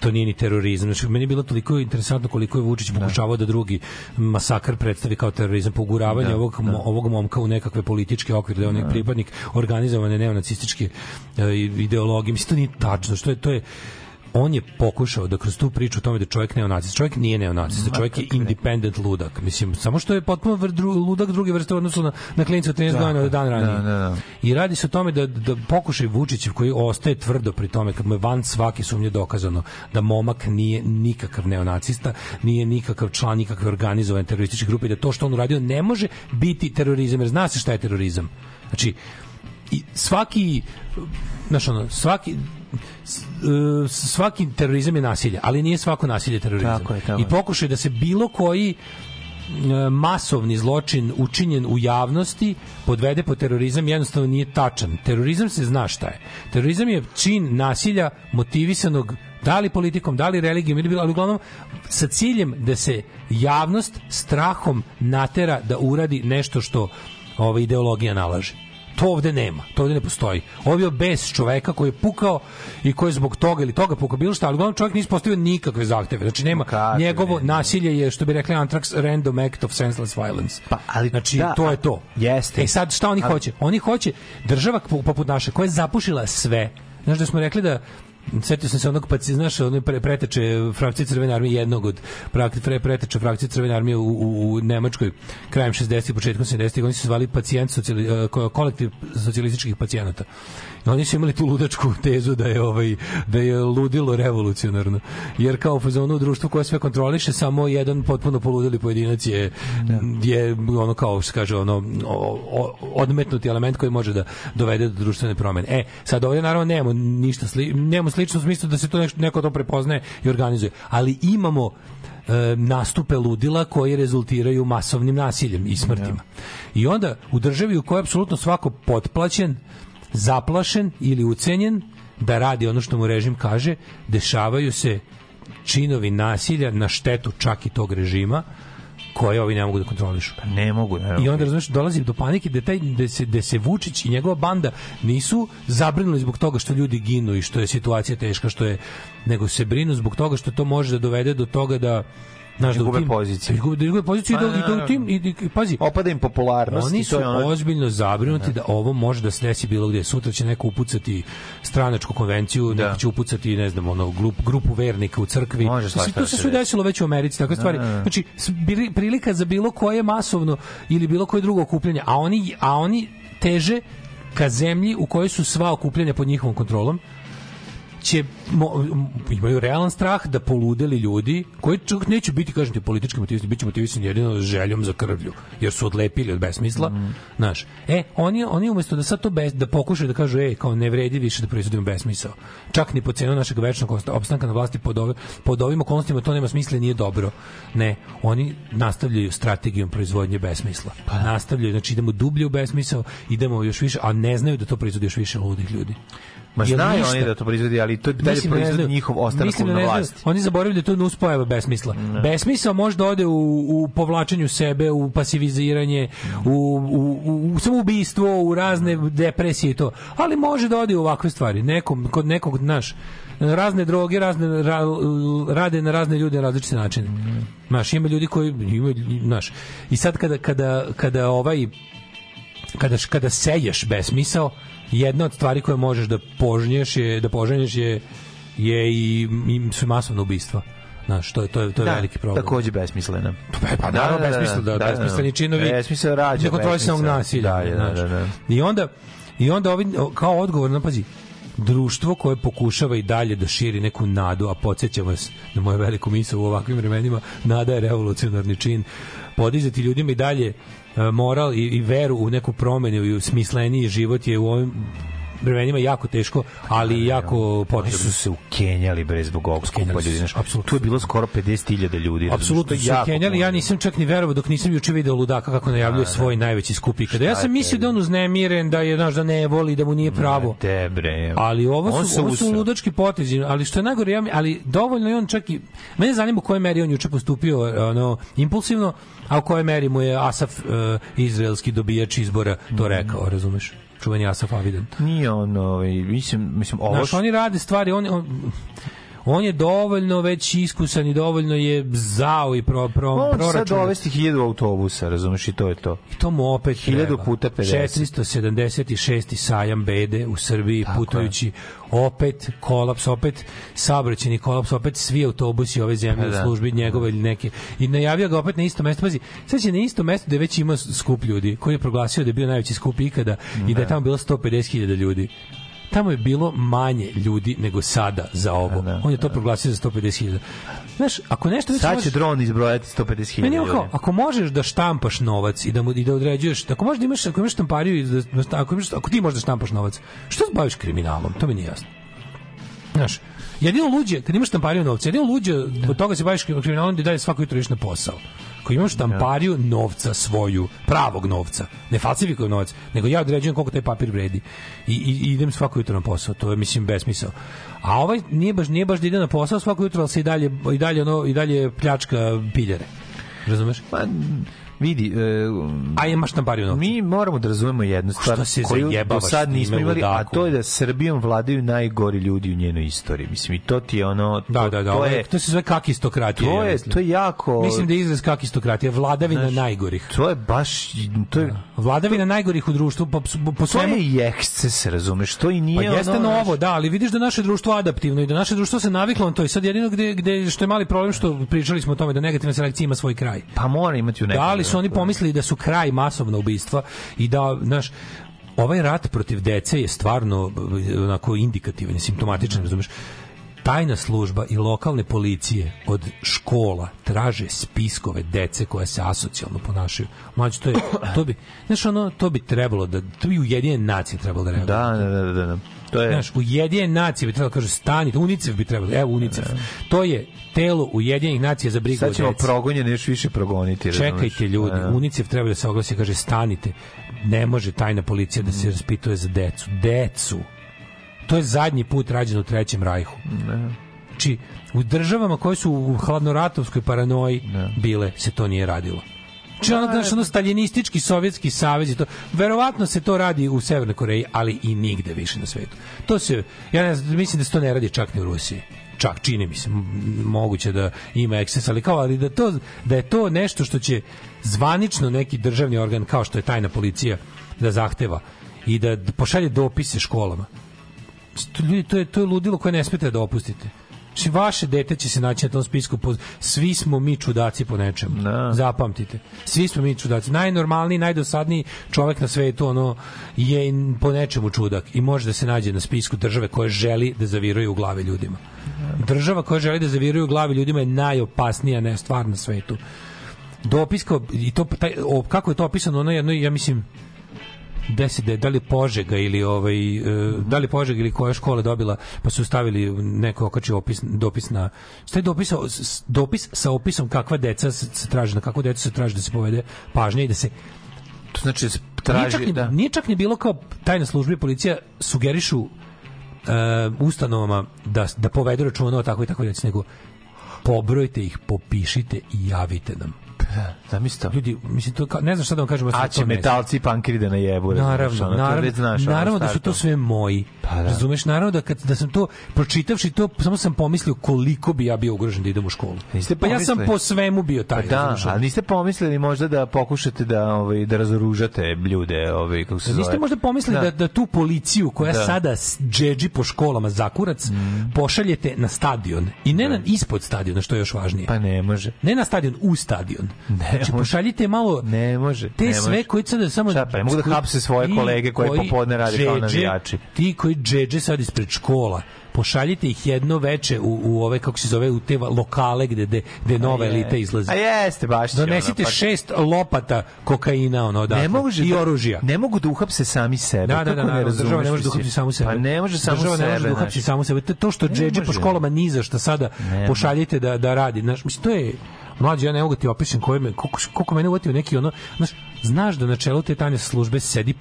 To nije ni terorizam. Znači, meni je bilo toliko interesantno koliko je Vučić pokušavao da drugi masakr predstavi kao terorizam, poguravanje Da, ovog, da. ovog momka u nekakve političke okvire, da je on je pripadnik organizovane neonacističke e, ideologije. Mislim, to nije tačno. Što je, to je on je pokušao da kroz tu priču o tome da čovjek neonacist, čovjek nije neonacist, čovjek je independent ludak. Mislim, samo što je potpuno vr, dru, ludak druge vrste u odnosu na, na klinca od 13 godina od dan ranije. Da, da, da. I radi se o tome da, da pokušaj Vučićev koji ostaje tvrdo pri tome kad mu je van svake sumnje dokazano da momak nije nikakav neonacista, nije nikakav član nikakve organizovane terorističke grupe i da to što on uradio ne može biti terorizam, jer zna se šta je terorizam. Znači, i svaki znaš ono, svaki svaki terorizam je nasilje, ali nije svako nasilje terorizam. Tako je, tako I je. pokušaj da se bilo koji e, masovni zločin učinjen u javnosti podvede po terorizam jednostavno nije tačan. Terorizam se zna šta je. Terorizam je čin nasilja motivisanog da li politikom, da li religijom, ili bilo, ali uglavnom sa ciljem da se javnost strahom natera da uradi nešto što ova ideologija nalaže. To ovde nema, to ovde ne postoji. Ovo je bes čoveka koji je pukao i koji je zbog toga ili toga pukao bilo šta, ali uglavnom čovjek nije ispostavio nikakve zahteve. Znači nema Kakve, njegovo ne, nasilje je što bi rekli Anthrax random act of senseless violence. Pa, ali znači da, to je to. jeste. E sad šta oni Ali- hoće? Oni hoće država po- poput naše koja je zapušila sve. Znaš da smo rekli da Setio sam se onog pa znaš, ono pre, preteče frakcije Crvene armije jednog od prakti, pre, preteče frakcije Crvene armije u, u, u Nemačkoj krajem 60 i početkom 70 oni su zvali pacijent socijali, eh, ko- kolektiv socijalističkih pacijenata. Oni su imali tu ludačku tezu da je ovaj da je ludilo revolucionarno. Jer kao fazonu društvo koje sve kontroliše samo jedan potpuno poludeli pojedinac je je ono kao što se kaže ono o- o- odmetnuti element koji može da dovede do društvene promene. E, sad ovdje naravno nemamo ništa sli, nemamo slično u smislu da se to nešto, neko to prepoznaje i organizuje, ali imamo e, nastupe ludila koji rezultiraju masovnim nasiljem i smrtima. I onda u državi u kojoj je apsolutno svako potplaćen, zaplašen ili ucenjen da radi ono što mu režim kaže, dešavaju se činovi nasilja na štetu čak i tog režima koje ovi ne mogu da kontrolišu. Ne mogu, ne mogu. I onda razumeš dolazi do panike da taj da se da se Vučić i njegova banda nisu zabrinuli zbog toga što ljudi ginu i što je situacija teška što je nego se brinu zbog toga što to može da dovede do toga da znaš da tim- poziciju. izgube, da izgube poziciju i da, i da u tim i, i, i pazi Opada im popularnost oni su ono... ozbiljno zabrinuti da ovo može da se desi bilo gde. Sutra će neko upucati stranačku konvenciju, Da. neko će upucati, ne znam, ono, grup, grupu vernika u crkvi. Može svašta to da se sve desi. desilo već u Americi, takve stvari. da, da. Znači, s- bili- prilika za bilo koje masovno ili bilo koje drugo okupljanje, a oni, a oni teže ka zemlji u kojoj su sva okupljanja pod njihovom kontrolom, će mo, imaju realan strah da poludeli ljudi koji čak neće biti kažem ti politički motivisani, biće motivisani jedino željom za krvlju, jer su odlepili od besmisla. Znaš, e, oni oni umesto da sad to bes, da pokušaju da kažu ej, kao ne vredi više da proizvodimo besmisao. Čak ni po cenu našeg večnog opstanka na vlasti pod, ove, pod ovim okolnostima to nema smisla nije dobro. Ne, oni nastavljaju strategijom proizvodnje besmisla. Pa nastavljaju, znači idemo dublje u besmisao, idemo još više, a ne znaju da to proizvodi još više ludih ljudi. Ma Jer znaju ništa- oni da to proizvodi, ali to je dalje da ne proizvodi znaju. njihov ostanak Mislim da na ne vlasti. Oni zaboravljaju da je to nuspojava besmisla. Besmisao može da ode u, u povlačenju sebe, u pasiviziranje, u, u, u, u samoubistvo, u razne depresije i to. Ali može da ode u ovakve stvari. Nekom, kod nekog, znaš, razne droge razne, ra, rade na razne ljude na različite načine. Znaš, ima ljudi koji imaju, znaš, i sad kada, kada, kada ovaj kada kada seješ besmisao, jedna od stvari koje možeš da požnješ je da poženješ je je i, i su masovna ubistva. Znaš, to je to je to je veliki problem. Takođe besmislena. Pa naravno besmisleno da, da, besmisleni činovi Besmisao rađa nekontrolisanog nasilja. Da, da, znaš. da, da. I onda i onda ovi, kao odgovor na pazi društvo koje pokušava i dalje da širi neku nadu, a podsjećam vas na moju veliku misao u ovakvim vremenima, nada je revolucionarni čin, podizati ljudima i dalje moral i, i veru u neku promenu i u smisleniji život je u ovim vremenima jako teško, ali jako potrebno. su se ukenjali bre zbog ovog skupa Ukenjali ljudi. Znaš, apsolutno. tu je bilo skoro 50.000 ljudi. Apsolutno su to je jako kenjali, ja nisam čak ni verovao dok nisam juče video ludaka kako najavljuje svoj najveći skup ikada. Ja sam mislio da on uznemiren, da je znaš da ne voli, da mu nije pravo. Te bre. Ali ovo su, ovo su ludački potezi, ali što je najgore, ja, ali dovoljno je on čak i... Mene zanima u kojoj meri on juče postupio ono, impulsivno, a u kojoj meri mu je Asaf, uh, izraelski dobijač izbora, to rekao, razumeš? Čuveni Asaf Avidan. Nije on, ovaj, mislim, mislim, ovo... Znaš, oni rade stvari, on, on, on je dovoljno već iskusan i dovoljno je zao i pro, pro, On će sad proračun. dovesti hiljadu autobusa, razumeš, i to je to. I to mu opet Hiljadu treba. puta 50. 476. sajam bede u Srbiji putujući opet kolaps, opet saobraćajni kolaps, opet svi autobusi ove zemlje Pa u da. službi njegove ili neke. I najavio ga opet na isto mesto. Pazi, sad će na isto mesto da je već imao skup ljudi, koji je proglasio da je bio najveći skup ikada i da je tamo bilo 150.000 ljudi tamo je bilo manje ljudi nego sada za ovo. On je to proglasio za 150.000. Znaš, ako nešto već Sad će možeš- dron izbrojati 150.000 meni je ljudi. kao, ako možeš da štampaš novac i da mu i da određuješ, ako možeš da imaš, ako imaš štampariju i da, da- ako, imaš, ako ti možeš da štampaš novac, što se baviš kriminalom? To mi nije jasno. Znaš, jedino luđe, kad imaš štampariju novca, jedino luđe od toga se baviš kriminalom da dalje svako jutro ideš na posao. Ako imaš štampariju novca svoju, pravog novca, ne falsifikujem novac, nego ja određujem koliko taj papir vredi i, i, i idem svako jutro na posao, to je mislim besmisao. A ovaj nije baš nije baš da ide na posao svako jutro, ali se i dalje i dalje ono i dalje pljačka piljare. Razumeš? Pa vidi, e, a imaš štampariju novca. Mi moramo da razumemo jednu stvar se koju do sad nismo imali, a to je da Srbijom vladaju najgori ljudi u njenoj istoriji. Mislim, i to ti je ono... To, Da, da, da, to je, je, to se zove kakistokratija. to ja je, mislim. to je jako... Mislim da je izraz kakistokratija, vladavina Znaš, najgorih. To je baš... To je, Vladavina najgorih u društvu po, po, po to svemu je i eksces, razumeš? To i nije Pa jeste ono, novo, da, ali vidiš da je naše društvo adaptivno i da naše društvo se naviklo na to i sad jedino gde, gde što je mali problem što pričali smo o tome da negativna selekcija ima svoj kraj. Pa mora imati u nekom... Da li su oni pomislili da su kraj masovna ubistva i da, znaš, ovaj rat protiv dece je stvarno eh, onako indikativan simptomatičan, razumeš? Tajna služba i lokalne policije od škola traže spiskove dece koja se asocijalno ponašaju. Mlađe, to je, to bi, znaš, ono, to bi trebalo da, to bi ujedinjene nacije trebalo da reaguju. Da, da, da, da, da. To je... Znaš, Ujedinjene nacije bi trebalo da kažu stanite, UNICEF bi trebalo, evo UNICEF. To je telo Ujedinjenih nacija za brigu o Sad ćemo deci. progonjene još više progoniti. Čekajte ljudi, Da. UNICEF treba da se oglasi kaže stanite. Ne može tajna policija da se raspituje za decu. Decu. To je zadnji put rađeno u Trećem rajhu. Znači, u državama koje su u hladnoratovskoj paranoji bile, se to nije radilo. Znači, ono, znaš, ono staljinistički sovjetski savez i to, verovatno se to radi u Severnoj Koreji, ali i nigde više na svetu. To se, ja ne znam, mislim da se to ne radi čak ni u Rusiji. Čak čini mi se moguće da ima ekses, ali kao ali da to da je to nešto što će zvanično neki državni organ kao što je tajna policija da zahteva i da pošalje dopise školama. Ljudi, to je to je ludilo koje ne smete da opustite. Znači, vaše dete će se naći na tom spisku. Po, svi smo mi čudaci po nečemu. Zapamtite. Svi smo mi čudaci. Najnormalniji, najdosadniji čovek na svetu ono, je po nečemu čudak i može da se nađe na spisku države koje želi da zaviraju u glave ljudima. Država koja želi da zaviraju u glave ljudima je najopasnija ne stvar na svetu. Dopis kao, i to, taj, o, kako je to opisano, ono jedno, ja mislim, gde se da, da li Požega ili ovaj e, da li Požega ili koja škola dobila pa su stavili neko okači opis dopis na šta je dopis dopis sa opisom kakva deca se traži na kakvu decu se traži da se povede pažnja i da se To znači se nije traži čak, ni, da nije čak ni bilo kao tajna služba i policija sugerišu e, ustanovama da, da povedu računa o tako i tako deci, nego pobrojte ih, popišite i javite nam. Zamislite. Ljudi, mislim, to, ne znam šta da vam kažem. A će metalci i pankiri da najebu. Naravno, ono, to naravno, znaš, ono, naravno da su to sve moji. Pa da. Razumeš, naravno da kad da sam to pročitavši to samo sam pomislio koliko bi ja bio ugrožen da idem u školu. Niste pa ja sam po svemu bio taj. Pa da, ali niste pomislili možda da pokušate da ovaj da razoružate ljude, ovaj kako se zove. Niste možda pomislili da. da, tu policiju koja Da. Mm. sada džedži po školama za kurac pošaljete na stadion i ne na ispod stadiona što je još važnije. Pa ne može. Ne na stadion, u stadion. Znači može. pošaljite malo Ne može. te ne sve može. koji sada samo Šta, pa ne mogu da hapse svoje kolege koji popodne rade kao džedže- navijači. Ti koji džedže sad ispred škola pošaljite ih jedno veče u, u ove kako se zove u te lokale gde gde, gde nova elita izlazi. A jeste baš. Donesite ono, pa- šest lopata kokaina ono odatle ne može i da- oružja. Ne mogu da uhapse sami sebe. Da, da, da, ne država ne može da uhapsi samu sebe. Pa ne može samu država sebe. ne može da uhapsi znaš. samu sebe. To- To što Ne džedže po školama ni za šta sada Ne pošaljite da, da radi. Znaš, mislim, to je mlađi, ja ne mogu ti opišem koje me, koliko, koliko mene uvatio neki ono, znaš, znaš da na čelu te tajne službe sedi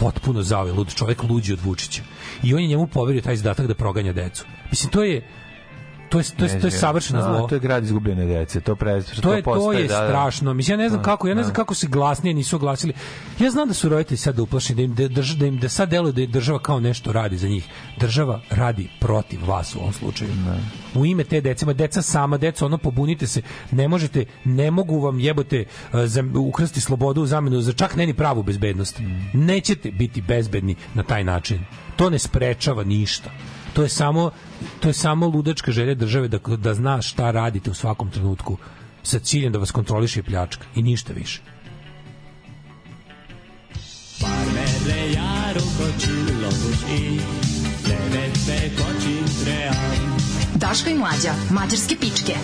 potpuno zao lud čovjek luđi od Vučića. I on je njemu poverio taj zadatak da proganja decu. Mislim, to je to je, to je, to je savršeno zlo. To je grad izgubljene dece. To pre To je to je da, da. strašno. Mislim ja ne znam Da, kako, ja ne znam da. kako se glasnije nisu oglasili. Ja znam da su roditelji sad uplašeni da im da, drž, da im da sad deluje da je država kao nešto radi za njih. Država radi protiv vas u ovom slučaju. U ime te dece, ma deca sama, deca, ono pobunite se. Ne možete, ne mogu vam jebote uh, za, ukrsti slobodu u zamenu za čak ne ni pravu bezbednost. Nećete biti bezbedni na taj način. To ne sprečava ništa. To je samo to je samo ludačka želja države da da zna šta radite u svakom trenutku sa ciljem da vas kontroliše i pljačka i ništa više. Parmele járókat csillagos ég, levetve kacsint reám. Daško i mlađa, mađarske pičke.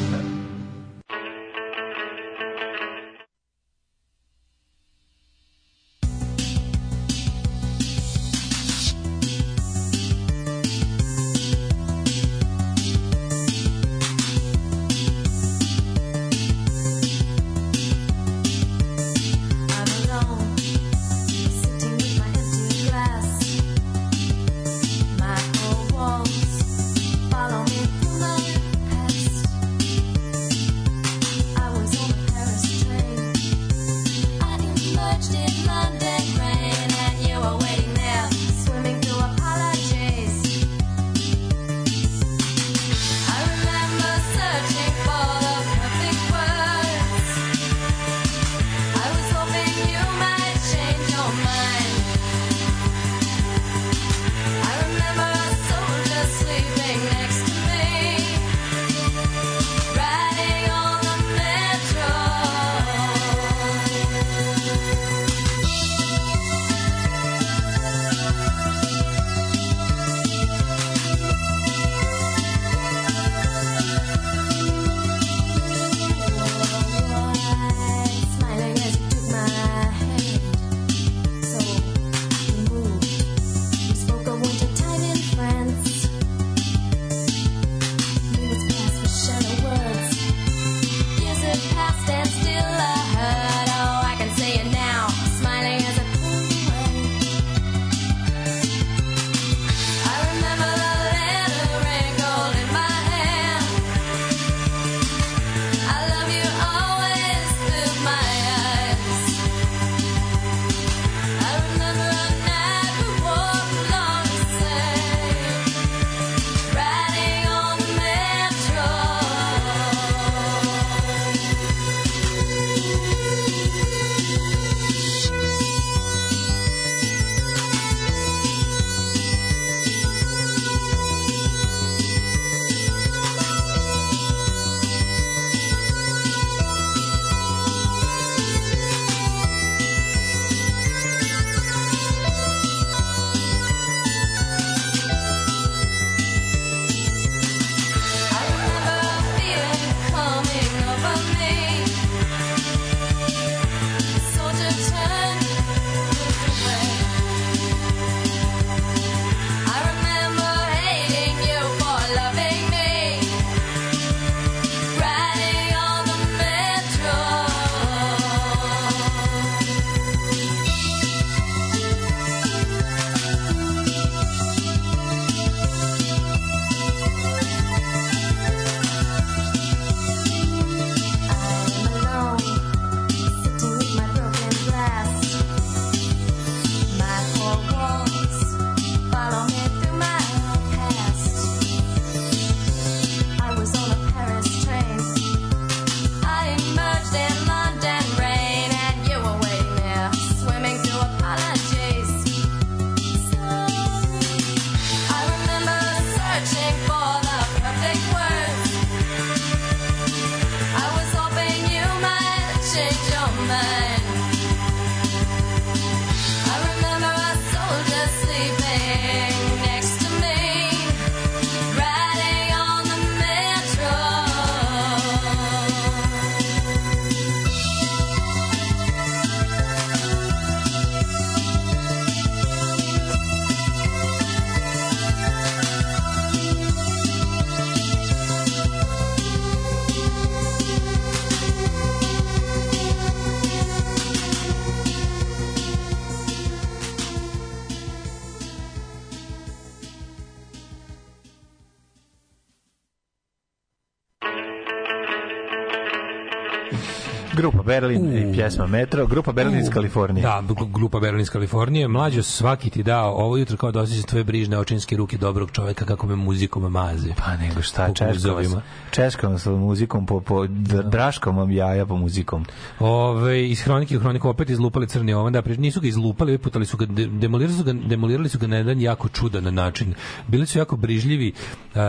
micrófono. Grupa Berlin i pjesma Metro, grupa Berlin iz Kalifornije. Da, gru- grupa Berlin iz Kalifornije. Mlađo, svaki ti dao ovo jutro kao da osjećam tvoje brižne očinske ruke dobrog čoveka kako me muzikom maze. Pa nego šta, češkom češkom sa muzikom, po, po draškom vam jaja po muzikom. Ove, iz hronike u hroniku opet izlupali crni ovan, da, nisu ga izlupali, ovaj put, ali su ga, de- demolirali su ga, demolirali su ga na jedan jako čudan način. Bili su jako brižljivi um,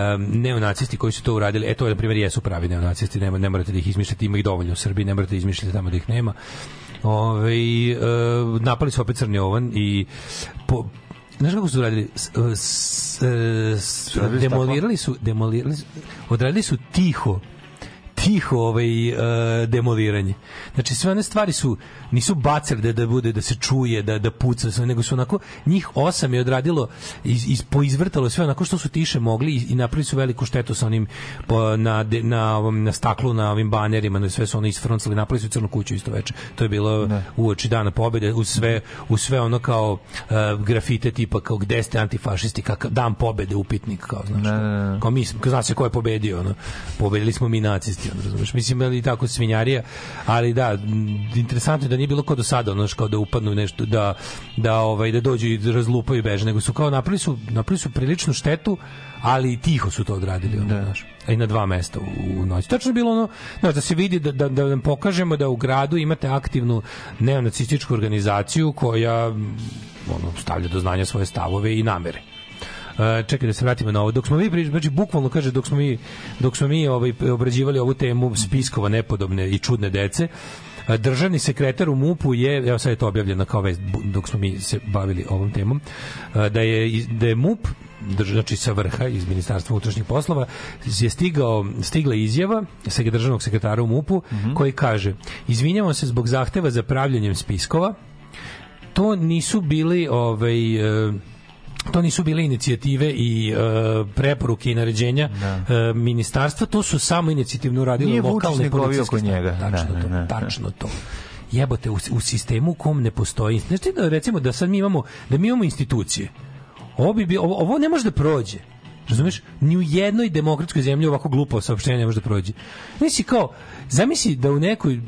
neonacisti koji su to uradili. Eto, na primjer, jesu pravi neonacisti, ne, ne morate da ih izmišljate, ima ih dovoljno u Srbiji, ne morate da izmišljate tamo da ih nema. Ove, e, napali su opet crni ovan i po, Znaš kako su uradili? S, s, s, Uradili su demolirali su, demolirali su, odradili su tiho tiho ovaj e, demoliranje. Znači sve one stvari su nisu bacali da da bude da se čuje, da da puca sve, nego su onako njih osam je odradilo iz, iz poizvrtalo sve onako što su tiše mogli i, i napravili su veliku štetu sa onim po, na de, na ovom na staklu na ovim banerima, na sve su ono isfroncali, napravili su crnu kuću isto veče. To je bilo uoči dana pobede uz sve uz sve ono kao e, grafite tipa kao gde ste antifašisti, kakav dan pobede upitnik kao znaš. kao- Kao mi, kao zna se ko je pobedio, ono. Pobedili smo mi nacisti, ono, razumeš. Mislim, ali tako svinjarija, ali da, interesantno je da nije bilo ko do sada, ono, kao da upadnu nešto, da, da, ovaj, da dođu i razlupaju i beže, nego su kao napravili su, napravili su priličnu štetu, ali tiho su to odradili, ono, znaš. A i na dva mesta u, u noći. Tačno je bilo ono, znaš, da se vidi da, da, da vam pokažemo da u gradu imate aktivnu neonacističku organizaciju koja ono, stavlja do znanja svoje stavove i namere. Uh, čekaj da se vratimo na ovo. Dok smo mi prič- znači bukvalno kaže dok smo mi dok smo mi ovaj obrađivali ovu temu spiskova nepodobne i čudne dece, a, državni sekretar u MUP-u je, evo sad je to objavljeno kao bu- dok smo mi se bavili ovom temom, a, da je da je MUP znači sa vrha iz Ministarstva unutrašnjih poslova je stigao stigla izjava sa državnog sekretara u MUP-u koji kaže izvinjavamo se zbog zahteva za pravljenjem spiskova. To nisu bili ovaj e, to nisu bile inicijative i e, preporuke i naređenja e, ministarstva, to su samo inicijativno uradile Nije lokalne policijske oko njega. Tačno Da, to, da, da. tačno to. Jebote, u, u sistemu u kom ne postoji, znači da recimo da sad mi imamo, da mi imamo institucije, ovo, bi, ovo, ovo ne može da prođe. Razumeš? Ni u jednoj demokratskoj zemlji ovako glupo saopštenje ne može da prođe. Nisi kao, zamisli da u nekoj,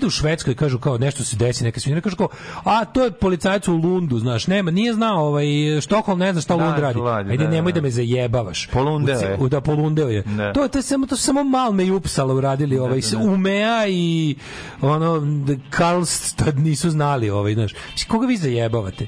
da u Švedskoj kažu kao nešto se desi, neka svinja, kažu kao, a to je policajac u Lundu, znaš, nema, nije znao, ovaj, Štokholm ne zna šta Da, Lund radi. Ajde, da, nemoj da. da me zajebavaš. Polundeo ce- je. u- Da, polundeo je. Da. To, to, je samo, to su samo Malme i Upsala uradili, ovaj, da, da. Umea i ono, Karlstad nisu znali, ovaj, znaš. Koga vi zajebavate?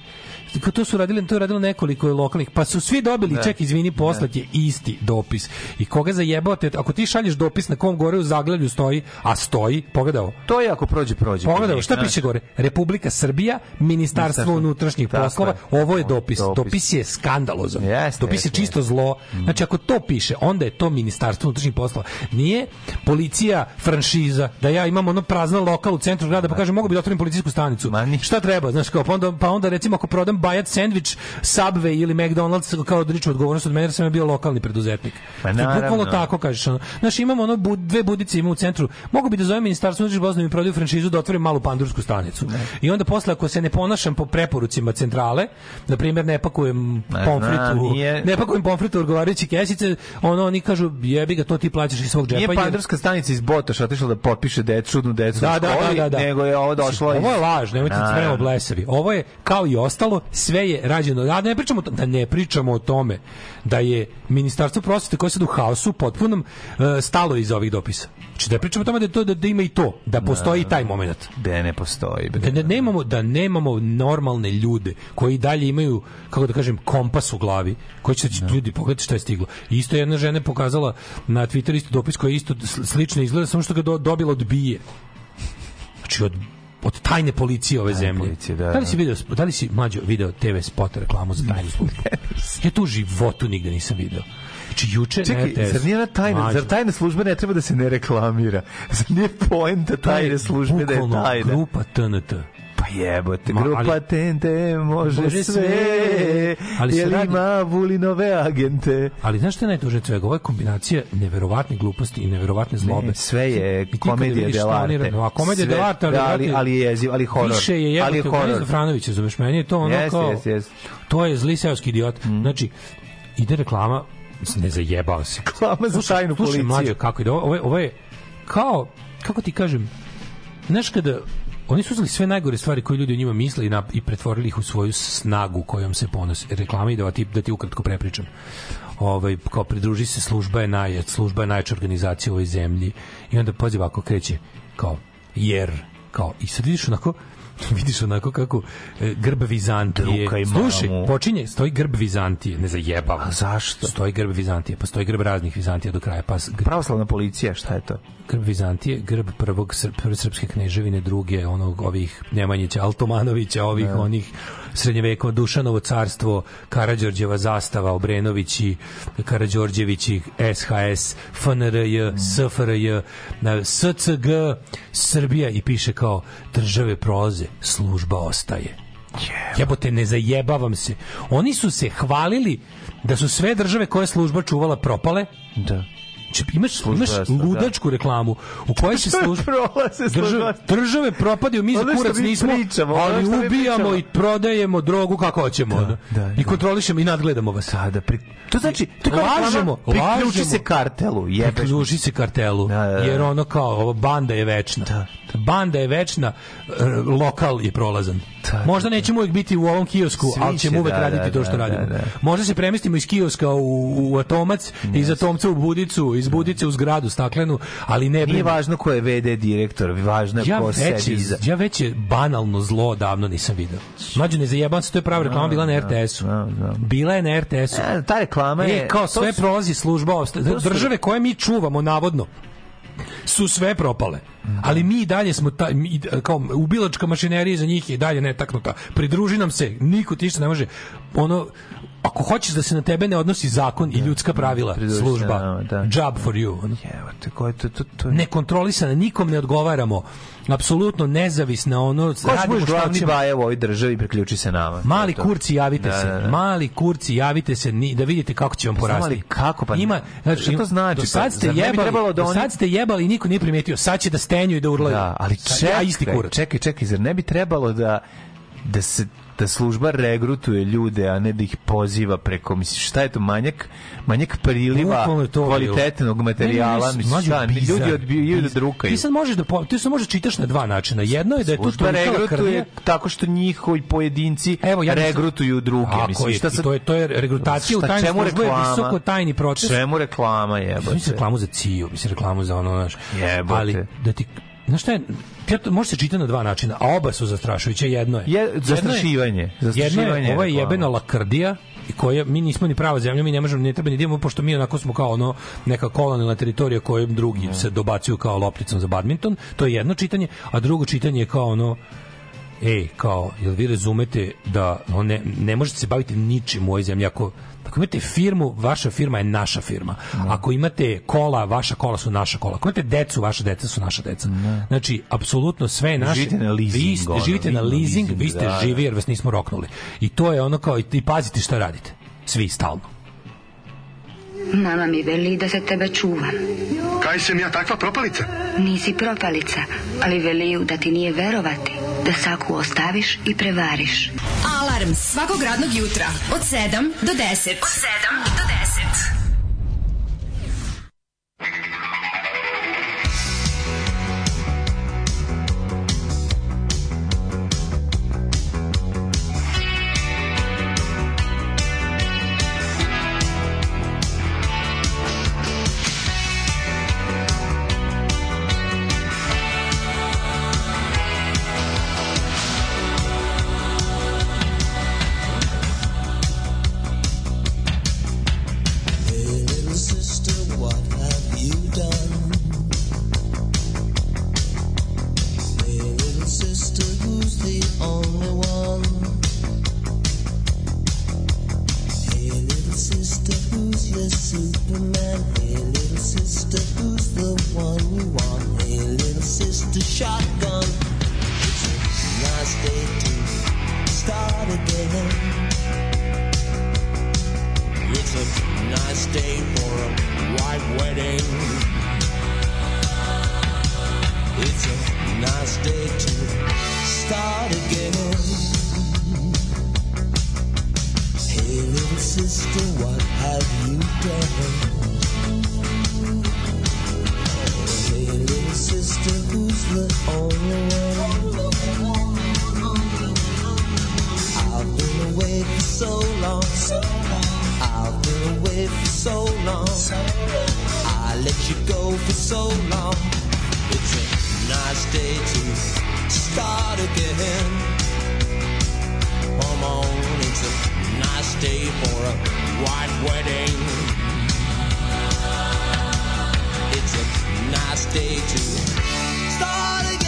Kao to su radili, to je radilo nekoliko lokalnih, pa su svi dobili, Da. ček, izvini, poslat je isti dopis. I koga zajebavate, ako ti šalješ dopis na kom gore u zaglavlju stoji, a stoji, pogledao, To je ako prođe, prođe. Pogledaj, šta piše gore? Republika Srbija, Ministarstvo unutrašnjih poslova. je. Ovo je dopis. Dopis. Dopis je skandalozan. Jeste, Dopis je jeste, čisto zlo. Znači, ako to piše, onda je to Ministarstvo unutrašnjih poslova. Nije policija franšiza, da ja imam ono prazno lokal u centru grada, pa kažem, mogu bi da otvorim policijsku stanicu. Šta treba? Znaš, kao, pa onda, pa onda recimo, ako prodam bajat sandvič, Subway ili McDonald's, kao odriču odgovornost od mene, jer sam ja bio lokalni preduzetnik. Pa. Bukvalno tako kažeš. Ono. Znaš, imamo ono bud, dve budice ima u centru. Mogu bi da zovem ministarstvo unutrašnjih poslova da mi prodaju franšizu da otvorim malu pandursku stanicu. I onda posle ako se ne ponašam po preporucima centrale, na primjer ne pakujem Ne pomfrit u, nije- ne pakujem pomfrit u odgovarajuće kesice, ono oni kažu jebi ga to ti plaćaš iz svog džepa. Nije jer- pandurska stanica iz Botoša otišla da potpiše decu, čudnu decu da, u da, školi, da, da, da. nego je ovo došlo Ovo je laž, nemojte se Naravno. spremamo blesavi. Ovo je kao i ostalo, sve je rađeno. Da ne pričamo da ne pričamo o tome da je ministarstvo prosvete koje je sad u haosu potpunom e, stalo iz ovih dopisa. Znači da pričamo o tome da to da, da ima i to, da postoji i taj moment. Da ne postoji. Da ne, nemamo da nemamo normalne ljude koji dalje imaju kako da kažem kompas u glavi koji će Da. ljudi pogledati šta je stiglo. I isto jedna žena je pokazala na Twitteru isto dopis koji je isto sl- slično izgleda samo što ga do, dobila od bije. Znači od od tajne policije ove zemlje. policije, da, li si video, da li si mlađo video TV spot reklamu za tajnu službu? ja to u životu nigde nisam video. Znači juče Čekaj, na RTS, zar nije tajna, mlađo, zar tajna služba ne treba da se ne reklamira? Zar nije poenta je tajne službe da je bukvalno tajna? Grupa TNT. Pa jebote, Ma, grupa ali- Tente može, Može sve. sve, Ali se jer radi- ima Vulinove agente. Ali znaš što je najtužnije svega? Ovo je kombinacija neverovatne gluposti i neverovatne zlobe. Ne, sve je I komedija dell'arte. rade- A komedija dell'arte, ali, da, ali, ali je jeziv, ali horor. Više je ali je jebote horor. Horor. Franović, razumeš, meni je to ono Jeste, kao... jeste, jeste. To je zli seoski idiot. Znači, ide reklama, ne zajebao se. Reklama za tajnu Slušaj, policiju. mlađo, kako ide, ovo, ovo, je- ovo je kao, kako ti kažem, znaš kada oni su uzeli sve najgore stvari koje ljudi o njima misle i, na, i pretvorili ih u svoju snagu kojom se ponose. Reklama i da ti, da ti ukratko prepričam. Ovaj, kao pridruži se služba je naj, služba je najjača organizacija u ovoj zemlji i onda pazi ovako kreće kao jer kao i sad vidiš onako vidiš onako kako e, grb Vizantije. Slušaj, počinje, stoji grb Vizantije, ne zajebavam. A zašto? Stoji grb Vizantije, pa stoji grb raznih Vizantija do kraja, pa grb Pravoslavna policija, šta je to? grb Vizantije, grb prvog sr, prve srpske kneževine, druge onog ovih Nemanjića, Altomanovića, ovih onih srednjevekova Dušanovo carstvo, Karađorđeva zastava, Obrenovići, Karađorđevići, SHS, FNRJ, SFRJ, na SCG, Srbija i piše kao države prolaze, služba ostaje. Jebote, ne zajebavam se. Oni su se hvalili da su sve države koje je služba čuvala propale, Da. Imaš, imaš jasno, da. ludačku reklamu u kojoj se služba. države, države propadaju, mi za kurac nismo, pričamo, ali ubijamo i prodajemo drogu kako hoćemo. ono. da, I kontrolišemo i nadgledamo vas. Da, da, pri... To znači, to kao lažemo, reklama, priključi se kartelu, jebeš. Priključi se kartelu, Da, da, da. jer ono kao, ova banda je večna. Da. Banda je večna, lokal je prolazan. Da, Možda da, nećemo uvijek biti u ovom kiosku, Svi ali ćemo će, uvek da, raditi da, to što da, radimo. da, da. Možda se premestimo iz kioska u, u Atomac, iz Atomca u Budicu, iz Budice u zgradu staklenu, ali ne Nije važno ko je VD direktor, važno je ja ko već, sedi iza. ja već je banalno zlo davno nisam video. Mlađe ne zajebam se, to je prava reklama bila na RTS-u. da, da. Bila je na RTS-u. E, ta reklama je... E, kao sve su- prolazi služba države koje mi čuvamo navodno su sve propale. Ali mi i dalje smo ta, mi, kao ubilačka mašinerija za njih je dalje netaknuta. Pridruži nam se, niko ti ne može. Ono ako hoćeš da se na tebe ne odnosi zakon i ljudska pravila, se služba, da. job for you. ono. Evo te, ko je to, to, to... Nekontrolisana, nikom ne odgovaramo. Apsolutno nezavisna, ono, Ko radimo budeš glavni ćemo. baje u ovoj državi, priključi se nama. Mali To je to. kurci javite Da, se. da, da. Mali kurci javite se ni, da vidite kako će vam porasti. ali kako? Pa Ima, znači, šta to znači? Do sad Pa, ste zar ne bi jebali, da do oni- sad ste jebali i niko nije primetio. Sad će da stenju i da urlaju. Da, ali Sad- čekaj, ja isti kurac. čekaj, čekaj, zar ne bi trebalo da da se da služba regrutuje ljude, a ne da ih poziva preko, misliš, šta je to, manjak, manjak priliva to kvalitetnog materijala, Ne, ne, misliš, mlađo, šta, bizar, ljudi odbijaju da drukaju. Ti sad možeš da po- ti sad možeš čitaš na dva načina. Jedno je da je tu tolika regrutuje tako što njihovi pojedinci Evo, ja mislim- regrutuju druge. Tako mislim, je, šta sad, to je to je regrutacija u šta, tajnu čemu službu je visoko tajni proces. Čemu reklama jebote? Mislim reklamu za CIO, mislim reklamu za ono, znaš. Jebote. Ali da ti Znaš šta je, ja to, može se čitati na dva načina, a oba su zastrašujuće, jedno je. Je, Jedno je- zastrašivanje. Jedno Zastrašivanje je, ovo je jebena lakrdija i koja mi nismo ni prava zemlja, mi ne možemo ne treba ni da imamo pošto mi onako smo kao ono neka kolonijalna teritorija kojom drugi se dobacuju kao lopticom za badminton. To je jedno čitanje, a drugo čitanje je kao ono ej, kao, jel vi razumete da no, ne, ne možete se baviti ničim u ovoj zemlji ako Ako imate firmu, vaša firma je naša firma. Ako imate kola, vaša kola su naša kola. Ako imate decu, vaša deca su naša deca. Znači, apsolutno sve je naše. Živite na leasing, Vi ste, živite na leasing, vi ste da, da. živi jer vas nismo roknuli. I to je ono kao, i, i pazite šta radite. Svi, stalno. Mama mi veli da se tebe čuvam. Kaj sam ja takva propalica? Nisi propalica, ali veliju da ti nije verovati, da saku ostaviš i prevariš. Alarm svakog radnog jutra od 7 do 10. Od 7 do 10. I've been away for so long. I let you go for so long. It's a nice day to start again. Come on, it's a nice day for a white wedding. It's a nice day to start again.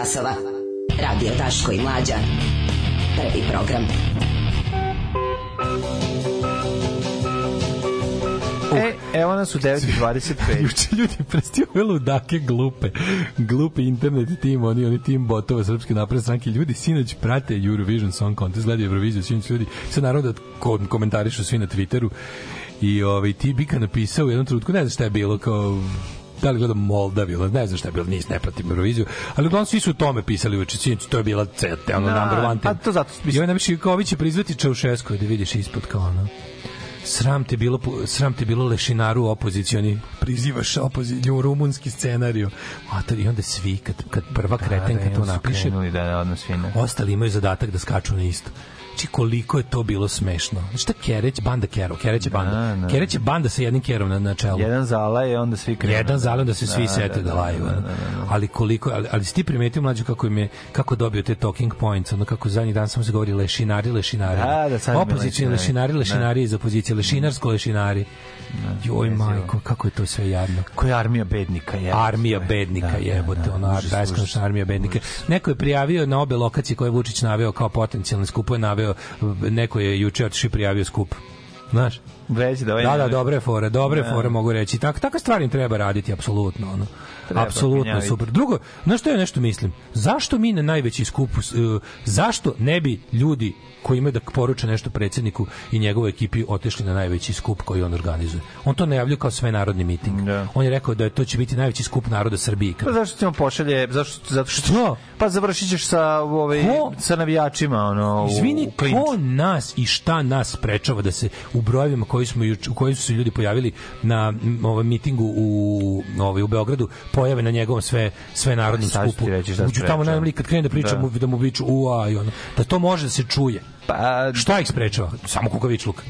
Časova. Radio Daško i Mlađa. Prvi program. E, evo nas u 9.25. Juče ljudi presti ove ludake glupe. Glupi internet tim, oni, oni tim botova srpske napredne stranke. Ljudi sinoć prate Eurovision Song Contest, gledaju Euroviziju, sinoć ljudi. Sad naravno da ko- komentarišu svi na Twitteru. I ovaj, ti Bika napisao u jednom trenutku, ne znam šta je bilo, kao da li gledam Moldaviju, ne znam šta je bilo, nis ne pratim Euroviziju, ali uglavnom svi su o tome pisali uveče, sinoć, to je bila ceta, ono, Da, number one pa thing. to zato- I napiše kao ovi će prizvati Čaušesku, da vidiš ispod kao ono. Sram te bilo sram te bilo lešinaru opozicioni prizivaš opoziciju rumunski scenarijo. A to i onda svi kad kad prva kretenka da, to napiše, da, da, na- ostali imaju zadatak da skaču na isto. Znači koliko je to bilo smešno. Znači ta Kereć, banda Kero, Kereć je banda. Da, da. Kereć je banda sa jednim Kerom na, na čelu. Jedan zala je onda svi krenu. Jedan zalem da se svi sete da, laju. ono. Ali koliko ali, ali si ti primetio mlađe kako im je kako dobio te talking points, ono kako zadnji dan samo se govori lešinari, lešinari. Da, da, sad mi Opozicioni lešinari. lešinari, lešinari iz opozicije, lešinarsko lešinari. Joj majko, kako je to sve jadno. Koja armija bednika je. Armija bednika jebote, ono užas, beskonačna armija bednika. Neko je prijavio na obe lokacije koje je Vučić naveo kao potencijalne skupove, naveo neko je juče otišao i prijavio skup. Znaš? Već da ovaj Da, da, ne- dobre fore, dobre Da. fore mogu reći. Tak, takve stvari treba raditi, apsolutno. Ono. Treba Apsolutno super. Drugo, na što ja nešto mislim? Zašto mi na najveći skup, uh, zašto ne bi ljudi koji imaju da poruče nešto predsjedniku i njegovoj ekipi otišli na najveći skup koji on organizuje. On to najavljuje kao sve narodni miting. Da. On je rekao da je to će biti najveći skup naroda Srbije. Pa zašto ti on pošalje, zašto, zato što, Što? Pa završit ćeš sa, ovaj, Ko? sa navijačima, ono, Izvini, u klinču. ko nas i šta nas sprečava da se u brojevima koji smo u kojim su se ljudi pojavili na m, ovaj mitingu u ovaj u Beogradu pojave na njegovom sve sve narodnom skupu. Uđu tamo najbolje kad krene da priča Da. mu da mu viču ua i ono da to može da se čuje. Pa, Šta ih sprečava? Samo kukavičluk.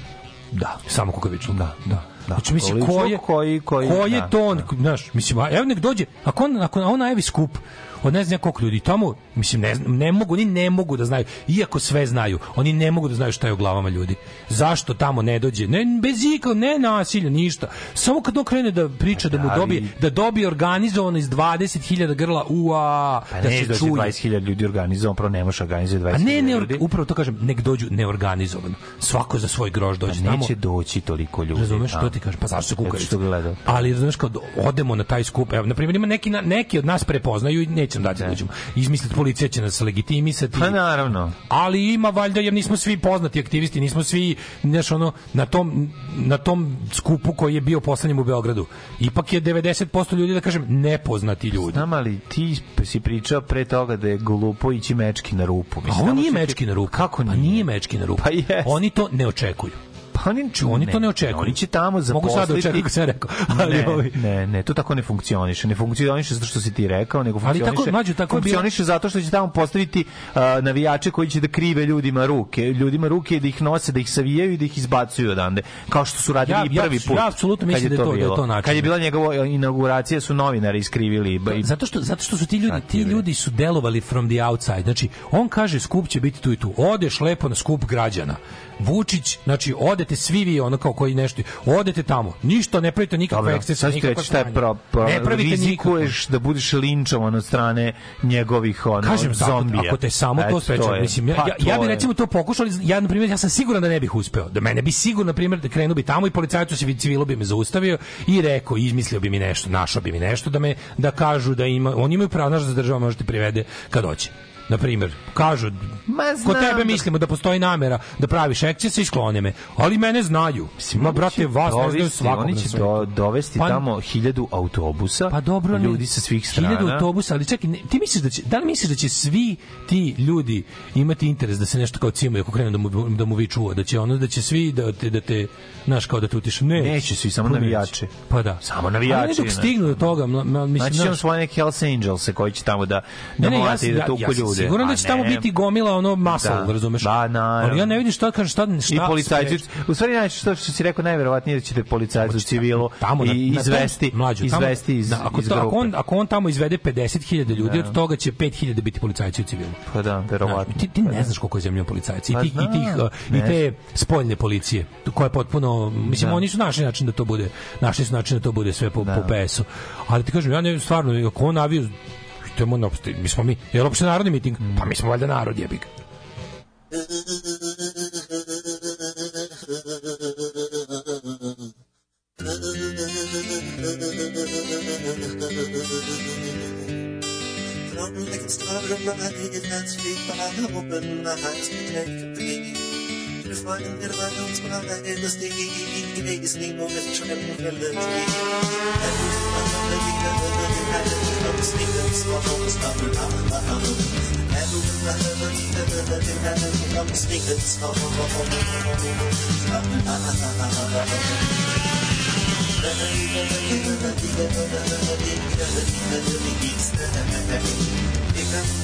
Da. Samo kukavičluk. Da, da. Znači, mislim, ko je, koji- koji- ko je da, to on, znaš, mislim, a evo nek dođe, ako on, ako on najavi skup, od ne znam koliko ljudi tamo, mislim, ne, znam, ne mogu, oni ne mogu da znaju, iako sve znaju, oni ne mogu da znaju šta je u glavama ljudi. Zašto tamo ne dođe? Ne, bez ikog, ne nasilja, ništa. Samo kad on krene da priča da mu da, ali- dobije, da dobije organizovano iz 20.000 grla, ua, Pa da se doći čuje. 20.000 ljudi organizovan, prvo ne možeš organizovati 20.000 A ne, ne, ljudi. upravo to kažem, nek dođu neorganizovano. Svako za svoj grož dođe Pa tamo. neće doći toliko ljudi. Razumeš, to, tamo. to ti kažem, pa zašto se što gleda. Ali znaš kad odemo na taj skup, evo na primjer ima neki neki od nas prepoznaju i neće nam dati da uđemo. Izmisliti policija će nas legitimisati. Pa naravno. Ali ima valjda jer nismo svi poznati aktivisti, nismo svi znaš ono na tom na tom skupu koji je bio poslednjem u Beogradu. Ipak je 90% ljudi da kažem nepoznati ljudi. Znam, ali ti si pričao pre toga da je glupo ići mečki na rupu. A ovo tamo nije mečki na rupu. Kako Pa nije? nije mečki na rupu. Pa jest. Oni to ne očekuju. Pa oni, Oni to ne očekuju. Oni će tamo Mogu zaposliti... sad da očekuju, kako sam rekao. Ali ne, ovi- ne, ne, to tako ne funkcioniše. Ne funkcioniše zato što si ti rekao, nego Ali tako, funkcioniše, mlađe, tako je bilo- funkcioniše zato što će tamo postaviti uh, navijače koji će da krive ljudima ruke. Ljudima ruke da ih nose, da ih savijaju i da ih izbacuju odande. Kao što su radili Ja- i ja- prvi put. ja apsolutno mislim da je to- da je to način. Kad je bila njegova inauguracija su novinari iskrivili. i- i- zato što zato što su ti ljudi ti ljudi su delovali from the outside. Znači on kaže skup će biti tu i tu. Odeš lepo na skup građana. Vučić, znači odete svi vi ono kao koji nešto, odete tamo. Ništa ne pravite nikakve ekscese, nikakve šta je pro, pro, ne pravite nikakve. rizikuješ da budeš linčovan od strane njegovih ono, Kažem zombija. ako te samo to spreče, je. mislim ja, Pa, ja, ja je. recimo to pokušao, ali ja na primjer ja sam siguran da ne bih uspeo. Da mene bi sigurno na primjer da krenuo bi tamo i policajac se civilo bi me zaustavio i rekao, izmislio bi mi nešto, našao bi mi nešto da me da kažu da ima, oni imaju pravo znaš da država može te privede kad hoće. Na primjer, kažu, Ma, ko znam tebe da- mislimo da postoji namera da praviš ekcese i sklone me, ali mene znaju. Ma, brate, vas ne znaju svakog oni će do, dovesti Pa- tamo hiljadu autobusa, Pa dobro, ne- ljudi sa svih strana. Hiljadu autobusa, ali čekaj, ne- ti misliš da će, da li misliš da će svi ti ljudi imati interes da se nešto kao cimaju ako krenu da mu, da mu vi čuva, da će ono, da će svi da te, da te, znaš, kao da te utiš, ne. Neće svi, samo Pa neće. navijači. Pa da. Samo navijači, Ali ne dok ne. stignu do toga, mislim, Znači, on znaš, svoje neke Hells Angelse koji će tamo da, Ne, da ne, ja, sam- i da ja, tuku ja ljude. siguran da će tamo biti gomila ono masal, Da. razumeš? Da, naravno. Ali ja ne vidim šta kaže šta šta I policajci, u stvari najče što, što si rekao najverovatnije da ćete policajci u civilu tamo na, i na izvesti, mlađu, izvesti iz, da, ako, iz to, ako, on, ako on tamo izvede 50.000 ljudi, Da. od toga će 5.000 biti policajci u civilu. Pa da, verovatno. Znaš, ti, ti ne znaš koliko je zemlja policajci. I, Pa tih, i, tih, i te spoljne policije, koja je potpuno... Mislim, Da. oni su našli način da to bude, našli su način da to bude sve po, po PS-u. Ali ti kažem, ja ne, stvarno, ako on navio, to je moj opšte, mi smo mi, je li opšte narodni miting? Pa mi smo valjda narod, jebi ga. From the start of my hands feet, but I open my eyes to take a peek. To find that I don't smile in the It's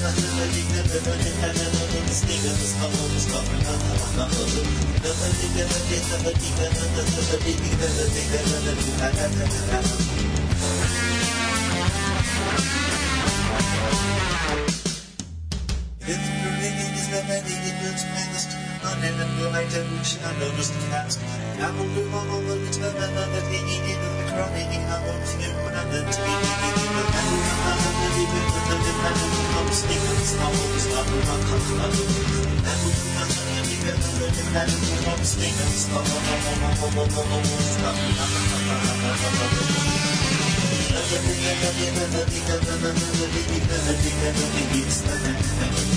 pretty. Annem güveyte güçler ölürsün kendisi Ya bunu babamın lütfen anladık İyi iyi bir kral iyi ha onu film kurandı Tübi iyi iyi bir ben bu kanalımda bir gün ödedim Ben bu kanalımız ne gün İstanbul İstanbul'dan kalkıladım Ben bu kanalımda bir gün ödedim Ben bu kanalımız ne gün İstanbul'dan İstanbul'dan İstanbul'dan İstanbul'dan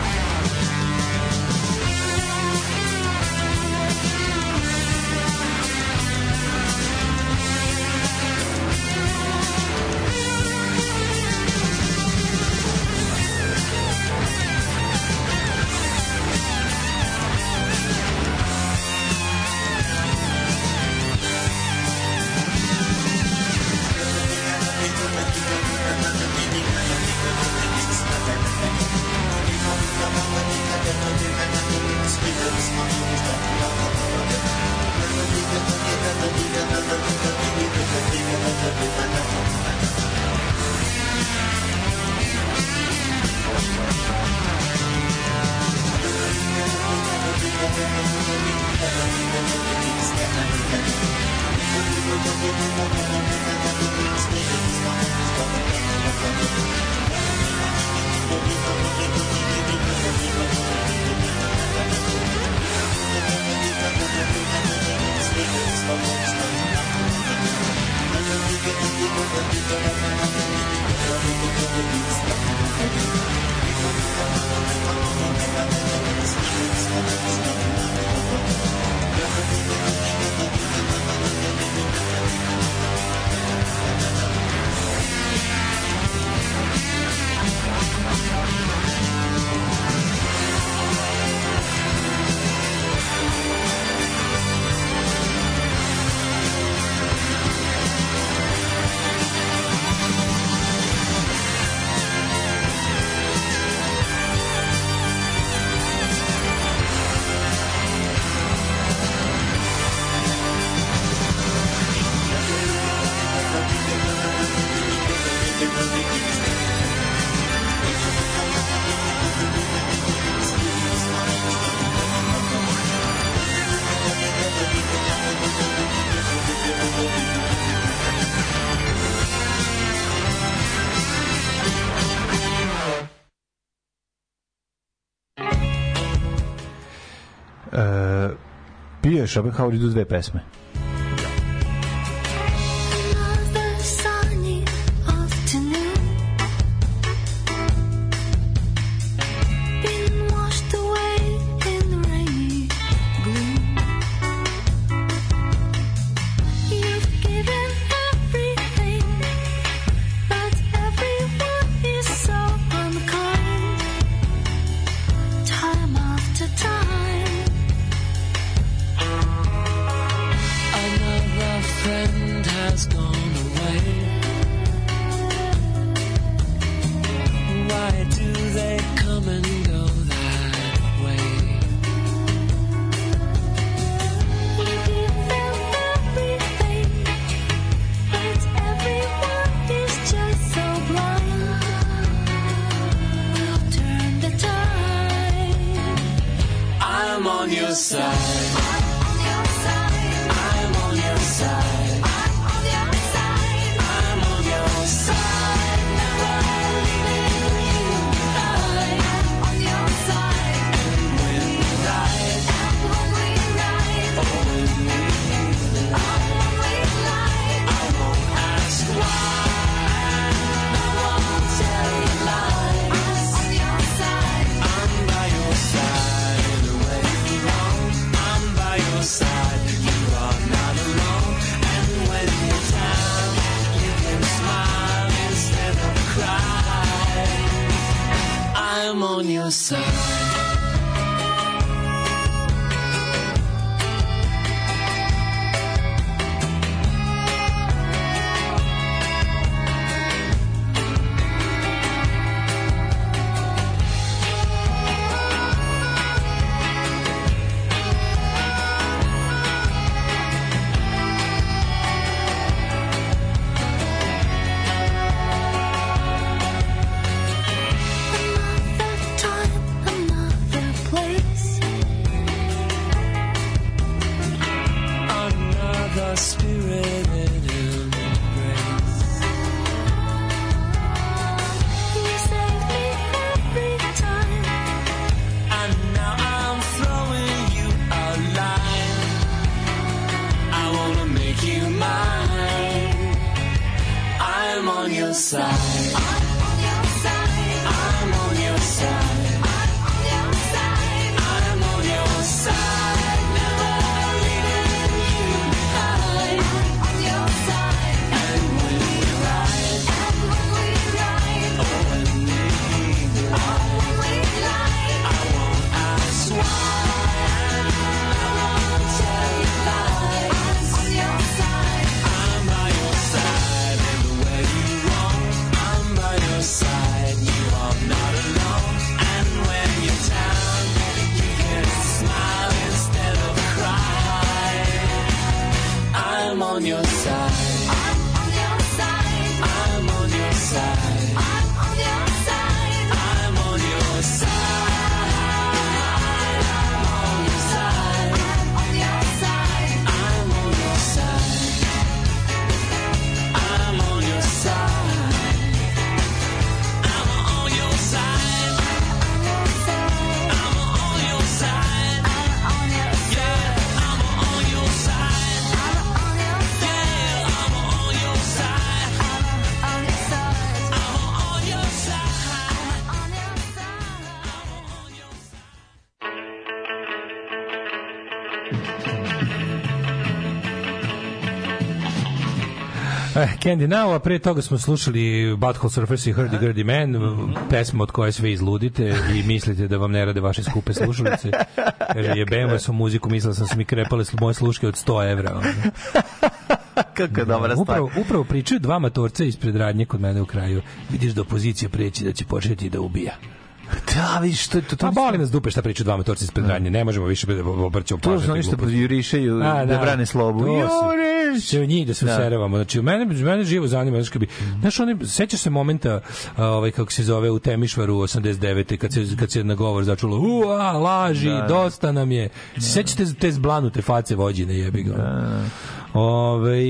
bio je Schopenhauer idu dve pesme. Candy Now, a pre toga smo slušali Butthole Surfers i Hurdy Gurdy Man, pesma od koje sve izludite i mislite da vam ne rade vaše skupe slušalice. Kaže, jebem vas u muziku, mislila sam da su mi krepale moje sluške od 100 evra. Kako dobra stvar. Upravo, upravo pričaju dva matorca ispred radnje kod mene u kraju. Vidiš da opozicija preći da će početi da ubija. Da, vidiš, to, to, to, Pa boli nas dupe šta pričaju dva matorca ispred radnje. Ne možemo više da obrćemo to su oni što jurišaju da, brane slobu. Juriš! Sve njih da se Da. useravamo. Znači, u mene, mene živo zanima. Znači, bi, znaš, oni, sećaš se momenta, ovaj, kako se zove, u Temišvaru 89. kad se, kad se na govor začulo, ua, laži, Da, da. dosta nam je. Se sećate te zblanute face vođine, jebi ga. Ove,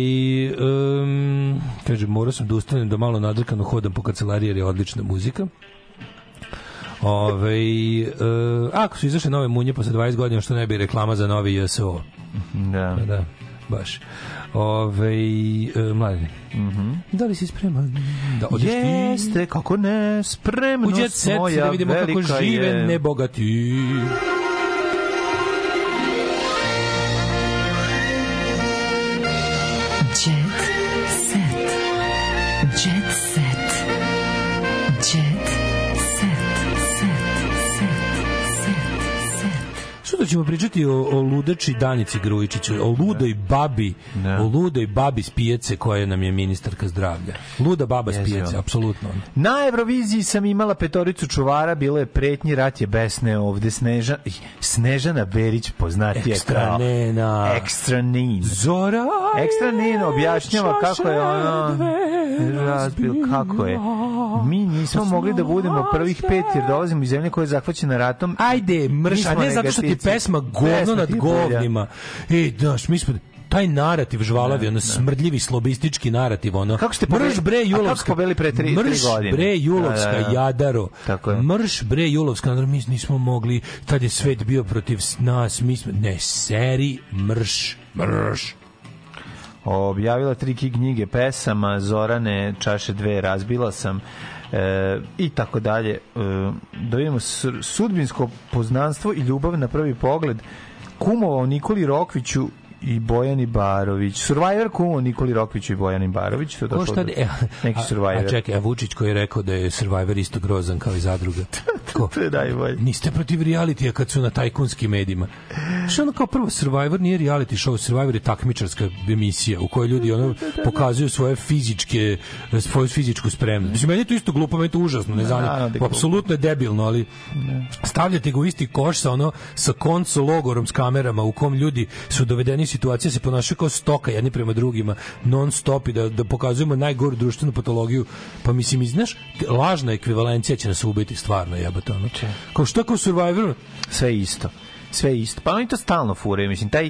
um, kaže, morao sam da ustanem da malo nadrkano hodam po kancelariji jer je odlična muzika. Ove, e, ako su izašle nove munje posle 20 godina, što ne bi reklama za novi JSO? Da. Da, da baš. Ove, e, mladine, Mhm. da li si spreman? Da odeš ti Jeste, kako ne, spremno u jet set moja da vidimo kako žive je. nebogati. Jet ćemo pričati o, o ludači Danici Grujičiću, o ludoj babi, o ludoj babi s pijace koja nam je ministarka zdravlja. Luda baba s Jezivo. pijace, apsolutno. Na Euroviziji sam imala petoricu čuvara, bilo je pretnji, rat je besne ovde, Sneža, Snežana Berić, poznatija Ekstra kao Nena. Ekstra Nin. Zora Ekstra Nin objašnjava kako je ono razbil, kako je. Mi nismo mogli da budemo prvih pet jer dolazimo iz zemlje koja je zahvaćena ratom. Ajde, mrš, a ne zato što ti. Pesma govno nad govnima. Ej, daš, mi smo taj narativ žvalavi, ono smrdljivi slobistički narativ, ono. Kako ste mrš bre kako Julovska, pobedili pre tri- tri mrš bre Julovska Da, da, da. jadaro. Tako je. Mrš bre Julovska, mi nismo mogli, tad je svet bio protiv nas, mi smo, ne, seri mrš, mrš. objavila tri knjige pesama, Zorane, čaše dve, razbila sam e, i tako dalje. E, da vidimo sudbinsko poznanstvo i ljubav na prvi pogled kumovao Nikoli Rokviću i Bojani Barović. Survivor kumovao Nikoli Rokviću i Bojani Barović. To Ko šta, e, neki a- Survivor. A čekaj, a Vučić koji je rekao da je Survivor isto grozan kao i zadruga. Ko? to je najbolje. Niste protiv realitija kad su na tajkunskim medijima. Što ono kao prvo, Survivor nije reality show, Survivor je takmičarska emisija u kojoj ljudi ono pokazuju svoje fizičke, svoju fizičku spremnost. Mislim, meni je to isto glupo, meni je to užasno, ne da znam, glupo. apsolutno je debilno, ali stavljate ga u isti koš sa ono sa konco logorom s kamerama u kom ljudi su dovedeni da se ponašaju kao stoka jedni prema drugima non stop i da, da pokazujemo najgoru društvenu patologiju pa mislim znaš lažna ekvivalencija će nas ubiti stvarno jebote ono kao što kao Survivor Sve isto. Sve isto. Pa oni to stalno furaju. Mislim, taj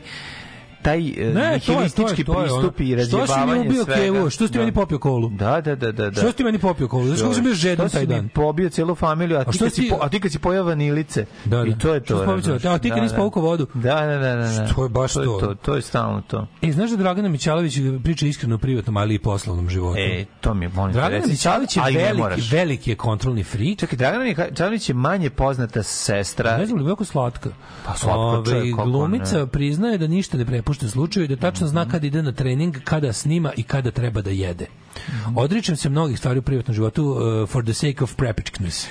taj e, Ne, to je, to je, nihilistički to je ono. pristup i Što si razjebavanje mi ubio svega. kevu? Što si ti Da. meni popio kolu? Da, da, da, da. da. Što si ti meni popio kolu? Znaš kako sam bio žedan Što taj si mi dan? pobio celu familiju, a, ti što kad si, si- po, a ti kad si pojao vanilice. Da, da. I to je to. Što si pobio a ti kad Da, nisi da. povukao vodu? Da, da, da, da. da. To je baš to. to. Je to, to je stalno to. E, znaš da Dragana Mićalović priča iskreno o privatnom, ali i poslovnom životu? E, to mi je, molim Dragana. Mićalović je veliki, veliki je kontrolni freak. Čekaj, Dragana Mićalović je manje poznata sestra. Ne znam li slatka. Pa slatka, Ove, kako glumica priznaje da ništa ne prepušta slučaju i da tačno zna kada ide na trening, kada snima i kada treba da jede. Odričem se mnogih stvari u privatnom životu uh, for the sake of prepicness.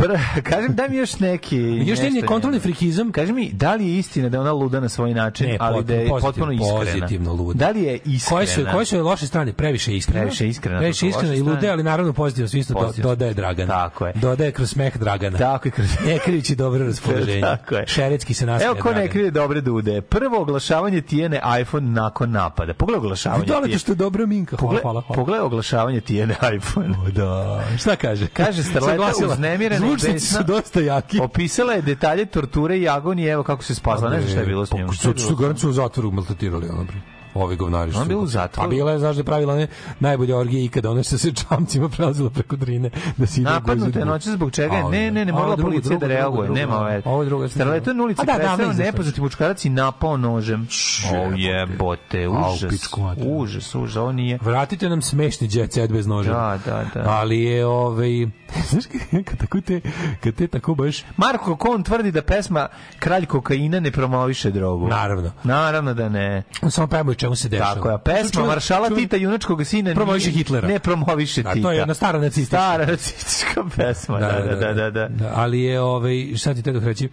Pr, kažem, daj mi još neki... Još nešto nije kontrolni frikizam. Kaži mi, da li je istina da je ona luda na svoj način, Ne, ali da je potpuno potpuno iskrena? pozitivno luda. Da li je iskrena? Koje su, koje su joj loše strane? Previše iskrena. Previše iskrena, Previše iskrena i lude, ali naravno pozitivno do, Pozitivno. dodaje Dragana. Tako je. Dodaje kroz smeh Dragana. Tako je, kroz... Ne krivići dobro raspoloženje. Tako je. Šeretski se nastavlja Evo ko ne krije dobre dude. Prvo oglašavanje Tijene iPhone nakon napada. Pogledaj oglašavanje Dole Tijene. što je dobra minka. Hvala, hvala, hvala. pogledaj oglašavanje Tijene iPhone. Da. Šta kaže? Kaže Starleta uznemirena i Zvučnici besna. su dosta jaki. Opisala je detalje torture i agonije, evo kako se spasla. Ne znam šta je bilo s njom. Što što garantuju u zatvoru maltretirali ona bre. Ovi govnari Ona su. bila u zatvoru? Pa bila je, znaš da je pravila ne najbolje orgije ikada, ona što se čamcima prelazila preko drine da se ide Napadnuta je noć zbog čega? A, Ne, ne, ne, morala policija da reaguje. Nema ove. Ovo je drugo. Starleta na ulici da, izašla. nepoznati muškarac i napao nožem. O jebote, užas. Užas, užas, ovo nije. Vratite nam smešni jet set bez noža. Da, da, da. Ali je ovaj znaš kad tako te kad te tako baš Marko Kon tvrdi da pesma Kralj kokaina ne promoviše drogu. Naravno. Naravno da ne. on samo pevamo čemu se dešava. Tako je, a pesma Maršala čuvaj- Tita, junačkog sina, Promoviše Hitlera. Ne promoviše Da, Tita. to je jedna stara nacistička. Stara nacistička pesma, da, da, da, da. da. da ali je ovaj šta ti tega reći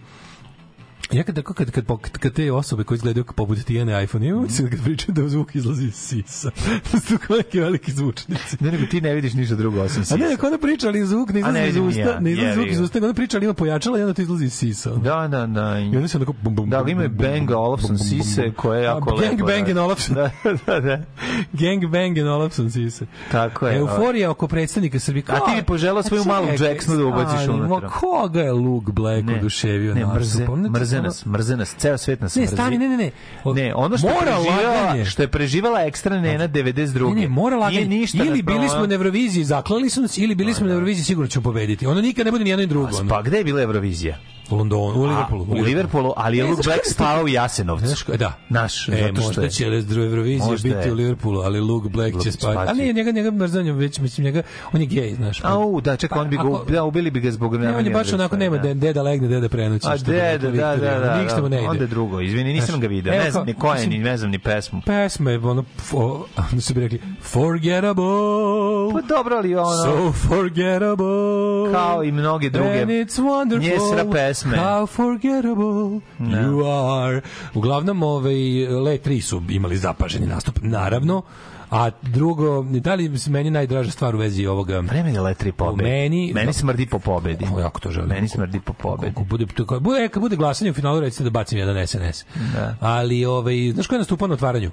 Ja kad, kad, kad, kad, kad te osobe koje izgledaju kao poput Tijane iPhone, imam se kad pričam da zvuk izlazi iz sisa. Da su kao neki veliki zvučnici. Ne, nego ti ne vidiš ništa drugo osim A sisa. ne, ako ona priča, ali zvuk ne A izlazi iz usta, ne izlazi zvuk iz usta, ona priča, ali ima pojačala i onda to izlazi iz sisa. Da, da, da. I onda se onako bum, bum, Da, bum, ima bum, Bang Olufsen sise koje je jako A, lepo. Gang Bang da. and Olufsen. Da, da, da. Gang Bang and Olufsen sise. Tako je. Euforija oko predstavnika Srbije. A ti bi poželao svoju malu Jacksonu da ubaciš ali, unutra. Koga je Luke Black oduševio ne, mrze, mrze mrze nas, mrze nas, ceo svet nas Ne, mrzi. stani, ne, ne, ne. O- Ne, ono što je mora preživala, laganje. što je preživala ekstra nena 92. Ne, ne, mora laganje. Nije ništa ili bili smo na Euroviziji, zaklali su nas, ili bili smo na Euroviziji, sigurno ćemo pobediti. Ono nikad ne bude ni jedno ni drugo. Pa gde je bila Eurovizija? U Londonu, u A, Liverpoolu. u Liverpoolu, ali je Luke Black spavao u Jasenovcu. Znaš da. Naš, E, zato što možda je- će Euro- Eurovizija biti u Liverpoolu, ali Luke Black će spati. A spati. ne, njega, njega mrzanjem, već, mislim, njega, on je gej, znaš. Au, da, čekaj, on bi ga, da, ubili bi ga zbog Ne, on je baš onako, nema da. da deda legne, deda prenoći. A deda, da, da, da, Ništa mu ne ide. onda drugo. Izvini, nisam ga video. Ne znam ni ko je, ni ne znam ni pesmu. Pesma je ono, ono su bi rekli, forgettable. Pa dobro, ali ono... So forgettable. Kao i mnoge druge And it's wonderful. njesra pesme. How forgettable you are. Uglavnom, ovaj, Le 3 su imali zapaženi nastup, naravno. A drugo, da li se meni najdraža stvar u vezi ovoga? Vreme je letri pobedi. Meni, Meni smrdi po pobedi. O, jako to želim. Meni smrdi po pobedi. Ako bude, kad bude, kad bude glasanje u finalu, recite da bacim jedan SNS. Da. Ali, ovaj, znaš ko je nastupao na otvaranju?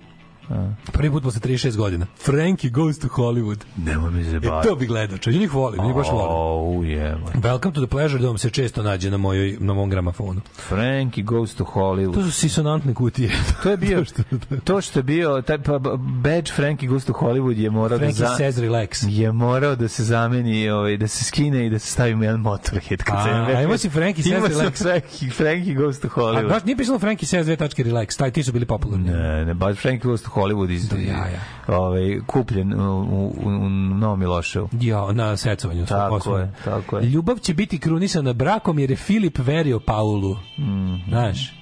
Prvi put posle 36 godina. Frankie goes to Hollywood. Nemoj mi E, zabavati. to bih gledao, čovjek. Njih volim, njih baš volim. O, je. Welcome to the pleasure dome se često nađe na mojoj na mom gramofonu. Frankie goes to Hollywood. To su sisonantne kutije. To je bio to što je bio taj pa, badge Frankie Goes to Hollywood je morao Frankie da za, says relax. je morao da se zameni ovaj da se skine i da se stavi jedan motorhead kad A, se a imao si Frankie says relax. Frankie, Frankie Goes to A Hollywood. baš nije pisalo Frankie says relax. Taj ti su bili popularni. Ne, ne, baš Frankie Goes to Hollywood iz, Do jaja. ovaj, kupljen u, u, u Novom Miloševu. Ja, na secovanju. Tako je, tako je. Ljubav će biti krunisana brakom jer je Filip verio Paulu. Mhm. Znaš?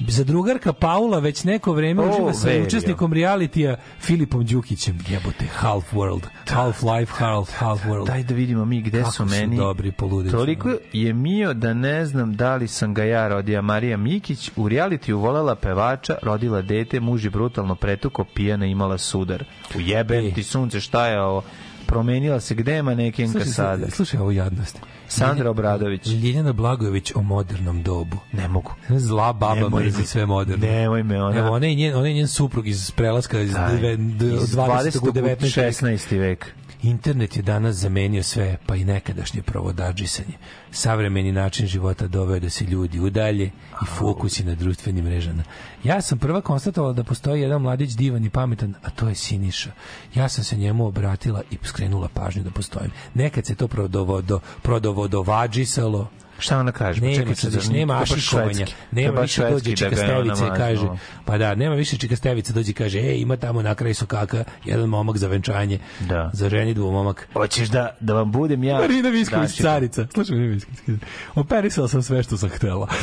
Za drugarka Paula već neko vreme O, uživa sa verio. učesnikom realitija Filipom Đukićem. Jebote, half world. Half life, half, half world. Daj da vidimo mi gde Kako su meni. dobri, poludeli su. Toliko je mio da ne znam da li sam ga ja rodija Marija Mikić. U realitiju volela pevača, rodila dete, muž je brutalno pretuko, pijana imala sudar. U jebem E. ti sunce, šta je ovo? Promenila se gde je manekenka Slušaj, sada? Slušaj ovo jadnost. Sandra Obradović. Ljiljana Blagojević o modernom dobu. Ne mogu. Zla baba Nemoj mrzi mi. sve moderno. Nemoj me, ona- Evo, ona je njen, ona je njen suprug iz prelaska iz, Daj, dve- iz 20. u 20. 19. vek. 16. vek. Internet je danas zamenio sve, pa i nekadašnje provodadžisanje. Savremeni način života doveo da se ljudi udalje i fokusi na društvenim mrežama. Ja sam prva konstatovala da postoji jedan mladić divan i pametan, a to je Siniša. Ja sam se njemu obratila i skrenula pažnju da postojim. Nekad se to prodovodo, prodovodovađisalo, Šta ona kaže? Pa Nema, čekaj, sad više, nema ašikovanja, nema više švedski dođe da čika ga je ona stevice i kaže, pa da, nema više čika stevice dođe i kaže, ej, ima tamo na kraju sokaka jedan momak za venčanje, Da. za ženitbu momak. Hoćeš da, da vam budem ja... Marina Visković, carica. Slušaj, Marina Visković. Operisala sam sve što sam htela.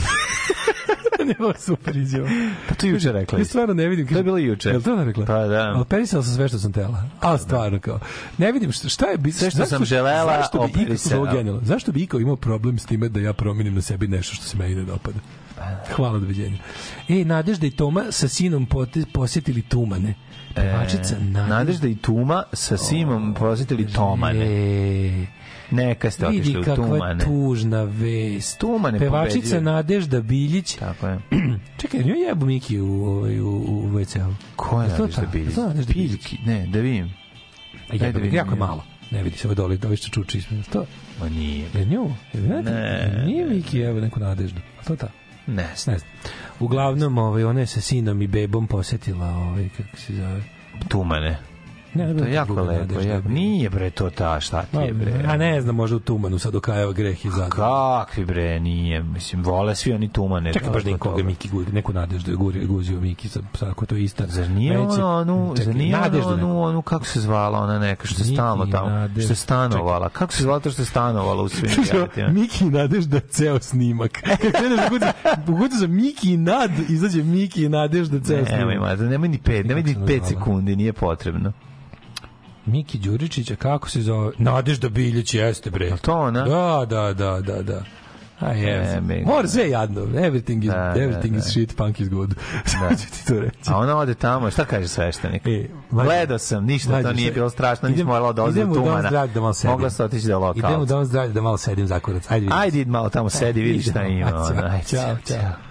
ne, ovo je super izjava. Pa to juče rekla. Ja stvarno ne vidim. To je bilo juče. Je li to ona rekla? Pa da. Operisala sam sve što sam htela. A stvarno kao. Ne vidim šta, šta je bi Sve što zašto- sam želela, zašto bi Iko- operisala. Zašto bi Iko imao problem s time da ja promenim na sebi nešto što se meni ne dopada? Hvala doviđenja. E, Nadežda i Toma sa sinom posjetili Tumane. Pevačica E, Nadežda i Tuma sa Simom posjetili Tomane. E, Neka ste otišli vidi u kakva Tumane. tužna vest. Tumane Pevačica pobeđuju. Nadežda Biljić. Tako je. Čekaj, njoj jebu Miki u, ovaj, u, u WC-u. Ko je to Nadežda? Biljić? Nadežda Biljić. Ne, da vidim. A jebe, da vidim jako je nju. malo. Ne vidi se ovo dole, da što čuči ispred. To Ma nije. je nju. Je, ne, Ne, nije Miki, evo neku Nadeždu. A to ta. Ne, Ne znam. Uglavnom, ovaj, ona je sa sinom i bebom posetila, ovaj, kako se zove. Tumane. Ne, ne, To je jako lepo. Jako. Nije bre to ta, šta ti je bre? A ne znam, možda u Tumanu sad okajava greh i. Kakvi bre, nije. Mislim, vole svi oni Tumane. Čekaj baš da koga. Miki guri, neku nadeždu je guri, guzio Miki, sad, sad ako to je ista. Zar nije Reci- ono, onu, Čekaj, zar nije ono, Nadeždu onu, onu, kako se zvala ona neka, što je stalno tamo, Nadežda. što je stanovala, kako se zvala to što je stanovala u svim realitima? Miki Nadežda ceo snimak. Kad kreneš za Miki i Nad, izađe Miki Nadežda ceo snimak. Nemoj, nemoj ni pet, sekundi, nije potrebno. Miki Đuričića, kako se zove? Nadežda Biljić, jeste bre. Jel to ona? Da, da, da, da, da. A je. E, me- Mora sve jadno. Everything is, Da, da, everything da. is shit, punk is good. Sad ću ti to reći. A ona ode tamo, šta kaže sveštenik? E, Gledao sam, ništa mlađe, to nije bilo strašno, idem- nisam morala da u dom Tumana. zdravlja da malo sedim. Mogla se otići da Idem u lokal. dom zdravlja da malo sedim za kurac. Ajde. Ajde, malo tamo sedi, vidi šta Idemo.